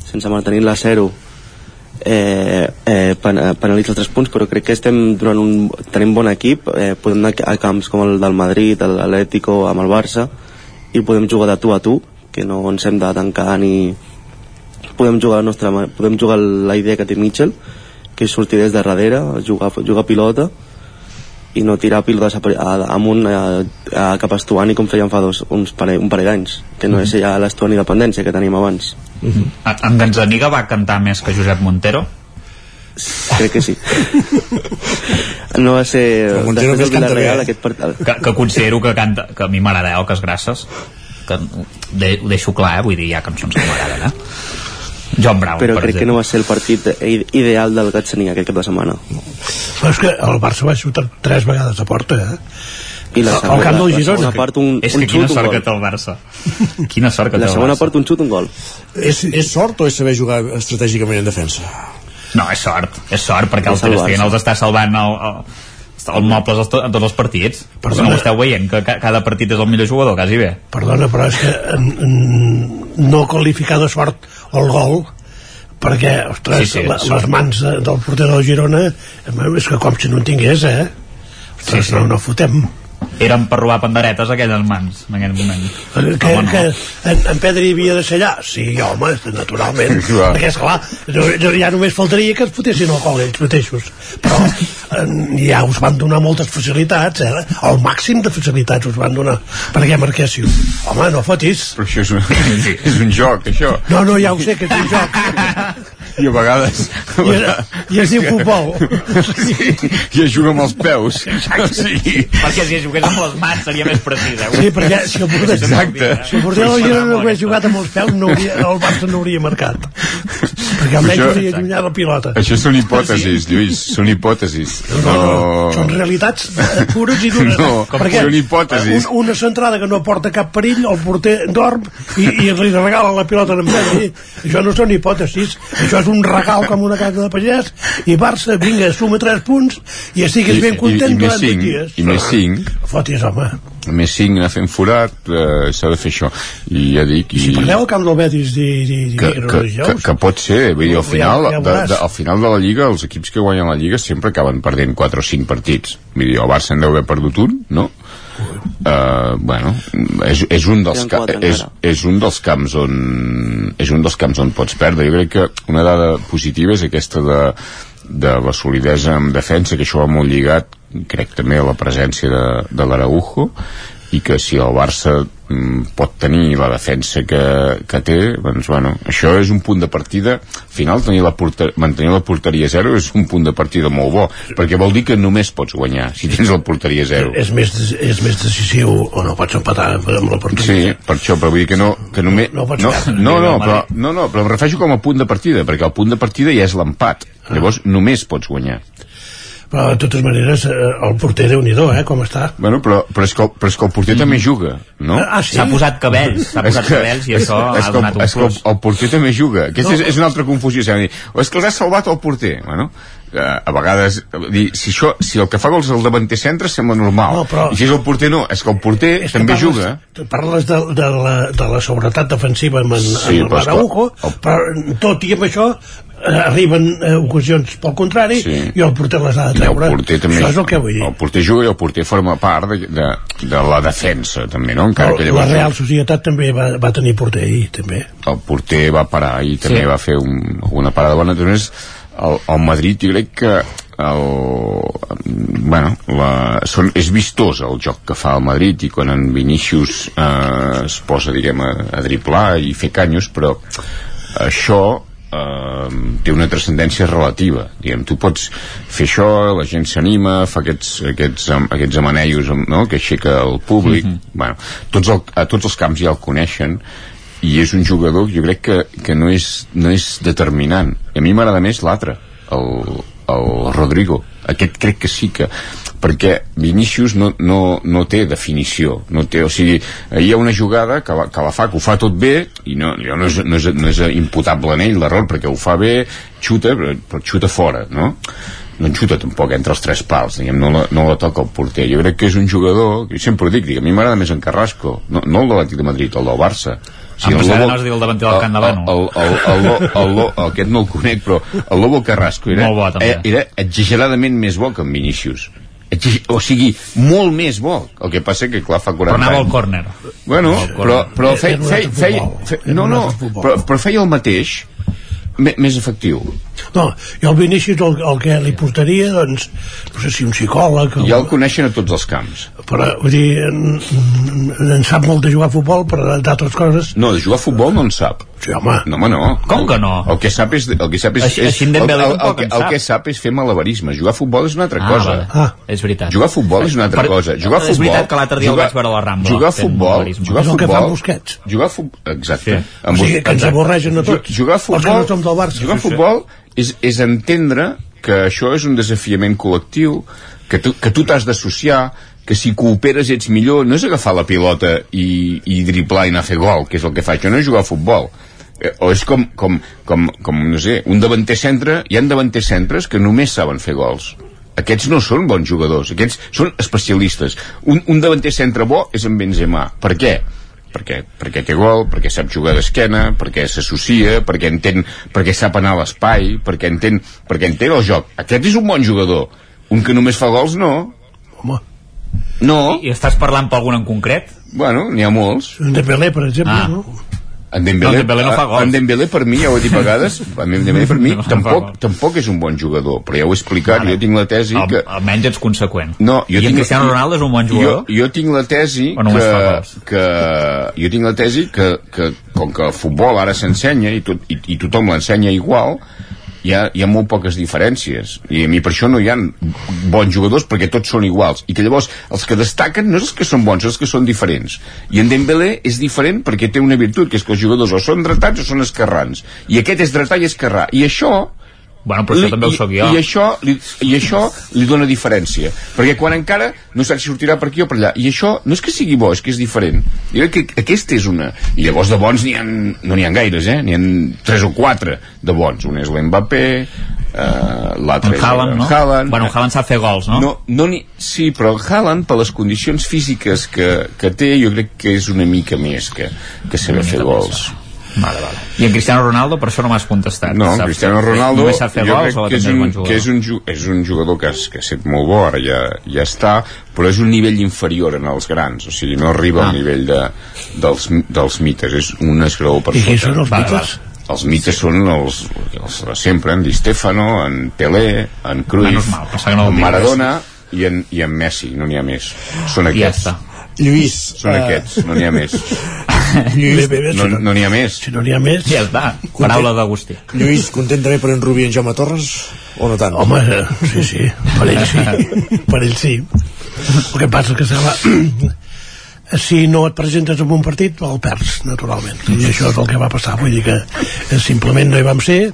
sense mantenir la 0 eh, eh, eh, penalitza 3 punts però crec que estem durant un, tenim bon equip eh, podem anar a camps com el del Madrid l'Atlético amb el Barça i podem jugar de tu a tu que no ens hem de tancar ni podem jugar, nostra, podem jugar la idea que té Mitchell que és sortir des de darrere jugar, jugar pilota i no tirar pilotes a, a, amunt a, a, cap Estuani com feien fa dos, uns pare, un parell d'anys que no és ja l'Estuani dependència que tenim abans A- En Gazzaniga va cantar més que Josep Montero? crec que sí no va ser Però Montero del canta Villarreal bé. aquest part... Que, que considero que canta, que a mi m'agradeu, que és grasses que de, ho deixo clar, eh? vull dir, hi ha cançons que m'agraden, eh? John Brown, però per crec que exemple. no va ser el partit ideal del Gatzaní aquest cap de setmana. Però és que el Barça va xutar tres vegades a porta, eh? I la Al segona, camp del la Girona. segona part un, És un que quina xut, sort que té el Barça. Quina sort que té La el segona part un xut, un gol. És, és sort o és saber jugar estratègicament en defensa? No, és sort, és sort, perquè el Ter el Stegen els està salvant el, el, els mobles a tots els partits. Però Perdona. no ho esteu veient, que ca- cada partit és el millor jugador, quasi bé. Perdona, però és que en, en, no qualificar de sort el gol perquè, ostres, Sí, sí, la, les mans de, del porter del Girona és que com si no en tingués, eh? Ostres, Sí, sí. no, no fotem. Eren per robar panderetes aquelles mans, en aquell moment. Que, Home, no. que en, en Pedri havia de ser allà? Sí, home, naturalment. Clar. Perquè, esclar, jo, jo ja només faltaria que es fotessin el gol ells mateixos. Però eh, ja us van donar moltes facilitats, eh? El màxim de facilitats us van donar perquè marquéssiu. Home, no fotis. Però això és un, és un joc, això. No, no, ja ho sé, que és un joc. I a vegades... I, es- i es diu futbol. Sí, I es juga amb els peus. Sigui, Perquè si jugués amb les mans seria més precís, eh? Sí, perquè si el porter, Exacte. si el del Girona no hagués jugat amb els peus, no hauria, el Barça no hauria marcat. Perquè almenys Això- hauria allunyat la pilota. això són hipòtesis, Lluís, són hipòtesis. No, no, són realitats eh, pures i dures. No, com són hipòtesis. Un, una centrada que no porta cap perill, el porter dorm i, i li regala la pilota en Pedri. Això no són hipòtesis, això és un regal com una casa de pagès i Barça, vinga, suma 3 punts i estigues ben content i, i, més durant 8 cinc, dies. i més 5 Fotis, home. més 5 anar fent forat eh, s'ha de fer això i ja dic i, Si perdeu el camp del Betis di, di, que, o que, que, dijous, que pot ser vull dir, al, Ja- final, ja de, veuràs. de, al final de la Lliga els equips que guanyen la Lliga sempre acaben perdent 4 o 5 partits vull dir, el Barça en deu haver perdut un no? Uh, bueno, és, és, un dels ca és, és un dels camps on és un dels camps on pots perdre. Jo crec que una dada positiva és aquesta de, de la solidesa en defensa que això va molt lligat crec també a la presència de, de l'Araujo i que si el Barça mm, pot tenir la defensa que, que té doncs bueno, això és un punt de partida al final tenir la porter, mantenir la porteria zero és un punt de partida molt bo perquè vol dir que només pots guanyar si tens la porteria zero és més, és més decisiu o no pots empatar amb la porteria. Sí, per això, però vull dir que no... Que només, No, no pots no, perdre. no, no, però, no, no, però em refereixo com a punt de partida, perquè el punt de partida ja és l'empat. Llavors només pots guanyar. Però de totes maneres eh, el porter déu nhi eh, com està. Bueno, però, però, és que, però és que el porter també juga, no? Ah, sí? S'ha posat cabells, s'ha És posat que- cabells i és- això és ha que el- donat un és que el, plus. el porter també juga aquesta No. és, és una altra confusió de o és que els ha salvat el porter bueno, eh, a vegades dir, si, això, si el que fa gols el davanter centre sembla normal, No, però- i si és el porter no, és que el porter És que també parles, juga tu Parles de, de, la, de la seguretat defensiva amb, en, Sí, amb però l'Araujo, que el- però tot i amb això arriben eh, ocasions pel contrari Sí. i el porter les ha de el treure. porter també Això és el que vull dir. el porter juga i el porter forma part de, de, de la defensa també, no? encara que la Real Societat també va, va tenir porter ahir, també. el porter va parar i també Sí. va fer un, una parada bona també el, el Madrid jo crec que el, bueno, la, són, és vistós el joc que fa el Madrid i quan en Vinícius eh, es posa diguem a, a driblar i fer canyos però això eh, té una transcendència relativa diguem, tu pots fer això la gent s'anima, fa aquests, aquests, aquests amanellos no? que aixeca el públic Mhm. bueno, tots el, a tots els camps ja el coneixen i és un jugador que jo crec que, que no, és, no és determinant a mi m'agrada més l'altre el, el Rodrigo aquest crec que sí que perquè Vinícius no, no, no té definició no té, o sigui, hi ha una jugada que la, que la fa, que ho fa tot bé i no, no, és, no, és, no és imputable en ell l'error, perquè ho fa bé xuta, però, però xuta fora no? no en xuta tampoc entre els tres pals diguem, no, la, no la toca el porter jo crec que és un jugador, que sempre ho dic, dic a mi m'agrada més en Carrasco, no, no el de l'Atlètic de Madrid el del Barça Em pensava que anaves a dir el davanter del Camp de Bano. el, el, el, el, el, el, aquest no el conec però el Lobo Carrasco era, Molt bo, també. era, era exageradament més bo que en Vinícius o sigui, molt més bo el que passa que clar fa 40 Però anava al anys córner. bueno, Al córner. però, però, feia, Era no, no, però, però feia el mateix me- més efectiu No, jo al Vinícius el, el que li portaria, doncs, no sé si un psicòleg... Ja el coneixen a tots els camps. Però, vull dir, en, en sap molt de jugar a futbol, però d'altres coses... No, de jugar a futbol no en sap. Sí, home. No, home, no. Com que no? El que sap és, el que sap és, Així- és el, el, el, el sap. que sap és fer malabarisme. Jugar a futbol és una altra Ah, cosa. vale. Ah. És veritat. Jugar a futbol és una altra Per- cosa. Jugar a és futbol... veritat que l'altre dia el jugar- vaig veure a la Rambla, Jugar a futbol... Jugar a És el que futbol... fa Busquets. Jugar a futbol... Exacte. Sí. Amb O sigui, que ens exacte. avorreixen a tots. Ju- Jugar a Els que futbol... no som del Barça. Jugar a futbol és, és entendre que això és un desafiament col·lectiu, que tu, que tu t'has d'associar, que si cooperes ets millor, no és agafar la pilota i, i driblar i anar a fer gol, que és el que fa, això no és jugar a futbol. Eh, o és com, com, com, com, no sé, un davanter centre, hi ha davanters centres que només saben fer gols. Aquests no són bons jugadors, aquests són especialistes. Un, un davanter centre bo és en Benzema. Per què? Perquè, perquè té gol, perquè sap jugar d'esquena, perquè s'associa, perquè entén, perquè sap anar a l'espai, perquè entén, perquè entén el joc. Aquest és un bon jugador. Un que només fa gols, no. Home. No. I estàs parlant per algun en concret? Bueno, n'hi ha molts. Un de Pelé, per exemple, Ah. no? En Dembélé, No, Dembélé no fa gols. En Dembélé per mi, ja ho he dit a vegades, en Dembélé per mi No tampoc, tampoc és un bon jugador, però ja ho he explicat, jo tinc la tesi Al, que... almenys ets conseqüent. No, jo I en tinc, Cristiano Ronaldo és un bon jugador? Jo, jo tinc la tesi que, gols? que, jo tinc la tesi que, que com que el futbol ara s'ensenya i, tot, i, i tothom l'ensenya igual, hi ha, hi ha molt poques diferències. I a mi per això no hi ha bons jugadors perquè tots són iguals. I que llavors els que destaquen no és els que són bons, els que són diferents. I en Dembélé és diferent perquè té una virtut que és que els jugadors o són dretats o són esquerrans. I aquest és dretà i esquerrà. I això Bueno, però això també ho sóc jo. i, això, li, I això li dona diferència. Perquè quan encara no saps si sortirà per aquí o per allà. I això no és que sigui bo, és que és diferent. Jo crec que aquesta és una... I llavors de bons n'hi ha, no n'hi ha gaires, eh? N'hi ha tres o quatre de bons. Un és l'Mbappé, eh, l'altre és Haaland, no? Haaland. Bueno, Haaland sap fer gols, no? No, no ni, sí, però Haaland, per les condicions físiques que, que té, jo crec que és una mica més que, que saber fer gols. Vale, vale. I en Cristiano Ronaldo, per això no m'has contestat. No, Sap- Cristiano Ronaldo Només sap fer jo gols crec que és un, que és un, ju- és un jugador que, és, que ha estat molt bo, ara ja, ja està, però és un nivell inferior en els grans, o sigui, no arriba Ah. al nivell de, dels, dels mites, és un esgraó per I qui sota. són els mites? vale. Els mites són els, els de sempre, en Di Stefano, en Pelé, en Cruyff, que no en. Maradona i en, i en Messi, no n'hi ha més. Són I ja aquests. està. Lluís, Són eh, aquests, no n'hi ha més. Bé, bé, bé, No si no, no n'hi ha més. si no n'hi ha més... Ja està. Paraula d'Agustí. Lluís, content també per en Rubí i en Jaume Torres? O no tant? Home, eh, sí, sí, per ell sí, per ell sí. El que passa és que sembla... si no et presentes en un partit, el perds, naturalment. I això és el que va passar. Vull dir que eh, simplement no hi vam ser,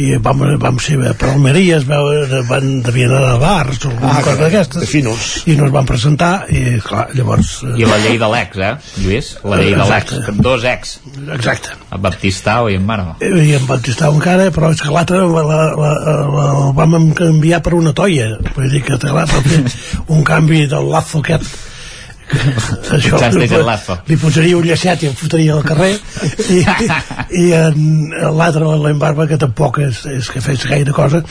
i vam, vam ser per Almeria, es veu, van, devien anar a bars o alguna Ah, cosa d'aquestes. finos. I no es van presentar, i clar, llavors... eh, I la llei de l'ex, eh, Lluís? La llei de l'ex. Exacte. Dos ex. Exacte. El Baptistao i en Mare. i em Batistau encara, però és que l'altre la, la, la, la, el vam enviar per una toia vull dir que té l'altre un canvi del lazo aquest això Just li, li posaria un llacet i em fotria al carrer. I, i en l'altre l'embarba que tampoc és, és que fes gaire cosa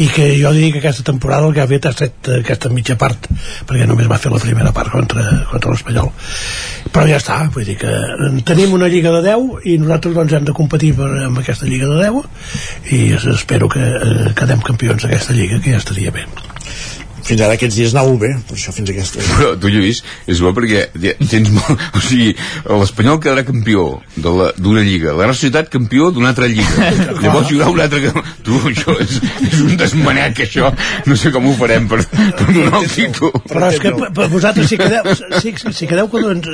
i que jo dic que aquesta temporada el que ha fet ha estat aquesta mitja part perquè només va fer la primera part contra, contra l'Espanyol. Però ja està, vull dir que tenim una lliga de 10 i nosaltres doncs hem de competir per, amb aquesta lliga de 10 i espero que eh, quedem campions d'aquesta lliga que ja estaria bé Fins ara aquests dies anàveu bé, per això fins aquesta... Però tu, Lluís, és bo perquè tens molt... O sigui, l'Espanyol quedarà campió de la- d'una lliga, la Real Societat campió d'una altra lliga. Llavors hi haurà una altra... Tu, això és, és un desmanec, això. No sé com ho farem per, per donar el títol. però és que per, vosaltres si quedeu, si, si quedeu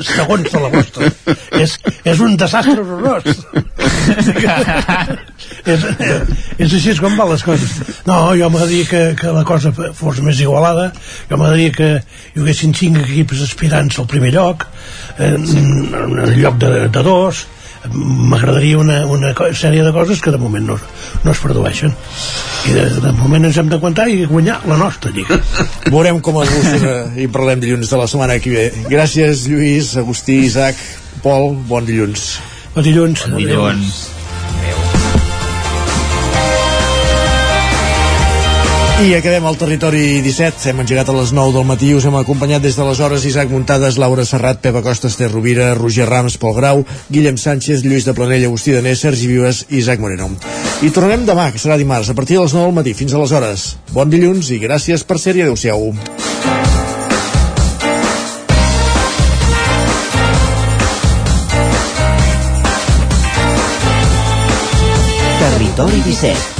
segons de la vostra és, és un desastre horrorós és, és així com van les coses no, jo m'agradaria que, que la cosa fos més igualada jo m'agradaria que hi haguessin cinc equips aspirants al primer lloc en, en lloc de, de dos m'agradaria una, una sèrie de coses que de moment no, no es produeixen i de, de moment ens hem d'aguantar i guanyar la nostra lliga Veurem com evoluciona i parlem dilluns de la setmana que ve. Gràcies, Lluís, Agustí, Isaac, Pol, bon dilluns. bon dilluns, Bon dilluns. I acabem al territori 17. Hem engegat a les 9 del matí. Us hem acompanyat des de les hores Isaac Muntades, Laura Serrat, Pepa Costa, Esther Rovira, Roger Rams, Pol Grau, Guillem Sánchez, Lluís de Planella, Agustí Danés, Sergi Vives i Isaac Moreno. I tornarem demà, que serà dimarts, a partir de les 9 del matí. Fins aleshores. Bon dilluns i gràcies per ser-hi. Adéu-siau. Territori 17,